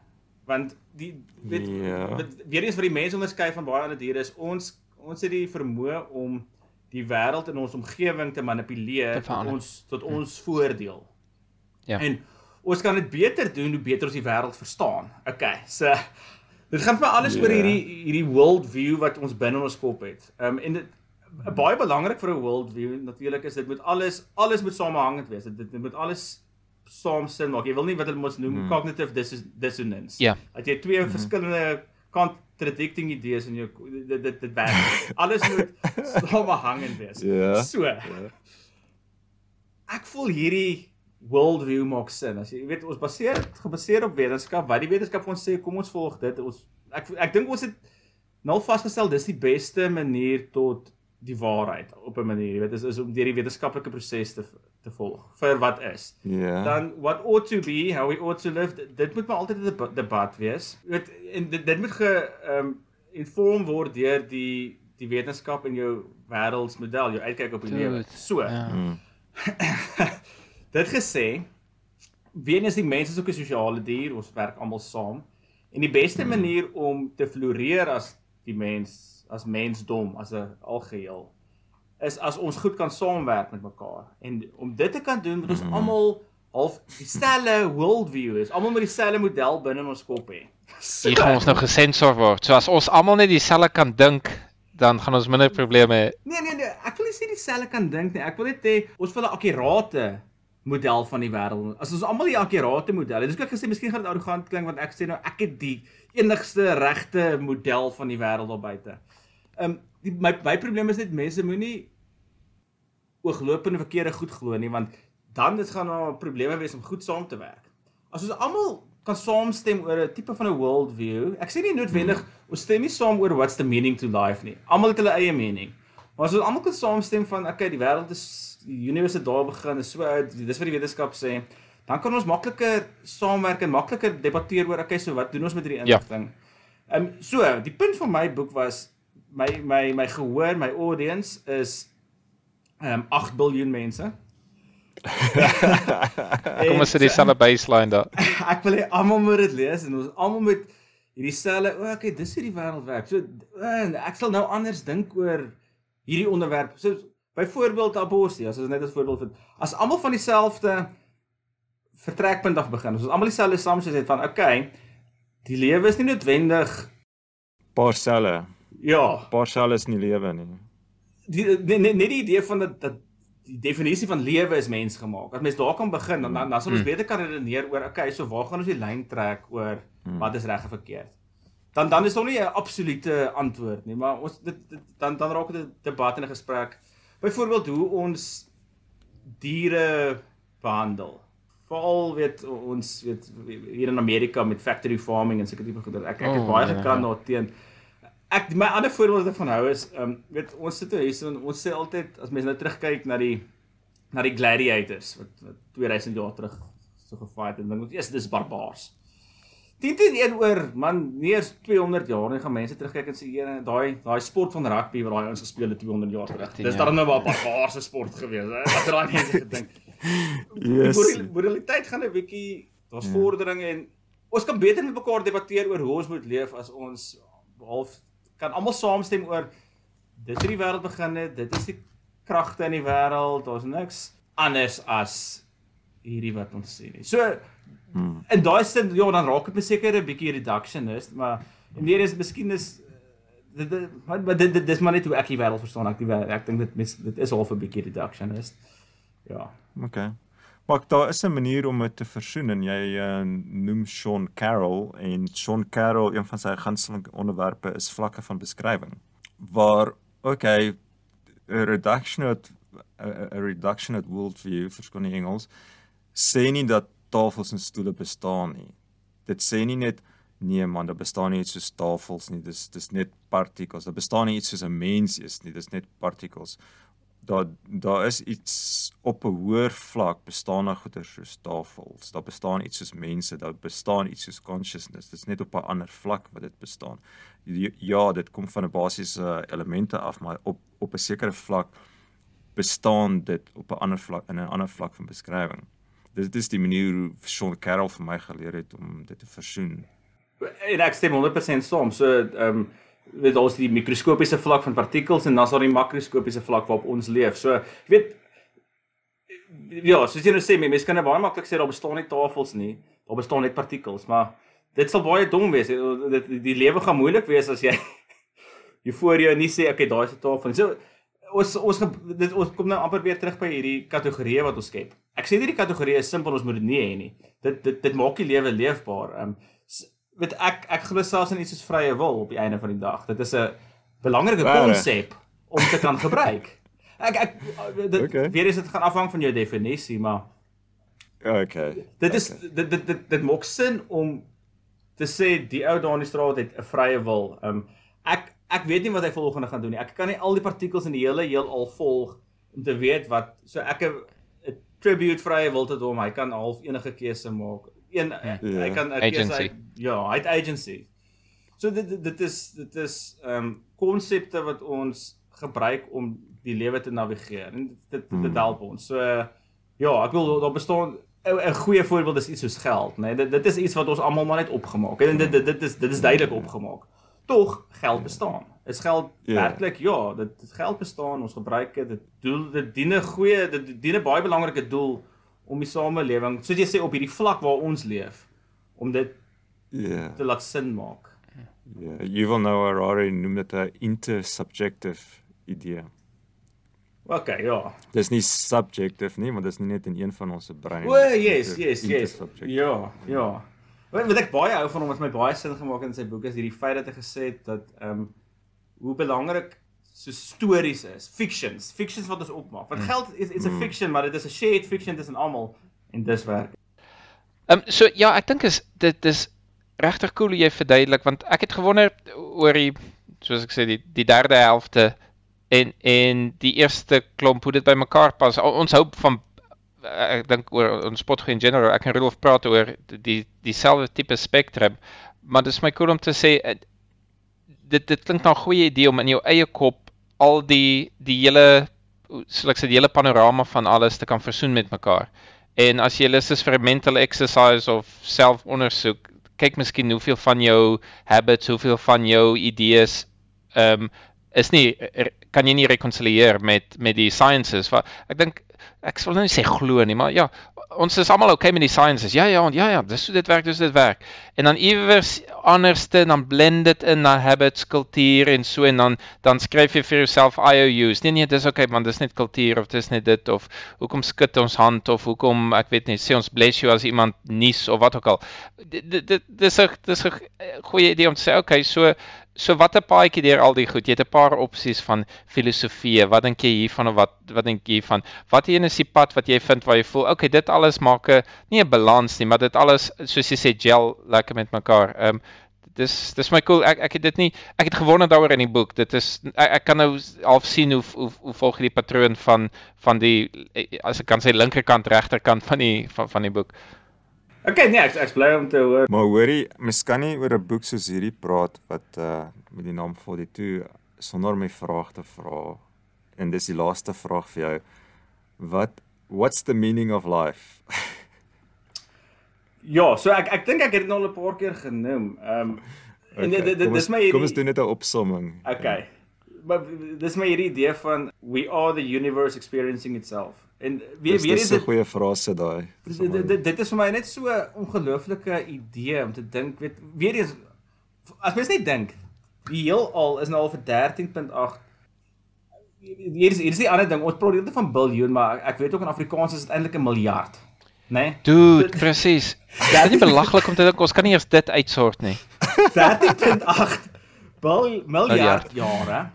Want die weet Ja. wat weer eens wat die mense onderskei van baie ander diere is ons ons het die vermoë om die wêreld in ons omgewing te manipuleer Te tot ons tot ons voordeel. Ja. En ons kan dit beter doen hoe beter ons die wêreld verstaan. Okay, so dit gaan vir my alles Ja. oor hierdie hierdie world view wat ons binne ons kop het. Ehm um, en dit baie belangrik vir 'n world view natuurlik is dit moet alles alles moet samehangend wees. Dit, dit moet alles saam sin maak. Jy wil nie wat hulle mos noem Hmm. cognitive dis dissonance. Ja. Dat jy twee verskillende contradicting idees in jou dit dit, dit werk. alles moet <laughs> samehangend wees. Ja. So. Ek voel hierdie worldview maak sin. As jy weet ons baseer dit gebaseer op wetenskap. Wat die wetenskap vir ons sê, kom ons volg dit. Ons ek ek dink ons het nou vasgestel dis die beste manier tot die waarheid op 'n manier, jy weet, is, is om deur die wetenskaplike proses te te volg vir wat is. Ja. Dan what ought to be, how we ought to live, dit, dit moet maar altyd 'n deba- debat wees. Jy weet en dit, dit moet ge ehm um, inform word deur die die wetenskap en jou wêreldsmodel, jou uitkyk op die lewe. So. Ja. Mm. <laughs> Dit gesê, wen is die mens is ook 'n sosiale dier, ons werk almal saam. En die beste Hmm. manier om te floreer as die mens, as mensdom, as 'n algeheel, is as ons goed kan saamwerk met mekaar. En om dit te kan doen, moet ons Mhm. almal half dieselfde worldview is. Almal met dieselfde model binne in ons kop hê. So, <laughs> Hier gaan ons nou gesensor word. So as ons almal net dieselfde kan dink, dan gaan ons minder probleme hê. Nee nee nee, ek wil nie sê dieselfde kan dink nie. Ek wil net hê ons wil 'n akkurate model van die wêreld. As ons almal die akkurate model het. Dis ek gesê miskien gaan dit arrogant klink want ek sê nou ek het die enigste regte model van die wêreld daar buite. Ehm um, die my my probleem is net mense moenie ooglopende verkeerde goed glo nie want dan dit gaan daar probleme wees om goed saam te werk. As ons almal kan saamstem oor 'n tipe van 'n world view. Ek sê nie noodwendig ons stem nie saam oor what's the meaning to life nie. Almal het hulle eie mening. Maar as ons almal kan saamstem van okay, die wêreld is die universe daar begin, is so oud, dis wat die wetenskap sê, dan kan ons makliker saamwerk en makliker debatteer oor okay, so wat doen ons met hierdie Ja. inligting? Ehm um, so, die punt van my boek was my my my gehoor, my audience is ehm um, 8 biljoen mense. <laughs> Kom ons sit dieselfde baseline daar. <laughs> ek wil hê almal moet dit lees en ons almal moet hierdie selfe, o, okay, dis hoe die wêreld werk. So uh, ek sal nou anders dink oor hierdie onderwerp. So byvoorbeeld abortus, as ons net as voorbeeld vind. As almal van dieselfde vertrekpunt af begin, as ons almal dieselfde assumptions het van okay, die lewe is nie noodwendig Paar selle. ja, Paar selle is nie lewe nie. die net die idee van dat dat die definisie van lewe is mensgemaak. As mens daar kan begin, dan dan, dan sal ons Mm. beter kan redeneer oor okay, so waar gaan ons die lyn trek oor Mm. wat is reg en verkeerd. Dan dan is daar nie 'n absolute antwoord nie, maar ons dit, dit dan dan raak dit 'n debat en 'n gesprek. Byvoorbeeld hoe ons diere behandel. Veral weet ons weet hier in Amerika met factory farming en sulke tipe goed. Ek ek het Oh, baie ja. gekant daar teen. Ek my ander voorbeeld wat ek van hou is, ehm um, weet ons sit hier en ons sê altyd as mense nou terugkyk na die na die gladiators wat, wat 2000 jaar terug so gefight het en dink ek, "Jesus, dis barbaars." 10 teen 1 oor man, nie eers 200 jaar nie gaan mense terugkyk en sê, "Here, daai daai sport van rugby wat daai ons gespeel het 200 jaar terug. 10 Dis dan nou 'n barbaarse sport gewees, hè." Wat het daai mense gedink? <laughs> Die Yes. morali- moraliteit gaan 'n bietjie daar's Ja. vordering en ons kan beter met mekaar debatteer oor hoe ons moet leef as ons half kan almal saamstem oor dis hoe die wêreld begin het, dit is die kragte in die wêreld, daar's niks anders as hierdie wat ons sien nie. So Hmm. in daai sin ja, dan raak dit seker 'n bietjie reductionist, maar en weer is miskien is eh, dit dit maar maar dit, dit dis maar net hoe ek die wêreld verstaan. Ek die wêreld, ek dink dit mis- dit is half 'n bietjie reductionist. Ja. Okay. Maar daar is 'n manier om dit te versoen en jy uh, noem Sean Carroll en Sean Carroll een van sy gunsteling onderwerpe is vlakke van beskrywing waar okay 'n reductionist 'n 'n reductionist worldview verskoon die Engels sê nie dat tafels en stoele bestaan nie. Dit sê nie net nee man, daar bestaan nie iets soos tafels nie. Dis dis net partikels. Daar bestaan nie iets soos 'n mens is nie. Dis net partikels. daar daar is iets op 'n hoër vlak bestaan daar goeie soos tafels. Daar bestaan iets soos mense, daar bestaan iets soos consciousness. Dit is net op 'n ander vlak wat dit bestaan. Ja, dit kom van 'n basiese elemente af, maar op op 'n sekere vlak bestaan dit op 'n ander vlak in 'n ander vlak van beskrywing. Dit is die manier hoe Sean Carroll vir my geleer het om dit te versoen. En ek stem 100% saam. So ehm um, weet ons die mikroskopiese vlak van partikels en dan is daar die makroskopiese vlak waarop ons leef. So jy weet ja, soos jy nou sê, mense kan baie maklik sê daar bestaan nie tafels nie, daar bestaan net partikels, maar dit sal baie dom wees. Dit die, lewe gaan moeilik wees as jy jy voor jou nie sê okay, daai is 'n tafel. So ons ons dit ons kom nou amper weer terug by hierdie kategorieë wat ons skep. Ek sê nie die kategorieë is simpel ons moet dit nie hê nie. Dit dit dit maak die lewe leefbaar. Ehm um, weet ek ek glo selfs in iets soos vrye wil op die einde van die dag. Dit is 'n belangrike konsep om te kan gebruik. <laughs> Ek ek dit okay. weer is dit gaan afhang van jou definisie, maar okay. Dit is okay. dit dit dit dit maak sin om te sê die ou daar in die straat het 'n vrye wil. Ehm um, ek ek weet nie wat hy volgende gaan doen nie. Ek kan nie al die partikels in die hele heelal volg om te weet wat so ek 'n tribute vrye wil te hom. Hy kan half enige keuse maak een yeah. Ja. hy kan agency. ja, hy het agency. So dit dit is dit is ehm um, konsepte wat ons gebruik om die lewe te navigeer en dit dit, dit hmm. help ons. So ja, ek wil daar bestaan 'n goeie voorbeeld is iets soos geld, né? Nee, dit dit is iets wat ons almal maar net opgemaak het en dit dit dit is dit is duidelik opgemaak. Tog geld bestaan. Is geld yeah. werklik ja, dit, dit geld bestaan, ons gebruik dit. Dit doel dit dien 'n goeie dit dien 'n baie belangrike doel om die samelewing, soos jy sê op hierdie vlak waar ons leef, om dit ja yeah. te laat sin maak. Ja, yeah. Yuval Noah Harari noem dit 'n intersubjective idee. OK, ja. Dis nie subjective nie, maar dis nie net in een van ons se brein. O, yes, yes, yes. Ja, ja. Wat wat ek baie hou van hom wat my baie sin gemaak het in sy boek is hierdie feit dat hy gesê het dat ehm um, hoe belangrik so stories is, fictions, fictions wat ons opmaak. Want hmm. geld is it's a hmm. fiction, maar dit is 'n shared fiction tussen almal en dis werk. Ehm um, so ja, ek dink is dit is regtig cool hoe jy verduidelik want ek het gewonder oor die soos ek sê die die derde helfte en en die eerste klomp hoe dit bymekaar pas. Ons hoop van ek dink oor ons spot in general, ek en Rudolf praat oor die dieselfde tipe spektrum, maar dit is my cool om te sê eh, dit dit klink na 'n goeie idee om in jou eie kop al die die hele soos ek sê die hele panorama van alles te kan versoen met mekaar. En as jy lus is vir 'n mental exercise of selfondersoek, kyk miskien hoeveel van jou habits, hoeveel van jou idees ehm um, is nie kan jy nie rekonsilieer met met die sciences. Ek dink ek sal nou nie sê glo nie, maar ja, ons is almal okay met die sciences. Ja ja, ja ja, dis hoe dit werk, dis dit werk. En dan iewers anderste dan blend dit in na habits, kultuur en so en dan dan skryf jy vir jouself IOUs. Nee nee, dis okay man, dis net kultuur of dis net dit of hoekom skud ons hand of hoekom ek weet nie, sê ons bless you as iemand nies of wat ook al. Dit dit dis 'n dis 'n goeie idee om te sê okay, so So watter paadjie deur al die goed? Jy het 'n paar opsies van filosofie. Wat dink jy hiervan of wat wat dink jy hiervan? Wat een is die pad wat jy vind waar jy voel, okay, dit alles maak 'n nie 'n balans nie, maar dit alles soos jy sê gel lekker met mekaar. Ehm um, dis dis my cool. Ek ek het dit nie ek het gewonder daaroor in die boek. Dit is ek, ek kan nou half sien hoe hoe, hoe volg die patroon van van die as ek kan sê linkerkant regterkant van die van van die boek. Okay, nee, ek ek bly om te hoor. Maar hoorie, mens kan nie oor 'n boek soos hierdie praat wat uh met die naam 42 sonder my vrae te vra. En dis die laaste vraag vir jou. Wat what's the meaning of life? <laughs> ja, so ek ek dink ek het dit nou al 'n paar keer genoem. Ehm um, en okay, dit dit dis my hierdie Kom ons doen net 'n opsomming. Okay. Maar dis my hierdie idee van we are the universe experiencing itself. En weer weer is 'n goeie frase daai. Dit dit is vir my net so 'n ongelooflike idee om te dink, weet weer eens as mens net dink, die heelal is nou al vir 13.8 Hier is hier is die ander ding, ons praat net van biljoen, maar ek weet ook in Afrikaans is dit eintlik 'n miljard. Né? Nee? Dude, presies. Dit is nie belaglik om te dink ons kan nie eers dit uitsort nie. <laughs> 13.8 miljard jare.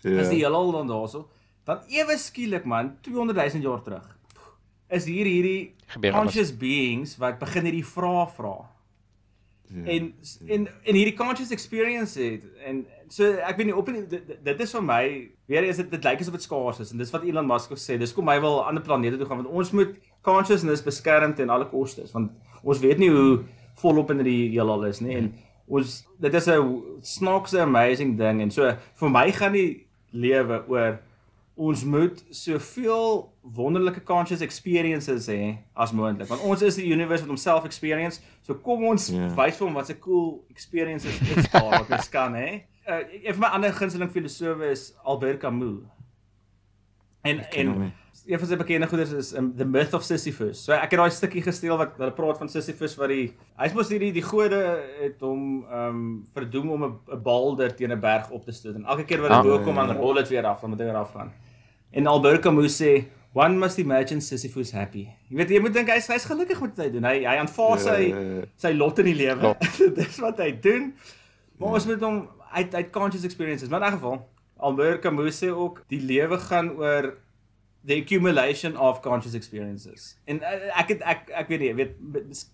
Ja. Is die heelal dan daarso? Dan ewe skielik man 200 000 jaar terug is hier hierdie conscious beings wat begin hierdie vrae vra. Ja, en en en hierdie conscious experience het en so ek weet nie op in dit, dit is vir my weer is dit dit lyk asof dit skaars is en dis wat Elon Musk gesê dis kom hy wil ander planete toe gaan want ons moet consciousness beskerm teen alle koste want ons weet nie hoe volop in die heelal is nie en ons dit is 'n snaakse amazing ding en so vir my gaan die lewe oor ons moet soveel wonderlike conscious experiences hê as moontlik. Want ons is die universe wat homself experience. So kom ons Ja. yeah. wys vir hom wat 'n cool experiences is daar wat ons kan hè uh, een van my ander gunsteling filosofe is Albert Camus. En en een van sy bekende goeders is um, The Myth of Sisyphus. So ek het daai stukkie gesteel wat hulle praat van Sisyphus wat die hy's mos hierdie die gode het hom ehm um, verdoem om 'n balder teen 'n berg op te stoot. En elke keer wat hy Ah, bo ja, kom ja, dan ja. rol dit weer af dan moet hy weer afgaan En Albert Camus sê one must imagine Sisyphus happy. Jy weet jy moet dink hy's hy's gelukkig met wat hy doen. Hy hy aanvaar sy Ja, ja, ja. sy lot in die lewe. <laughs> Klopt. Dis wat hy doen. Maar ons moet hom uit uit conscious experiences. Maar in 'n geval Albert Camus sê ook die lewe gaan oor the accumulation of conscious experiences. En uh, ek het ek ek weet nie, weet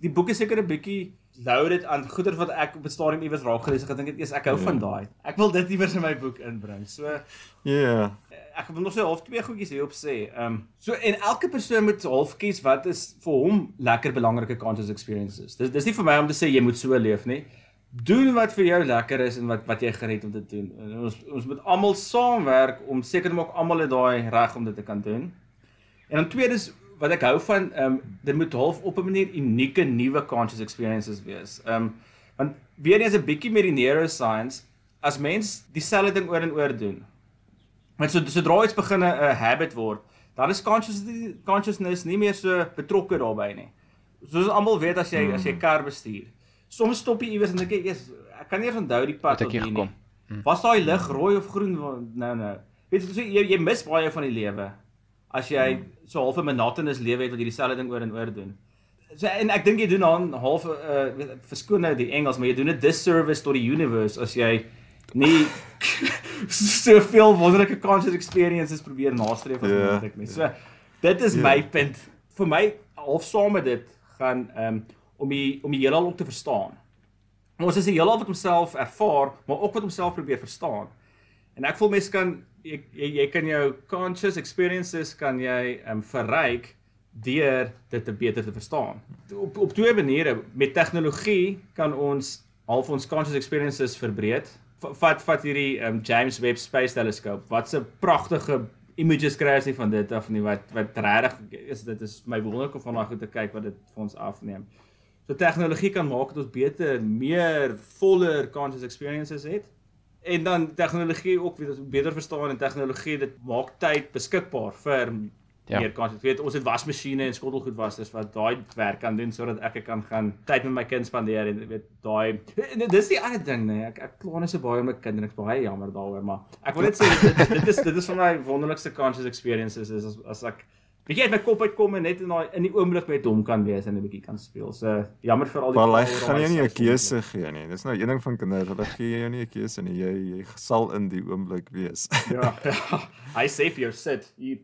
die boek is seker 'n bietjie loaded aan goeder wat ek op 'n stadium iewers raak gelees het. Ek dink dit eers ek hou Ja. van daai. Ek wil dit iewers in my boek inbring. So Ja. Ek wil nog so half twee goedjies hierop sê. Ehm um, so en elke persoon moet half kies wat is vir hom lekker belangrike conscious experiences. Dis dis nie vir my om te sê jy moet so leef nie. Doen wat vir jou lekker is en wat wat jy geniet om te doen. En ons ons moet almal saamwerk om seker te maak almal het daai reg om dit te kan doen. En dan tweedens wat ek hou van ehm um, dit moet half op 'n manier unieke nuwe conscious experiences wees. Ehm um, want weer eens 'n bietjie met die neuroscience as mens dieselfde ding oor en oor doen. Want so sodra iets begin 'n 'n habit word, dan is consciousness consciousness nie meer so betrokke daarbey nie. Soos almal weet as jy mm. as jy kar bestuur. Soms stop jy iewers en dink jy, "Jesus, ek kan nie eens onthou die pad tot hier nie." Was daai lig rooi of groen? Nou nou. Weet jy, so jy, jy mis baie van die lewe as jy so half 'n monotonous lewe het wat jy dieselfde ding oor en oor doen. So en ek dink jy doen dan half uh, verskoon nou die Engels, maar jy doen 'n disservice tot die universe as jy <laughs> nie soveel wonderlike conscious experiences probeer nastreef as Ja, moontlik nie. So dit is Ja. my punt. Vir my half saam met dit gaan ehm um, om die om die heelal ook te verstaan. Ons is die heelal wat homself ervaar, maar ook wat homself probeer verstaan. En ek voel mense kan jy, jy jy kan jou conscious experiences kan jy ehm um, verryk deur dit te beter te verstaan. Op op twee maniere. Met tegnologie kan ons half ons conscious experiences verbreed. Vat vat hierdie um, James Webb Space Telescope. Wat 'n pragtige images kry as jy van dit af nie wat wat regtig is dit is my wonderlik om van daai goed te kyk wat dit vir ons afneem. So tegnologie kan maak dat ons beter, meer voller conscious experiences het. En dan tegnologie ook weer ons beter verstaan en tegnologie dit maak tyd beskikbaar vir Ja. meer kans. Ek weet ons het wasmasjiene en skottelgoedwasters wat daai werk kan doen sodat ek kan gaan tyd met my kind spandeer en jy weet daai dis die ander ding nee. Ek ek kla net so baie met my kind en ek's baie jammer daaroor, maar ek wil net sê dit, dit is dit is van my wonderlikste conscious experiences is as as ek bietjie uit my kop uitkom en net in daai in die oomblik met hom kan wees en 'n bietjie kan speel. So jammer vir al die Maar hy gaan jou nie 'n keuse gee nie. Dis nou een ding van kinders, hulle gee jou nie 'n keuse nie. Jy jy sal in die oomblik wees. Ja, <laughs> ja. Hy sê vir jou sit. Hier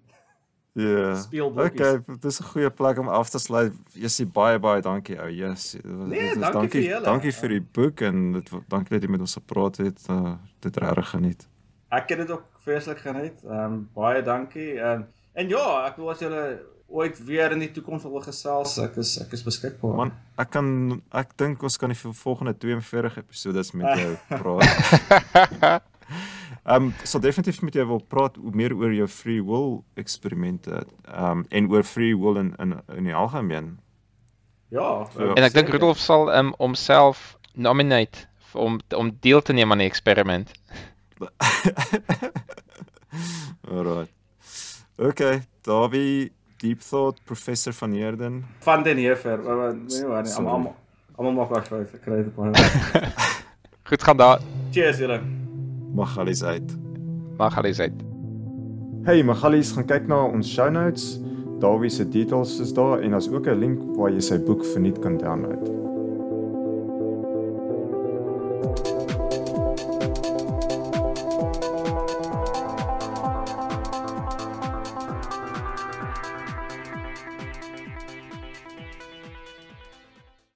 Ja. Speel bokkies. Okay, dis 'n goeie plek om af te sluit. Jessie baie baie dankie ou. Yes. Dit was- Nee, dit was- dankie vir julle. Dankie vir die boek en dit dankie dat jy met ons gepraat het. Uh, dit regtig geniet. Ek het dit ook vreeslik geniet. Ehm um, baie dankie. Ehm um, en ja, ek wil as julle ooit weer in die toekoms wil gesels, ek is ek is beskikbaar. Man, ek kan ek dink ons kan die vol- volgende 42 episodes met jou <laughs> praat. <laughs> Ehm um, sal definitief met jou wil praat meer oor jou free will eksperimente ehm um, en oor free will in in in die algemeen. ja. Ja. En ek dink. Rudolf sal um, homself nominate om om deel te neem aan die eksperiment. <laughs> Alright. Okay, Davie Deep Thought Professor van Heerden. van den Heever. maar- maar- Nee, maar nee, almal almal maak daai fout. Ek kry dit baie. <laughs> Goed gaan daar. Cheers julle. Magalies uit. Mag alles uit. Hey Magalies, gaan kyk na ons show notes. Davie se details is daar en daar's ook 'n link waar jy sy boek verniet kan download.